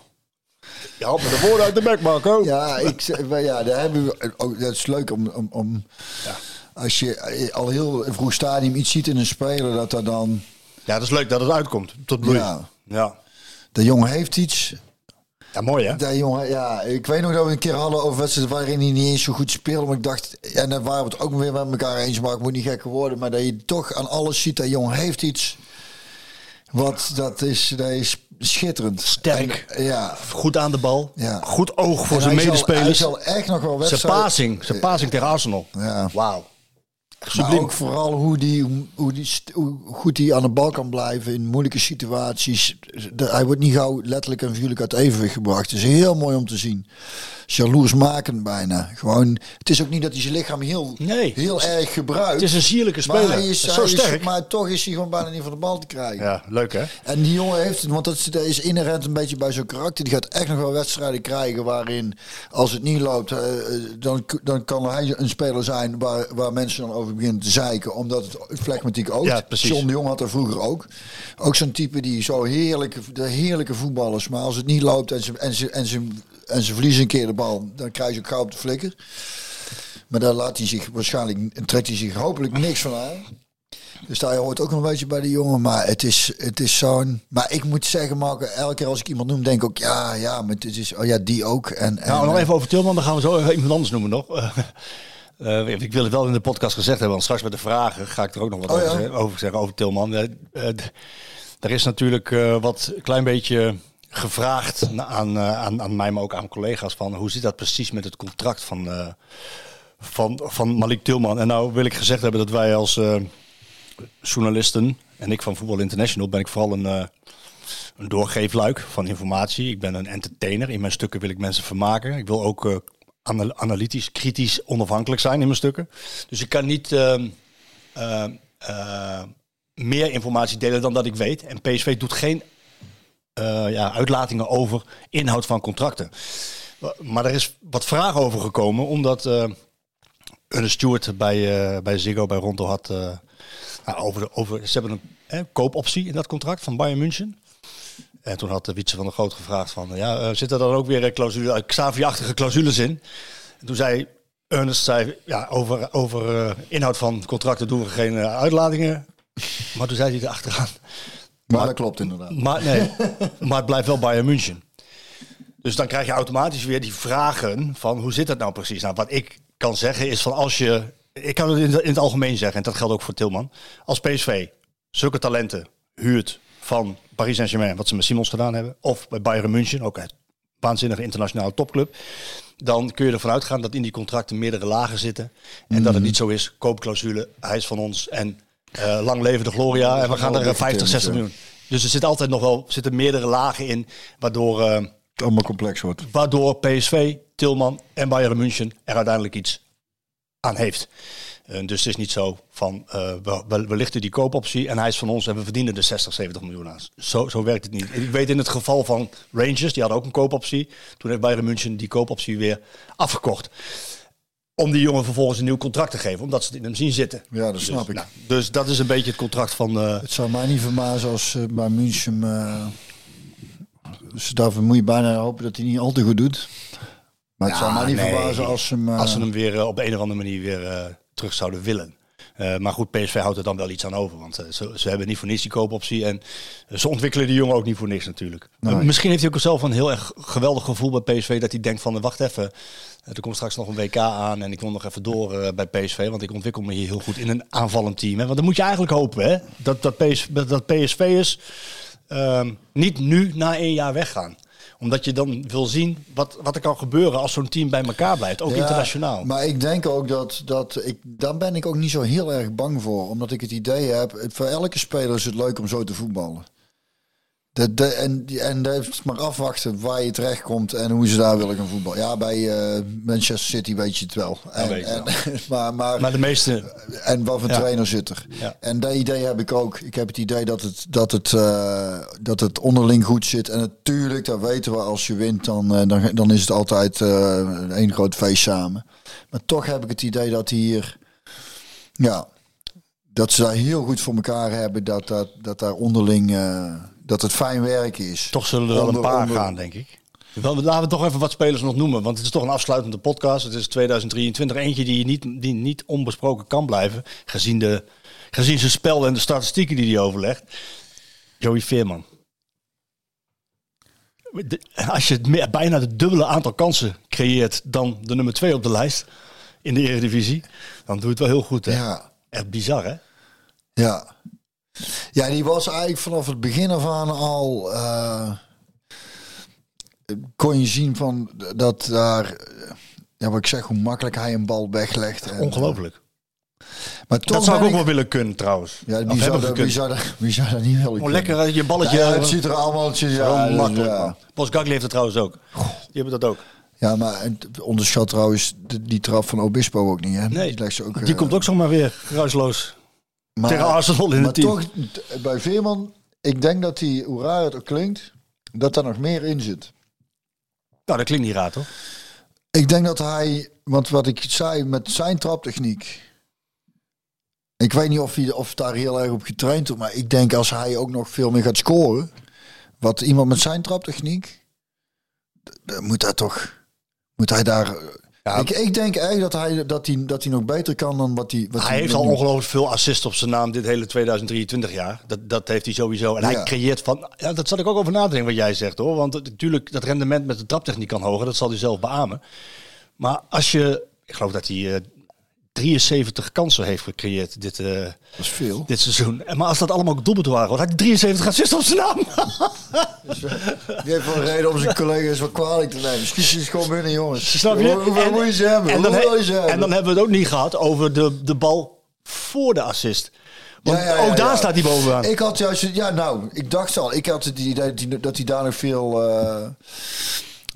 Je haalt me de woorden uit de bek, Marco. ja, ik, ja, daar hebben we, ook, dat is leuk om, om, om als je al heel vroeg stadium iets ziet in een speler, dat er dan, Ja, dat is leuk dat het uitkomt. Tot bloei. ja, Ja. de jongen heeft iets. Ja, mooi hè? De jongen, ja, ik weet nog dat we een keer hadden over wedstrijden waarin hij niet eens zo goed speelde. Maar ik dacht, en daar waren we het ook weer met elkaar eens, maar ik moet niet gekker worden. Maar dat je toch aan alles ziet, dat jongen heeft iets. Wat, dat is, dat is schitterend. Sterk. En, ja. Goed aan de bal. Ja. Goed oog voor En zijn hij zal- medespelers. Hij zal echt nog wel Zijn wedstrijden... passing. Zijn passing tegen Arsenal. Ja. Wauw. Maar ook vooral hoe, die, hoe, die, hoe goed hij aan de bal kan blijven in moeilijke situaties. De- hij wordt niet gauw letterlijk en figuurlijk uit evenwicht gebracht. Het is heel mooi om te zien. Jaloersmakend bijna. Gewoon, het is ook niet dat hij zijn lichaam heel, Nee. heel erg gebruikt. Het is een sierlijke maar speler. hij is, Hij is zo hij is- sterk. maar toch is hij gewoon bijna niet van de bal te krijgen. Ja, leuk hè? En die jongen heeft het, want dat is, dat is inherent een beetje bij zo'n karakter. Die gaat echt nog wel wedstrijden krijgen waarin, als het niet loopt, eh, eh, dan, dan kan hij een speler zijn waar, waar mensen dan over beginnen te zeiken, omdat het flegmatiek ook. Ja, precies. John de Jong had er vroeger ook. Ook zo'n type die zo heerlijke, de heerlijke voetballers, maar als het niet loopt en ze, en ze, en ze, en ze verliezen een keer de bal, dan krijg je ook gauw op de flikker. Maar daar laat hij zich waarschijnlijk, trekt hij zich hopelijk niks van aan. Dus daar hoort ook nog een beetje bij de jongen. Maar het is, het is zo'n. Maar ik moet zeggen, Marco, elke keer als ik iemand noem, denk ik ook ja, ja, maar het is. Oh ja, die ook. En, en, Nou, nog even over Tilman. Dan gaan we zo even iemand anders noemen nog. Eh, ik wil het wel in de podcast gezegd hebben, want straks met de vragen ga ik er ook nog wat Oh, over, ja? zeggen, over zeggen over Tilman. Eh, er is natuurlijk eh, wat een klein beetje gevraagd aan, aan, aan mij, maar ook aan collega's van hoe zit dat precies met het contract van, van, van Malik Tilman. En nou wil ik gezegd hebben dat wij als journalisten en ik van Voetbal International ben ik vooral een, een doorgeefluik van informatie. Ik ben een entertainer. In mijn stukken wil ik mensen vermaken. Ik wil ook ana- analytisch, kritisch, onafhankelijk zijn in mijn stukken. Dus ik kan niet ehm, eh, eh, meer informatie delen dan dat ik weet. En PSV doet geen eh, ja, uitlatingen over inhoud van contracten. Maar er is wat vraag over gekomen, omdat eh een steward bij, bij Ziggo, bij Ronto had... nou, over, de, over, ze hebben een koopoptie in dat contract van Bayern München. En toen had de Wietse van der Groot gevraagd van... Ja, eh, zitten er dan ook weer clausule, eh, Xavi-achtige clausules in? En toen zei Ernest, zei, ja, over, over eh, inhoud van contracten doen we geen uitlatingen. Maar toen zei hij erachteraan... maar dat klopt inderdaad. Maar, nee, maar het blijft wel Bayern München. Dus dan krijg je automatisch weer die vragen van hoe zit dat nou precies? Nou, wat ik kan zeggen is van als je... Ik kan het in het, in het algemeen zeggen, en dat geldt ook voor Tilman. Als PSV zulke talenten huurt van Paris Saint-Germain, wat ze met Simons gedaan hebben, of bij Bayern München, ook een waanzinnige internationale topclub, dan kun je ervan uitgaan dat in die contracten meerdere lagen zitten. En dat het niet zo is, koopclausule, hij is van ons en eh, lang leven de Gloria. En we gaan er eh, 50, 60 miljoen. Dus er zit altijd nog wel zitten meerdere lagen in, waardoor, eh, Het allemaal complex wordt. waardoor PSV, Tilman en Bayern München er uiteindelijk iets aan heeft. Eh, dus het is niet zo van eh, we, lichten die koopoptie en hij is van ons en we verdienen de 60, 70 miljoen aan. Zo, zo werkt het niet. Ik weet in het geval van Rangers, die hadden ook een koopoptie. Toen heeft Bayern München die koopoptie weer afgekocht. Om die jongen vervolgens een nieuw contract te geven, omdat ze het in hem zien zitten. Ja, dat snap ik. Nou, dus dat is een beetje het contract van. eh, Het zou mij niet verbazen als bij München. dus daarvoor moet je bijna hopen dat hij niet al te goed doet. Maar het Ja, zou mij niet nee. verbazen als ze hem. Als ze hem weer op een of andere manier weer terug zouden willen. Eh, maar goed, PSV houdt er dan wel iets aan over. Want eh, ze, ze hebben niet voor niets die koopoptie. En ze ontwikkelen die jongen ook niet voor niks natuurlijk. Nee. Eh, misschien heeft hij ook zelf een heel erg geweldig gevoel bij PSV. Dat hij denkt van, wacht even. Er komt straks nog een WK aan en ik wil nog even door bij PSV. Want ik ontwikkel me hier heel goed in een aanvallend team. Hè? Want dan moet je eigenlijk hopen hè? Dat, dat, PSV, dat PSV'ers ehm, niet nu na één jaar weggaan omdat je dan wil zien wat, wat er kan gebeuren als zo'n team bij elkaar blijft. Ook Ja, internationaal. Maar ik denk ook dat, dat ik, daar ben ik ook niet zo heel erg bang voor. Omdat ik het idee heb, voor elke speler is het leuk om zo te voetballen. De, de, en, en dat heeft maar afwachten waar je terecht komt en hoe ze daar willen gaan voetballen. Ja, bij eh, Manchester City weet je het wel. En, weet je en- maar, maar, Maar de meeste en wat voor Ja. trainer zit er? Ja. En dat idee heb ik ook. Ik heb het idee dat het, dat het, eh, dat het onderling goed zit. En natuurlijk, dat weten we, als je wint, dan, eh, dan, dan is het altijd eh, een één groot feest samen. Maar toch heb ik het idee dat hier, ja, dat ze daar heel goed voor elkaar hebben. Dat, dat, dat daar onderling, eh, dat het fijn werken is. Toch zullen er wel een paar onder- gaan, denk ik. Wel, laten we toch even wat spelers nog noemen. Want het is toch een afsluitende podcast. Het is 2023. Eentje die niet, die niet onbesproken kan blijven. Gezien, de, gezien zijn spel en de statistieken die hij overlegt. Joey Veerman. De- als je het bijna het dubbele aantal kansen creëert dan de nummer 2 op de lijst in de Eredivisie, dan doe je het wel heel goed. Hè? Ja, Echt bizar, hè? ja. Ja, die was eigenlijk vanaf het begin af aan al... eh, kon je zien van dat daar... eh, Ja, wat ik zeg, hoe makkelijk hij een bal weglegt. En, Ongelooflijk. Maar toch Dat zou ik ook wel willen kunnen, trouwens. Ja, wie zou, hebben dat, wie, zou dat, wie zou dat niet willen Gewoon kunnen? lekker eh, je balletje. Ja, het ziet er allemaal... Ja, dus, makkelijk. ja. man. Postgagli heeft het trouwens ook. Die hebben dat ook. Ja, maar onderschat trouwens die trap van Obispo ook niet. Hè? Nee, die, legt ze ook, Die eh, komt ook zomaar weer geruisloos. Maar, tegen Arsenal in maar het team. toch, t- bij Veerman, ik denk dat hij, hoe raar het ook klinkt, dat daar nog meer in zit. Nou, dat klinkt niet raar, toch? Ik denk dat hij, want wat ik zei met zijn traptechniek. Ik weet niet of hij of daar heel erg op getraind wordt, maar ik denk als hij ook nog veel meer gaat scoren, wat iemand met zijn traptechniek, moet hij toch, moet hij daar. Ja. ik, ik denk echt dat hij, dat, hij, dat hij nog beter kan dan wat hij. Wat Hij heeft al ongelooflijk veel assists op zijn naam dit hele 2023 jaar. Dat, dat heeft hij sowieso. En Ja. hij creëert van... Ja, dat zat ik ook over na te denken wat jij zegt hoor. Want natuurlijk, dat rendement met de traptechniek kan hoger. Dat zal hij zelf beamen. Maar als je... Ik geloof dat hij eh, 73 kansen heeft gecreëerd dit, eh, Dat is veel. dit seizoen. En Maar als dat allemaal ook waren, had hij 73 assists op zijn naam. Die heeft wel een reden om zijn collega's wat kwalijk te nemen. Schiet eens gewoon binnen, jongens. Snap je? Hoeveel En- moet je ze hebben? En dan, he- ze hebben? en dan hebben we het ook niet gehad over de, de bal voor de assist. Want Ja, ja, ja, ook daar staat hij bovenaan. Ik had juist, ja, nou, ik dacht al, ik had het idee dat hij- dat hij daar nog veel. eh,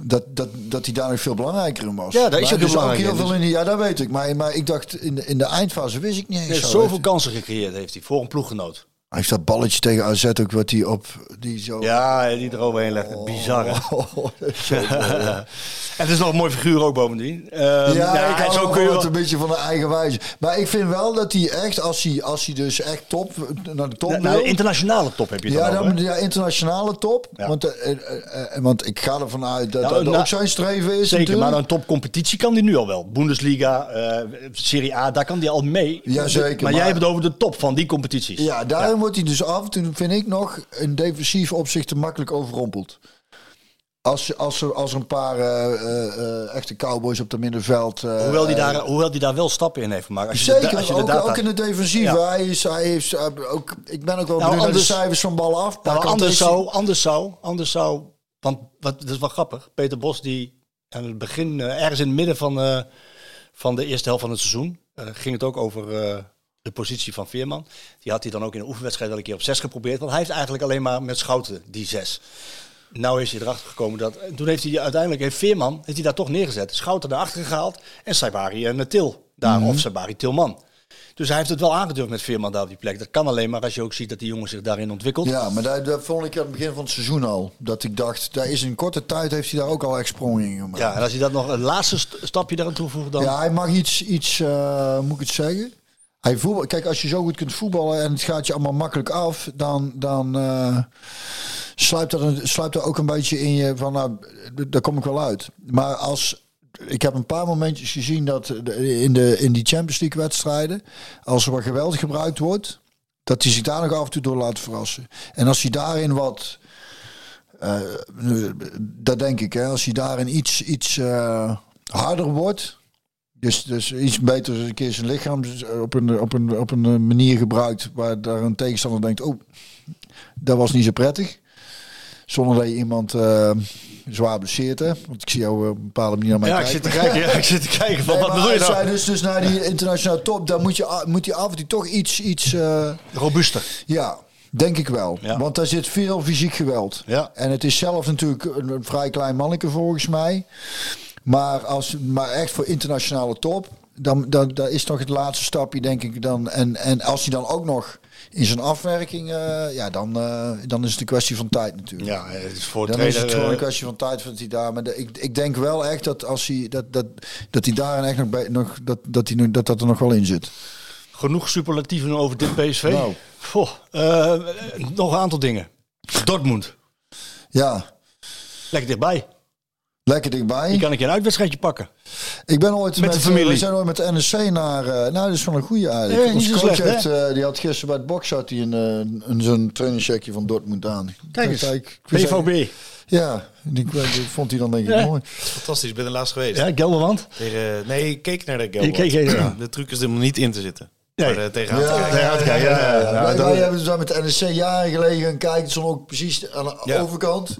dat, dat, dat hij daar nog veel belangrijker in was. Ja, daar is hij dus heel belangrijk heel in, veel in. Ja, dat weet ik. Maar, maar ik dacht, in de, in de eindfase wist ik niet eens. Hij heeft zo. zoveel kansen gecreëerd heeft hij voor een ploeggenoot. Hij heeft dat balletje tegen AZ ook, wat hij op. Die zo. Ja, die eroverheen legt. Bizar? Oh, mooi, ja. En het is nog een mooi figuur ook bovendien. Ehm, Ja, ja, ik hou ook wel een beetje van de eigen wijze. Maar ik vind wel dat hij echt, als hij, als hij dus echt top, naar de top Ja, wil... nou, internationale top heb je ja, dan over, ja, internationale top. Want, eh, eh, eh, want ik ga ervan uit dat Nou, dat nou, ook zijn streven is Zeker, natuurlijk. maar een topcompetitie kan die nu al wel. Bundesliga, Serie A, daar kan die al mee. Ja, zeker, Maar, maar- jij hebt het over de top van die competities. Ja, daarin wordt hij dus af en toe, vind ik nog, in defensief opzicht te makkelijk overrompeld. Als, als, er, als er een paar eh, eh, echte cowboys op het middenveld... Hoewel die, daar, hoewel die daar wel stappen in heeft gemaakt. Als je de- Zeker, als je de ook, data- ook in het defensieve. Ja. Hij is, hij heeft, ook, ik ben ook wel Nou, benieuwd naar anders- de cijfers van ballen afpakken. Nou, anders zou, anders zou, anders zou, want wat, dat is wel grappig. Peter Bos die aan het begin, ergens in het midden van, van de eerste helft van het seizoen, ging het ook over de positie van Veerman. Die had hij dan ook in een oefenwedstrijd wel een keer op zes geprobeerd, want hij heeft eigenlijk alleen maar met Schouten die zes. Nou is hij erachter gekomen dat, en toen heeft hij uiteindelijk, heeft Veerman, heeft hij daar toch neergezet. Schouten erachter gehaald en Saibari en Til daar, Mhm. of Saibari Tilman. Dus hij heeft het wel aangedurfd met Veerman daar op die plek. Dat kan alleen maar als je ook ziet dat die jongen zich daarin ontwikkelt. Ja, maar dat, dat vond ik aan het begin van het seizoen al. Dat ik dacht, daar is in korte tijd heeft hij daar ook al echt sprongen in gemaakt. Ja, en als je dat nog een laatste st- stapje daaraan toevoegt, dan... Ja, hij mag iets, iets eh, moet ik het zeggen? Hij voetbal, kijk, als je zo goed kunt voetballen en het gaat je allemaal makkelijk af, dan, dan eh, sluipt, dat een, sluipt dat ook een beetje in je van, nou, daar kom ik wel uit. Maar als, ik heb een paar momentjes gezien dat in, de, in die Champions League wedstrijden, als er wat geweld gebruikt wordt, dat hij zich daar nog af en toe door laat verrassen. En als hij daarin wat, eh, dat denk ik, hè, als hij daarin iets, iets eh, harder wordt, dus, dus iets beter een keer zijn lichaam op een, op, een, op een manier gebruikt waar daar een tegenstander denkt, oh, dat was niet zo prettig. Zonder dat je iemand eh, zwaar blesseert, hè? Want ik zie jou op een bepaalde manier naar mij Ja, ik kijken. zit te kijken. Ja, ik zit te kijken. Van, Nee, wat bedoel je nou? dus, dus naar die internationale top, dan moet, je, moet hij af en toe toch iets, iets eh, Robuuster. ja, denk ik wel. Ja. Want daar zit veel fysiek geweld. Ja. En het is zelf natuurlijk een, een vrij klein manneke volgens mij. Maar, als, maar echt voor internationale top, dan, dan, dan is toch het laatste stapje, denk ik. Dan, en, en als hij dan ook nog in zijn afwerking, eh, ja, dan, eh, dan is het een kwestie van tijd natuurlijk. Ja, het is voor Dan trainer... is het gewoon een eh, kwestie van tijd dat hij daar. Maar de- ik, ik denk wel echt dat als hij dat, dat, dat hij daar echt nog bij nog dat, dat, hij, nu- dat dat er nog wel in zit. genoeg superlatieven over dit PSV. Nou. Goh, eh, nog een aantal dingen. Dortmund. Ja, Lekker dichtbij. Lekker dichtbij. Die kan ik je een uitwedstrijdje pakken. Ik ben ooit Met met, de eh, familie. We zijn ooit met de NSC naar... eh, nou, dat is wel een goede eigenlijk. Niet zo slecht, eh, die had gisteren bij het boksen had hij een, een, zo'n trainingscheckje van Dortmund aan. Kijk eens. Ik- ik- ik- BVB. Ja, die, die vond hij dan denk ik Ja. mooi. Fantastisch, ik ben er laatst geweest. Ja, Gelderland. Tegen, nee, ik keek naar de Je Gelderland. keek heen, ja. De truc is er niet in te zitten. Nee. Maar uh, tegenaan te Ja, kijken. Ja, kijk, ja, ja, ja. wij, wij hebben dus daar met de NSC jaren gelegen gaan kijken. Het stond ook precies aan de Ja. overkant.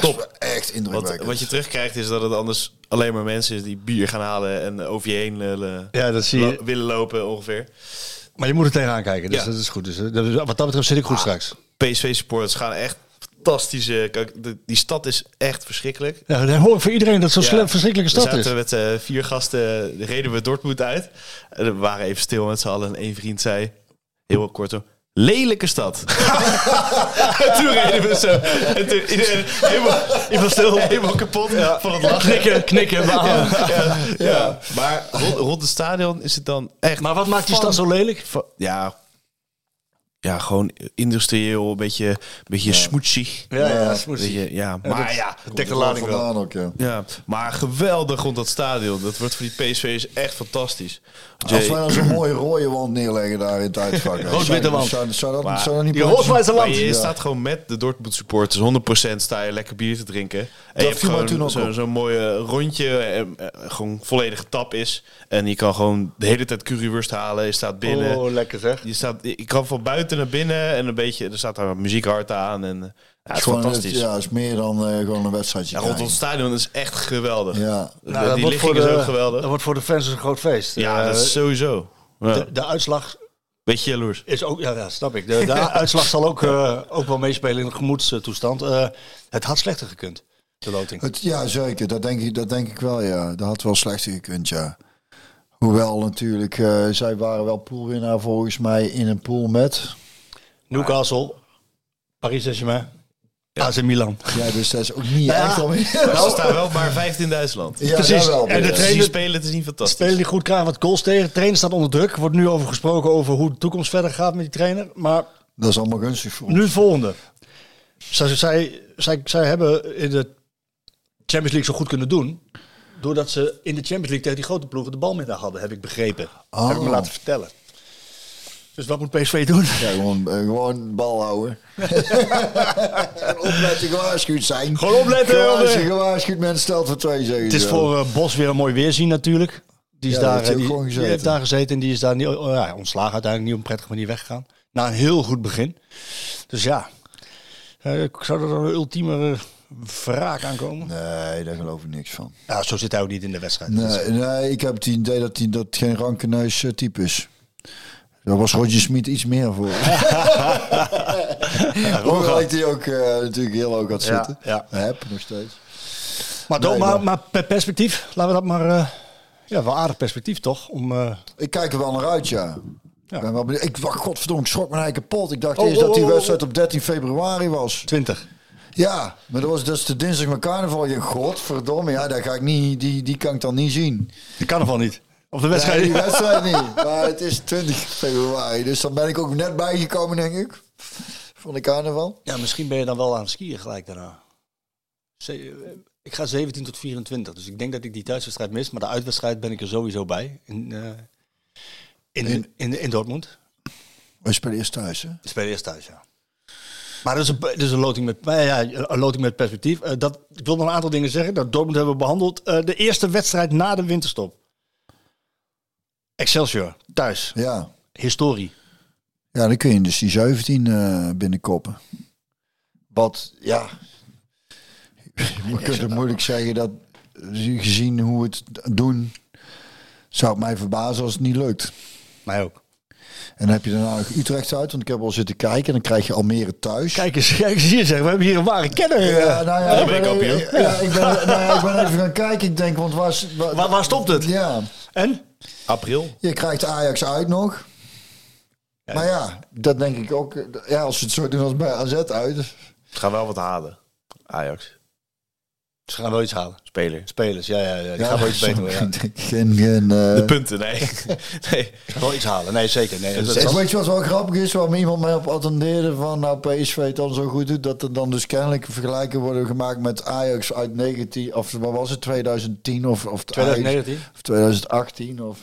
Top. Echt Wat, indrukwekkend. wat je terugkrijgt is dat het anders alleen maar mensen is die bier gaan halen en over je heen lullen- Ja, dat zie je. lo- willen lopen ongeveer. Maar je moet er tegenaan kijken, dus Ja. dat is goed. Dus, eh, dat is- wat dat betreft zit ik goed straks. PSV-supporters gaan echt fantastische... Die stad is echt verschrikkelijk. Ja, dat hoor ik voor iedereen dat zo'n Ja. verschrikkelijke We stad is. zaten met eh, vier gasten, de reden we Dortmund uit. En we waren even stil met z'n allen en één vriend zei, heel kort zo, lelijke stad. en toen reden we zo. En toen iedereen helemaal, helemaal stil, helemaal kapot van het lachen. Knikken, knikken, Ja, ja, ja. Maar rond, rond het stadion is het dan echt... Maar wat maakt die stad zo lelijk? Ja, ja, gewoon industrieel, een beetje, een beetje smoetsig. Ja, ja, smoetsig. beetje, ja, maar ja, Dekt de lading wel. ook, ja. ja, maar geweldig rond dat stadion. Dat wordt voor die PSV's echt fantastisch. Als wij dan zo'n mooie rode wand neerleggen daar in het uitvak. Rood-witte wand. Zou, zou, dat, Maar zou dat niet Die passen? Rooswijze maar land. je Ja. staat gewoon met de Dortmund supporters, 100% sta je lekker bier te drinken. En je hebt gewoon zo'n zo'n mooie rondje, eh, eh, gewoon volledige tap is. En je kan gewoon de hele tijd currywurst halen. Je staat binnen. Oh, lekker zeg. Je, staat, je kan van buiten naar binnen en een beetje, er staat daar muziek hard aan. En, eh, ja, het is Gewoon, fantastisch. het- ja, Ja, is meer dan eh, gewoon een wedstrijdje. rondom kijken. het stadion is echt geweldig. Ja. De- Nou, dat die wordt voor ligging is de- ook geweldig. Dat wordt voor de fans een groot feest. ja, Eh, dat is sowieso. Ja. de, de uitslag Beetje jaloers. is ook, ja, ja snap ik. De, de uitslag zal ook, eh, ook wel meespelen in de gemoedstoestand. Eh, het had slechter gekund, de loting. Het, ja, zeker. Dat denk, ik, dat denk ik wel, ja. Dat had wel slechter gekund, ja. Hoewel natuurlijk, eh, zij waren wel poolwinnaar volgens mij in een pool met... Newcastle, Paris Saint-Germain, AC Milan. Ja, dus dat is ook niet Ja. echt alweer. Ze staan wel maar vijfde in Duitsland. Ja, Precies. wel. En de ja. Trainer- die spelen te zien fantastisch. Spelen die goed, krijgen wat goals tegen. De trainer staat onder druk. Er wordt nu over gesproken over hoe de toekomst verder gaat met die trainer. Maar Dat is allemaal gunstig voor ons. nu het volgende. Zij, zij, zij, zij hebben in de Champions League zo goed kunnen doen. Doordat ze in de Champions League tegen die grote ploegen de bal hadden, heb ik begrepen. Oh. Heb ik me laten vertellen. Dus wat moet PSV doen? Ja, gewoon, eh, gewoon bal houden. en opletten, gewaarschuwd zijn. Gewoon opletten, Gewaarschuwd, gewaarschuwd mensen stelt voor twee zeggen Het is voor eh, Bos weer een mooi weerzien natuurlijk. Die, is Ja, daar heeft eh, ook die, heeft daar gezeten en die is daar niet, oh, ja, ontslagen uiteindelijk niet op een prettige manier weggegaan. Na een heel goed begin. Dus ja, eh, zou er een ultieme wraak aankomen? Nee, daar geloof ik niks van. Ja, zo zit hij ook niet in de wedstrijd. Nee, nee ik heb het idee dat hij dat geen rankeneus eh, type is. Daar was Roger Smit iets meer voor. Hoewel ik die ook eh, natuurlijk heel hoog had zitten. ja. Heb nog steeds. maar, nee, maar, maar- per perspectief, laten we dat maar... eh, ja, wel aardig perspectief toch? Om, eh, Ik kijk er wel naar uit, ja. Ja. Ik wacht, godverdomme, ik schrok me eigen kapot. Ik dacht Oh, eerst dat die oh, oh, wedstrijd op 13 februari was. 20. Ja, maar dat was dus de dinsdag met carnaval. Je godverdomme, ja, daar ga ik niet, die, die kan ik dan niet zien. Die carnaval niet. Of de wedstrijd Nee, die niet. wedstrijd niet. Maar het is 20 februari, dus dan ben ik ook net bijgekomen, denk ik. Van de carnaval. Ja, misschien ben je dan wel aan het skiën gelijk daarna. Eh, Ik ga 17 tot 24, dus ik denk dat ik die thuiswedstrijd mis. Maar de uitwedstrijd ben ik er sowieso bij. In, eh, in, in, in, in Dortmund. We spelen eerst thuis, hè? Ik speel eerst thuis, ja. Maar dat is een, dat is een loting met, nou ja, een loting met perspectief. Eh, dat, ik wil nog een aantal dingen zeggen. Dat Dortmund hebben we behandeld. Eh, de eerste wedstrijd na de winterstop. Excelsior, thuis. Ja. Historie. Ja, dan kun je dus die 17 eh binnenkoppen. Wat, ja... Je kunt het moeilijk zeggen dat, gezien hoe we het doen, zou het mij verbazen als het niet lukt. Mij ook. En dan heb je daarna nog Utrecht uit, want ik heb al zitten kijken. En dan krijg je Almere thuis. Kijk eens, kijk eens hier zeg. We hebben hier een ware kenner. eh. Ja, nou ja, ik ben ja, ik ben, nou ja, ik ben even gaan kijken. Ik denk, want waar, Waar, waar stopt het? Ja, En? April. je krijgt Ajax uit nog. maar ja, dat denk ik ook. Ja, als ze het zo doen als bij AZ uit. Het gaat wel wat halen. Ajax. Ze gaan wel iets halen. Speler. Spelers, ja, ja, ja. Die Ja, gaan wel iets beter worden. Ja. Geen, geen, eh, De punten, nee. nee. Ze gaan wel iets halen. Nee, zeker. Nee, dat, weet je wat wel grappig is, waar iemand mij op attendeerde van nou PSV het dan zo goed doet, dat er dan dus kennelijk vergelijken worden gemaakt met Ajax uit 19, of wat was het, 2010 of, of 2019? of 2018 of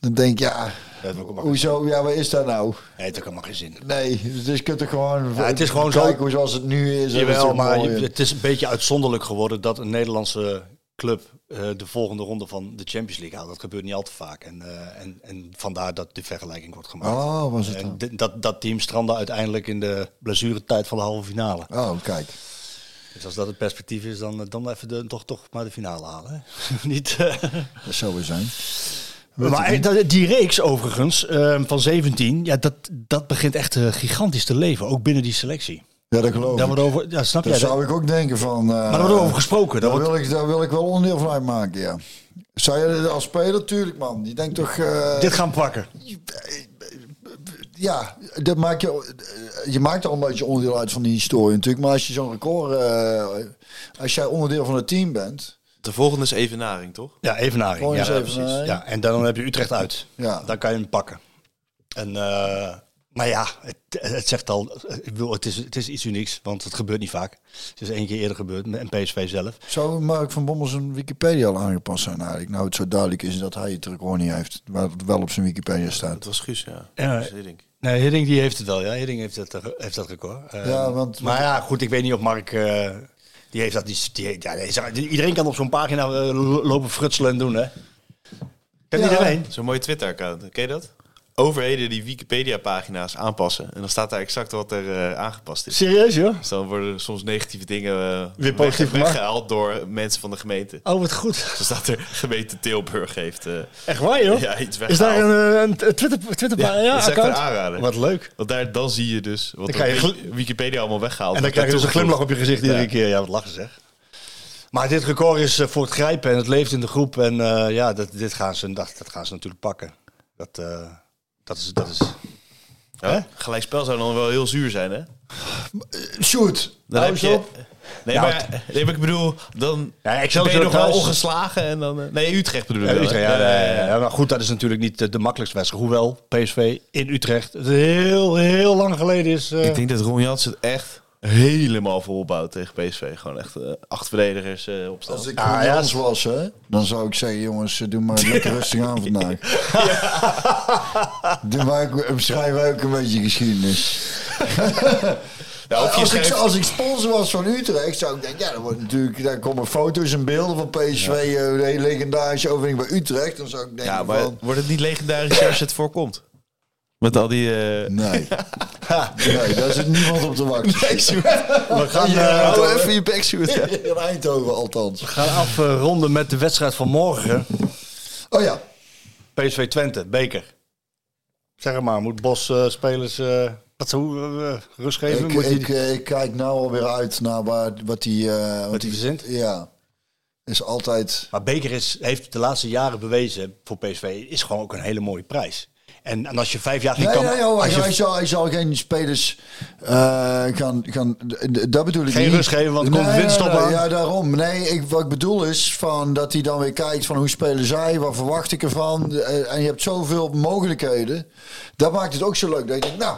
dan denk ik Ja, dat maar- hoezo, ja wat is dat nou? Nee, het heeft ook helemaal geen zin. Nee, dus je kunt er gewoon Ja, het is gewoon zo- kijken hoe zoals het nu is. en Jawel, maar je- het is een beetje uitzonderlijk geworden dat een Nederlandse club eh, de volgende ronde van de Champions League haalt. Dat gebeurt niet al te vaak. En, eh, en, en vandaar dat de vergelijking wordt gemaakt. Oh, was het en dan? di- dat, dat team strandde uiteindelijk in de blessuretijd van de halve finale. Oh, kijk. Dus als dat het perspectief is, dan, dan even de, toch, toch maar de finale halen. Hè? niet, eh, Dat zou weer zijn. Maar eh, dat- die reeks overigens eh, van 17, ja, dat, dat begint echt eh, gigantisch te leven. Ook binnen die selectie. Ja, dat geloof Daar ik. wordt over, ja, snap jij? zou ik ook denken van... eh, maar daar wordt over gesproken. Daar wordt, wil, ik, daar wil ik wel onderdeel van uitmaken, ja. Zou je dat als speler? Tuurlijk, man. Je denkt toch... dit gaan pakken. Ja, dat maak je, je maakt al een beetje onderdeel uit van die historie natuurlijk. Maar als je zo'n record... als jij onderdeel van het team bent... De volgende is evenaring, toch? Ja, Evenaring. Ja, ja, precies. en dan heb je Utrecht uit. Ja. Dan kan je hem pakken. En, eh, maar ja, het, het zegt al, ik bedoel, het, is, het is iets unieks, want het gebeurt niet vaak. Het is één keer eerder gebeurd met een PSV zelf. Zou Mark van Bommel zijn Wikipedia al aangepast zijn eigenlijk? Nou, het zo duidelijk is dat hij het record niet heeft. Waar het wel op zijn Wikipedia staat. Dat was Guus, ja. Ja. Ik denk- Nee, Hiddink die heeft het wel, ja. Hiddink heeft, het, heeft dat record. Eh, Ja, want- maar ja, goed, ik weet niet of Mark... eh, die heeft dat niet... Die, ja, iedereen kan op zo'n pagina eh, lopen frutselen en doen, hè? Kan Ja. iedereen? Zo'n mooie Twitter-account, ken je dat? Overheden die Wikipedia-pagina's aanpassen. En dan staat daar exact wat er eh, aangepast is. Serieus, joh? Dus dan worden soms negatieve dingen eh, Weer positief weg- weggehaald door mensen van de gemeente. Oh, wat goed. Zo staat er gemeente Tilburg heeft eh, Echt waar, joh? ja, iets Is daar weggehaald. een, een Twitter, Twitter Ja, ja, dat aanrader. Wat leuk. Want daar, dan zie je dus wat Dan je Wikipedia allemaal weggehaald En dan krijg je dus een glimlach op je gezicht iedere Ja. keer. Ja, wat lachen zeg. Maar dit record is voor het grijpen en het leeft in de groep. En ja, dat, dit gaan ze, dat, dat gaan ze natuurlijk pakken. Dat, dat is... Dat is Ja, Hè? Gelijkspel zou dan wel heel zuur zijn, hè? Shoot! Dan Hou heb je... op. Nee, Ja, maar, nee, maar ik bedoel, dan Ja, ik ben je nog wel ongeslagen en dan... eh, nee, Utrecht bedoel ik Ja, wel, Utrecht, ja, ja, ja, ja. Maar goed, dat is natuurlijk niet de, de makkelijkste wedstrijd. Hoewel PSV in Utrecht het heel, heel lang geleden is. eh, Ik denk dat Ron Jans het echt helemaal volbouwt tegen PSV. Gewoon echt eh, acht verdedigers eh opstellen. Als ik Ah, ja. Jans was, hè, dan zou ik zeggen, jongens, doe maar lekker rustig aan vandaag. Doe maar ook, schrijf ook een beetje geschiedenis. Ja, als, ik, als ik sponsor was van Utrecht, zou ik denken, ja, dan wordt natuurlijk, daar komen foto's en beelden van PSV, eh, de hele legendarische overwinning bij Utrecht. Dan zou ik denken Ja, maar van, wordt het niet legendarisch als het voorkomt? Met al die... eh nee. nee, daar zit niemand op te wachten. we gaan, Ja, eh, even je Sjoerd. In Eindhoven althans. gaan afronden met de wedstrijd van morgen. Oh ja, PSV Twente, beker. Zeg maar, moet Bos eh, spelers eh, wat zo eh, rust geven? ik, moet ik, eh, ik kijk nou alweer uit naar waar, wat hij... eh, Wat hij verzint? Ja, is altijd... Maar beker is, heeft de laatste jaren bewezen voor PSV, is gewoon ook een hele mooie prijs. En, en als je vijf jaar geen Nee, kan... nee, joh, als hij, je hij zal, hij zal geen spelers eh, gaan, gaan... Dat bedoel ik Geen niet. rust geven, want er komt winst op aan. Ja, daarom. Nee, ik, wat ik bedoel is van dat hij dan weer kijkt van hoe spelen zij, wat verwacht ik ervan. Eh, En je hebt zoveel mogelijkheden. Dat maakt het ook zo leuk. Dat je denkt, nou...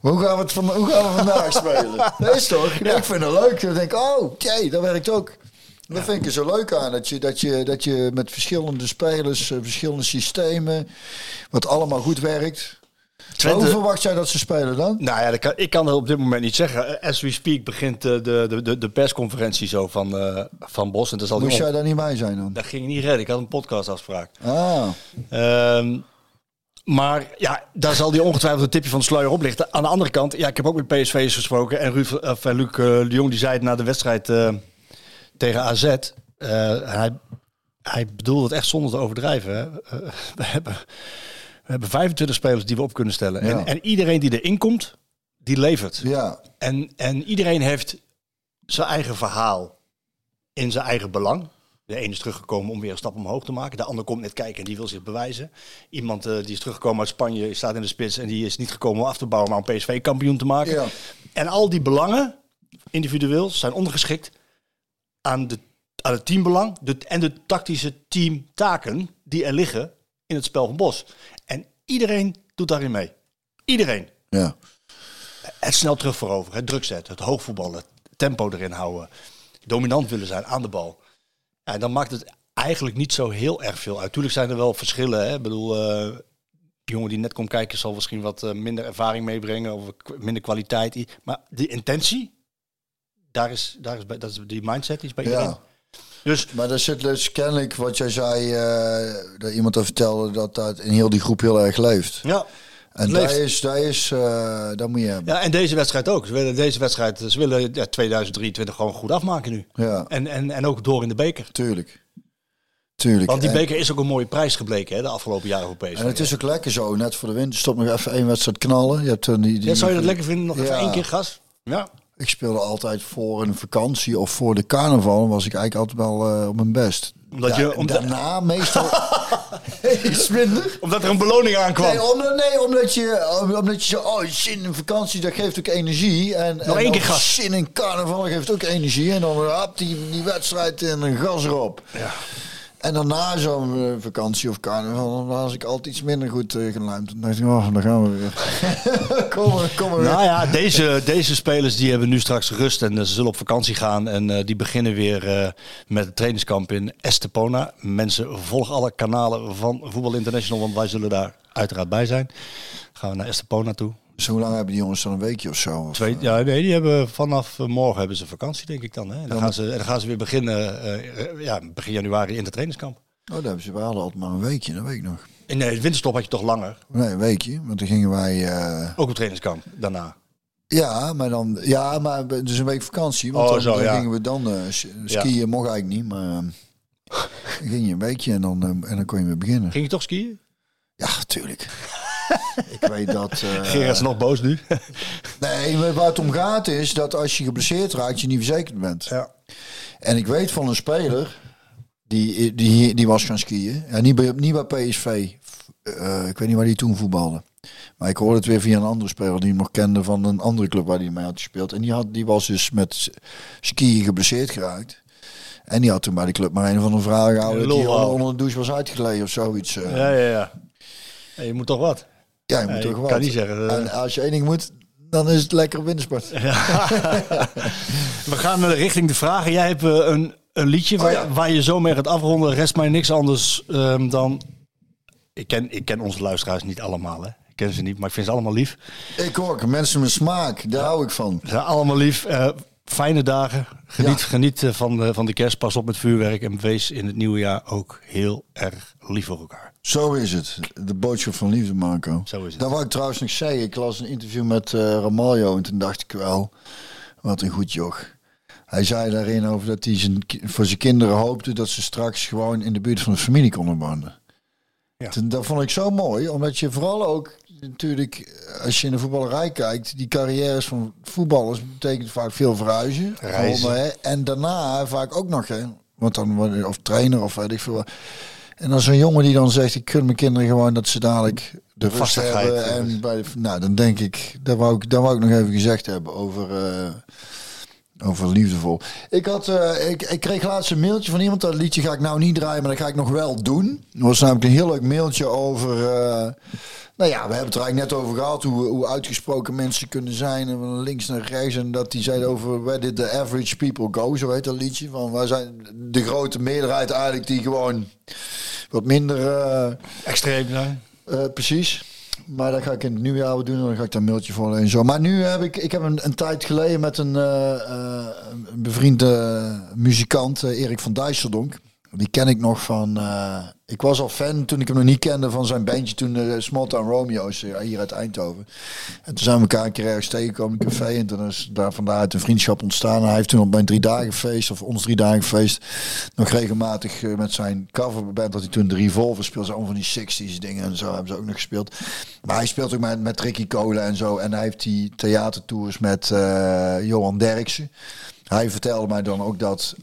Hoe gaan we, het van, hoe gaan we vandaag spelen? Dat is toch? Ik vind het leuk. Dan denk ik, oh, jee, dat werkt ook. Dat vind ik er zo leuk aan. Dat je, dat je, dat je met verschillende spelers, eh, verschillende systemen, wat allemaal goed werkt. Twente- Hoe verwacht jij dat ze spelen dan? Nou ja, dat kan, ik kan het op dit moment niet zeggen. As we speak begint eh, de, de, de, de persconferentie zo van, eh, van Bos. En dan zal die Moest jij daar niet bij zijn dan? Dat ging niet redden. Ik had een podcastafspraak. Ah, Ehm, maar ja, daar zal hij ongetwijfeld een tipje van de sluier oplichten. Aan de andere kant, ja, ik heb ook met PSV'ers gesproken. En Ruud, eh, Luc eh, de Jong die zei het na de wedstrijd eh, tegen AZ. eh, hij, hij bedoelde het echt zonder te overdrijven. Hè. Eh, we, hebben, we hebben 25 spelers die we op kunnen stellen. Ja. En, en iedereen die erin komt, die levert. ja. En, en iedereen heeft zijn eigen verhaal in zijn eigen belang. De ene is teruggekomen om weer een stap omhoog te maken. De ander komt net kijken en die wil zich bewijzen. Iemand eh, die is teruggekomen uit Spanje, staat in de spits en die is niet gekomen om af te bouwen, maar om PSV kampioen te maken. Ja. En al die belangen, individueel, zijn ondergeschikt aan, de, aan het teambelang de, en de tactische teamtaken die er liggen in het spel van Bos. En iedereen doet daarin mee. Iedereen. Ja. Het snel terug voorover, het druk zetten, het hoogvoetballen, het tempo erin houden, dominant willen zijn aan de bal. Ja, dan maakt het eigenlijk niet zo heel erg veel uit. Tuurlijk zijn er wel verschillen. Hè? Ik bedoel, eh, jongen die net komt kijken zal misschien wat eh, minder ervaring meebrengen of minder kwaliteit. Maar die intentie, daar is, daar is, dat is die mindset die is bij iedereen. ja. Dus Maar er zit dus kennelijk, wat jij zei, eh, dat iemand er vertelde, dat dat in heel die groep heel erg leeft. ja. En leeft. daar is, daar is, eh dat moet je hebben. ja, en deze wedstrijd ook. Ze willen deze wedstrijd, ze willen ja, 2023 gewoon goed afmaken nu. Ja, En, en, en ook door in de beker. tuurlijk. Tuurlijk. Want die En- beker is ook een mooie prijs gebleken hè, de afgelopen jaren op PSV. En het is ook lekker zo, net voor de winter. Stop nog even één wedstrijd knallen. Je hebt dan die, die, Ja, zou je dat lekker vinden? Nog even één keer gas? Ja. Ik speelde altijd voor een vakantie of voor de carnaval. Was ik eigenlijk altijd wel eh, op mijn best. Omdat Ja, je- omdat- Daarna meestal iets minder. Omdat er een beloning aankwam. Nee, omdat, nee, omdat je, omdat je zo, oh, zin in vakantie, dat geeft ook energie. En, Nog en één dan keer gas. Zin in carnaval geeft ook energie. En dan hap die, die wedstrijd en een gas erop. Ja. En daarna zo'n eh, vakantie of carnaval, dan was ik altijd iets minder goed uh, geluimd. Dan dacht ik, oh, daar gaan we weer. kom maar, kom maar weer. Nou ja, deze, deze spelers die hebben nu straks rust en eh, ze zullen op vakantie gaan. En die beginnen weer met het trainingskamp in Estepona. Mensen, volg alle kanalen van Voetbal International, want wij zullen daar uiteraard bij zijn. Gaan we naar Estepona toe. Dus hoe lang hebben die jongens dan een weekje of zo? Of, Twee, ja, nee, die hebben vanaf eh, morgen hebben ze vakantie, denk ik dan. Hè? En dan, gaan ze, en dan gaan ze weer beginnen, eh, eh, ja, begin januari in het trainingskamp. Oh, daar hebben ze, we hadden altijd maar een weekje, dat weet ik nog. In de winterstop had je toch langer, Nee, een weekje, want dan gingen wij... eh, ook op trainingskamp daarna. ja, maar dan... Ja, maar dus een week vakantie. Want Oh, dan, zo, dan ja. gingen we dan eh, s- skiën, mocht eigenlijk niet, maar... eh, ging je een weekje en dan, eh, en dan kon je weer beginnen. Ging je toch skiën? Ja, tuurlijk. ik weet dat... eh, Gerard is nog boos nu. Nee, maar waar het om gaat is dat als je geblesseerd raakt, je niet verzekerd bent. ja. En ik weet van een speler, die, die, die was gaan skiën. Ja, niet, bij, niet bij PSV. Eh, ik weet niet waar hij toen voetbalde. Maar ik hoorde het weer via een andere speler die hem nog kende van een andere club waar hij mee had gespeeld. En die, had, die was dus met skiën geblesseerd geraakt. En die had toen bij de club maar een van de vragen gehouden Lulverhaal. onder, onder de douche was uitgeleden of zoiets. eh. Ja, ja, ja. Ja, je moet toch wat? Ja, je moet Ja, toch ik wel. kan niet zeggen, eh. En als je één ding moet, dan is het lekker wintersport. We gaan eh, richting de vragen. Jij hebt eh, een, een liedje waar, Oh ja. waar je zo mee gaat afronden. Rest mij niks anders ehm, dan... Ik ken, ik ken onze luisteraars niet allemaal, hè. Ik ken ze niet, maar ik vind ze allemaal lief. Ik ook, mensen met smaak, daar hou ik van. Ze zijn allemaal lief. Fijne dagen. Geniet, Ja. geniet van, de, van de kerst. Pas op met vuurwerk. En wees in het nieuwe jaar ook heel erg lief voor elkaar. Zo is het. De boodschap van liefde, Marco. Zo is het. Dat wou ik trouwens nog zeggen. Ik las een interview met Ramaljo en toen dacht ik wel, wat een goed joch. Hij zei daarin over dat hij zijn, voor zijn kinderen hoopte dat ze straks gewoon in de buurt van de familie konden wonen. Ja. Toen- Dat vond ik zo mooi, omdat je vooral ook natuurlijk, als je in de voetballerij kijkt, die carrières van voetballers betekent vaak veel verhuizen. Reizen. En daarna vaak ook nog, hè, want dan of trainer of weet ik veel. En dan zo'n jongen die dan zegt, ik kun mijn kinderen gewoon dat ze dadelijk de rust hebben. En bij de, nou, dan denk ik, dat wou ik, dat wou ik nog even gezegd hebben over, eh, over liefdevol. Ik, had, eh, ik, ik kreeg laatst een mailtje van iemand, dat liedje ga ik nou niet draaien, maar dat ga ik nog wel doen. Er was namelijk een heel leuk mailtje over... eh, nou ja, we hebben het er eigenlijk net over gehad, hoe, hoe uitgesproken mensen kunnen zijn. En van links naar rechts. En dat die zei over where did the average people go, zo heet dat liedje. Van waar zijn de grote meerderheid eigenlijk die gewoon wat minder... eh, Extreem zijn. eh, precies. Maar dat ga ik in het nieuwjaar wel doen en dan ga ik dat mailtje voorlezen. Zo. Maar nu heb ik, ik heb een, een tijd geleden met een, eh, een bevriende muzikant, Erik van Dijsseldonk. Die ken ik nog van. eh, ik was al fan toen ik hem nog niet kende van zijn bandje toen de Small Town Romeo's eh, hier uit Eindhoven. En toen zijn we elkaar een keer ergens tegengekomen in een café en toen is daar vandaaruit een vriendschap ontstaan. En hij heeft toen op mijn drie dagen feest of ons drie dagen feest nog regelmatig eh, met zijn coverband dat hij toen de Revolver speelde, zo van die 60s dingen en zo hebben ze ook nog gespeeld. Maar hij speelt ook met, met Ricky Kolen en zo en hij heeft die theatertours met eh, Johan Derksen. Hij vertelde mij dan ook dat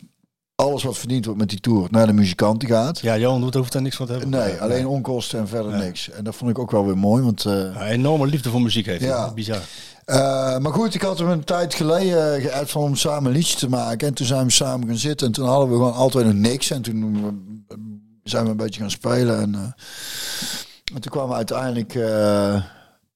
alles wat verdiend wordt met die tour naar de muzikanten gaat. Ja, Johan doet hoeft daar niks van te hebben. Nee, alleen onkosten en verder niks. En dat vond ik ook wel weer mooi, want... Ja, enorme liefde voor muziek heeft. Ja. Bizar. Eh, maar goed, ik had hem een tijd geleden geappt van om samen een liedje te maken. En toen zijn we samen gaan zitten. En toen hadden we gewoon altijd nog niks. En toen eh, zijn we een beetje gaan spelen. En, en toen kwamen we uiteindelijk...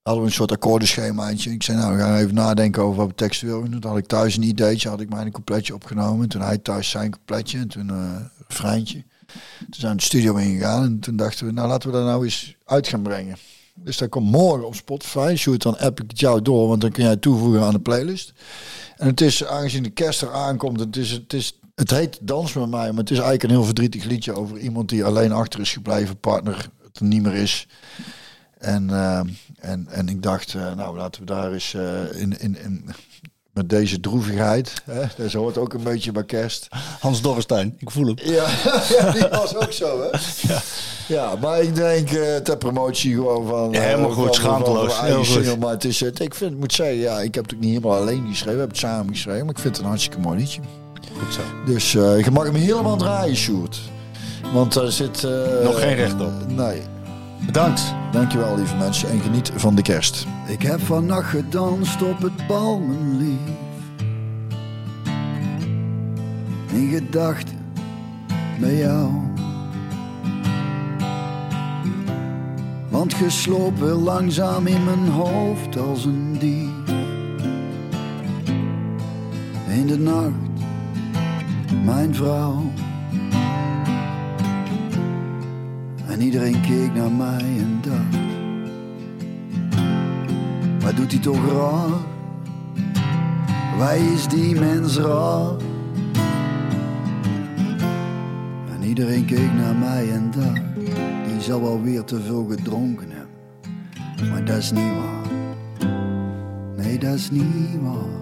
hadden we een soort akkoordenschemaatje. Ik zei, nou, we gaan even nadenken over wat we teksten willen. Toen had ik thuis een ideetje, had ik mijn coupletje opgenomen. Toen hij thuis zijn coupletje. En toen eh een refreintje. Toen zijn we de studio ingegaan. En toen dachten we, nou, laten we dat nou eens uit gaan brengen. Dus dat komt morgen op Spotify. Shoot, dan app ik het jou door, want dan kun jij toevoegen aan de playlist. En het is, aangezien de kerst er aankomt, het, is, het, is, het heet Dans met mij, maar het is eigenlijk een heel verdrietig liedje over iemand die alleen achter is gebleven, partner het er niet meer is. En, eh, en, en ik dacht, eh, nou laten we daar eens eh, in, in, in, met deze droevigheid, hè, dat hoort ook een beetje bij kerst. Hans Dorrestein, ik voel hem. Ja, ja, die was ook zo, hè? Ja, maar ik denk eh, ter promotie gewoon van... Ja, helemaal goed, schaamteloos, heel goed. maar het is, het, ik vind, moet zeggen, ja, ik heb het ook niet helemaal alleen geschreven. We hebben het samen geschreven, maar ik vind het een hartstikke mooi liedje. Goed zo. Dus je mag hem helemaal draaien, Sjoerd. Want daar zit... Nog geen recht op. Nee. Bedankt. Dankjewel, lieve mensen. En geniet van de kerst. Ik heb vannacht gedanst op het bal, mijn lief. In gedachten met jou. Want geslopen langzaam in mijn hoofd als een dief. In de nacht, mijn vrouw. En iedereen keek naar mij en dacht. Wat doet hij toch raar? Waar is die mens raar? En iedereen keek naar mij en dacht, die zal wel weer te veel gedronken hebben. Maar dat is niet waar. Nee, dat is niet waar.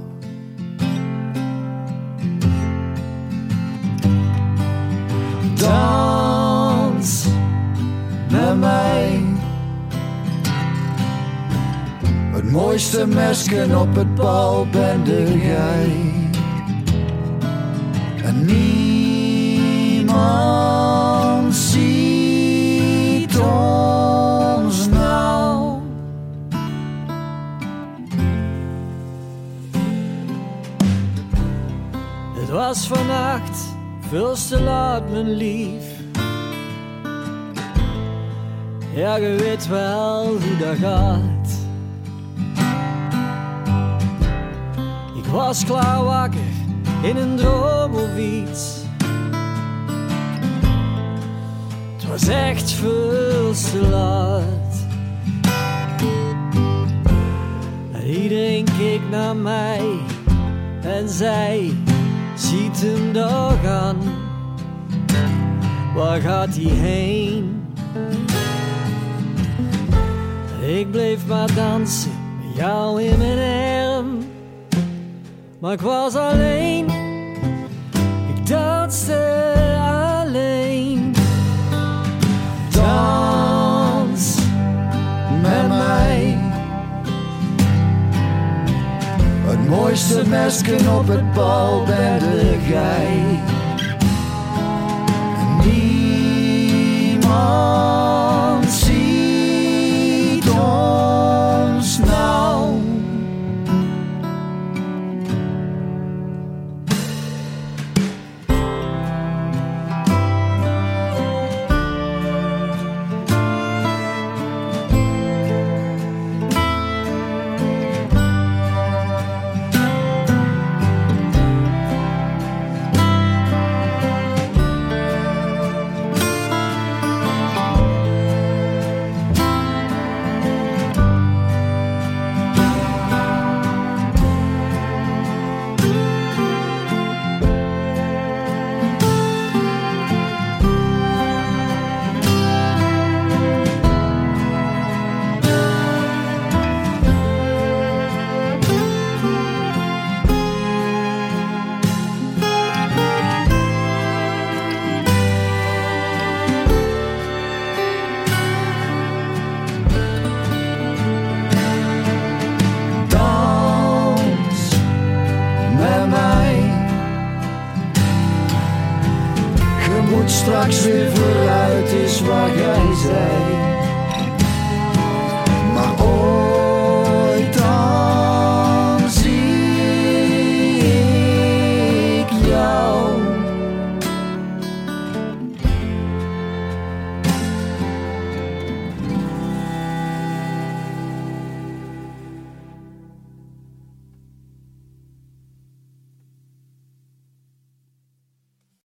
Dans mij. Het mooiste mesken op het bal ben jij. En niemand ziet ons nou. Het was vannacht veel te laat, mijn lief. Ja, je weet wel hoe dat gaat. Ik was klaar wakker in een droom of iets. Het was echt veel te laat. En iedereen keek naar mij en zei: Ziet hem toch aan, waar gaat hij heen? Ik bleef maar dansen met jou in mijn arm, maar ik was alleen. Ik danste alleen. Dans met mij. Het mooiste mesken op het bal ben de gij. Niemand straks weer vooruit is waar jij zei.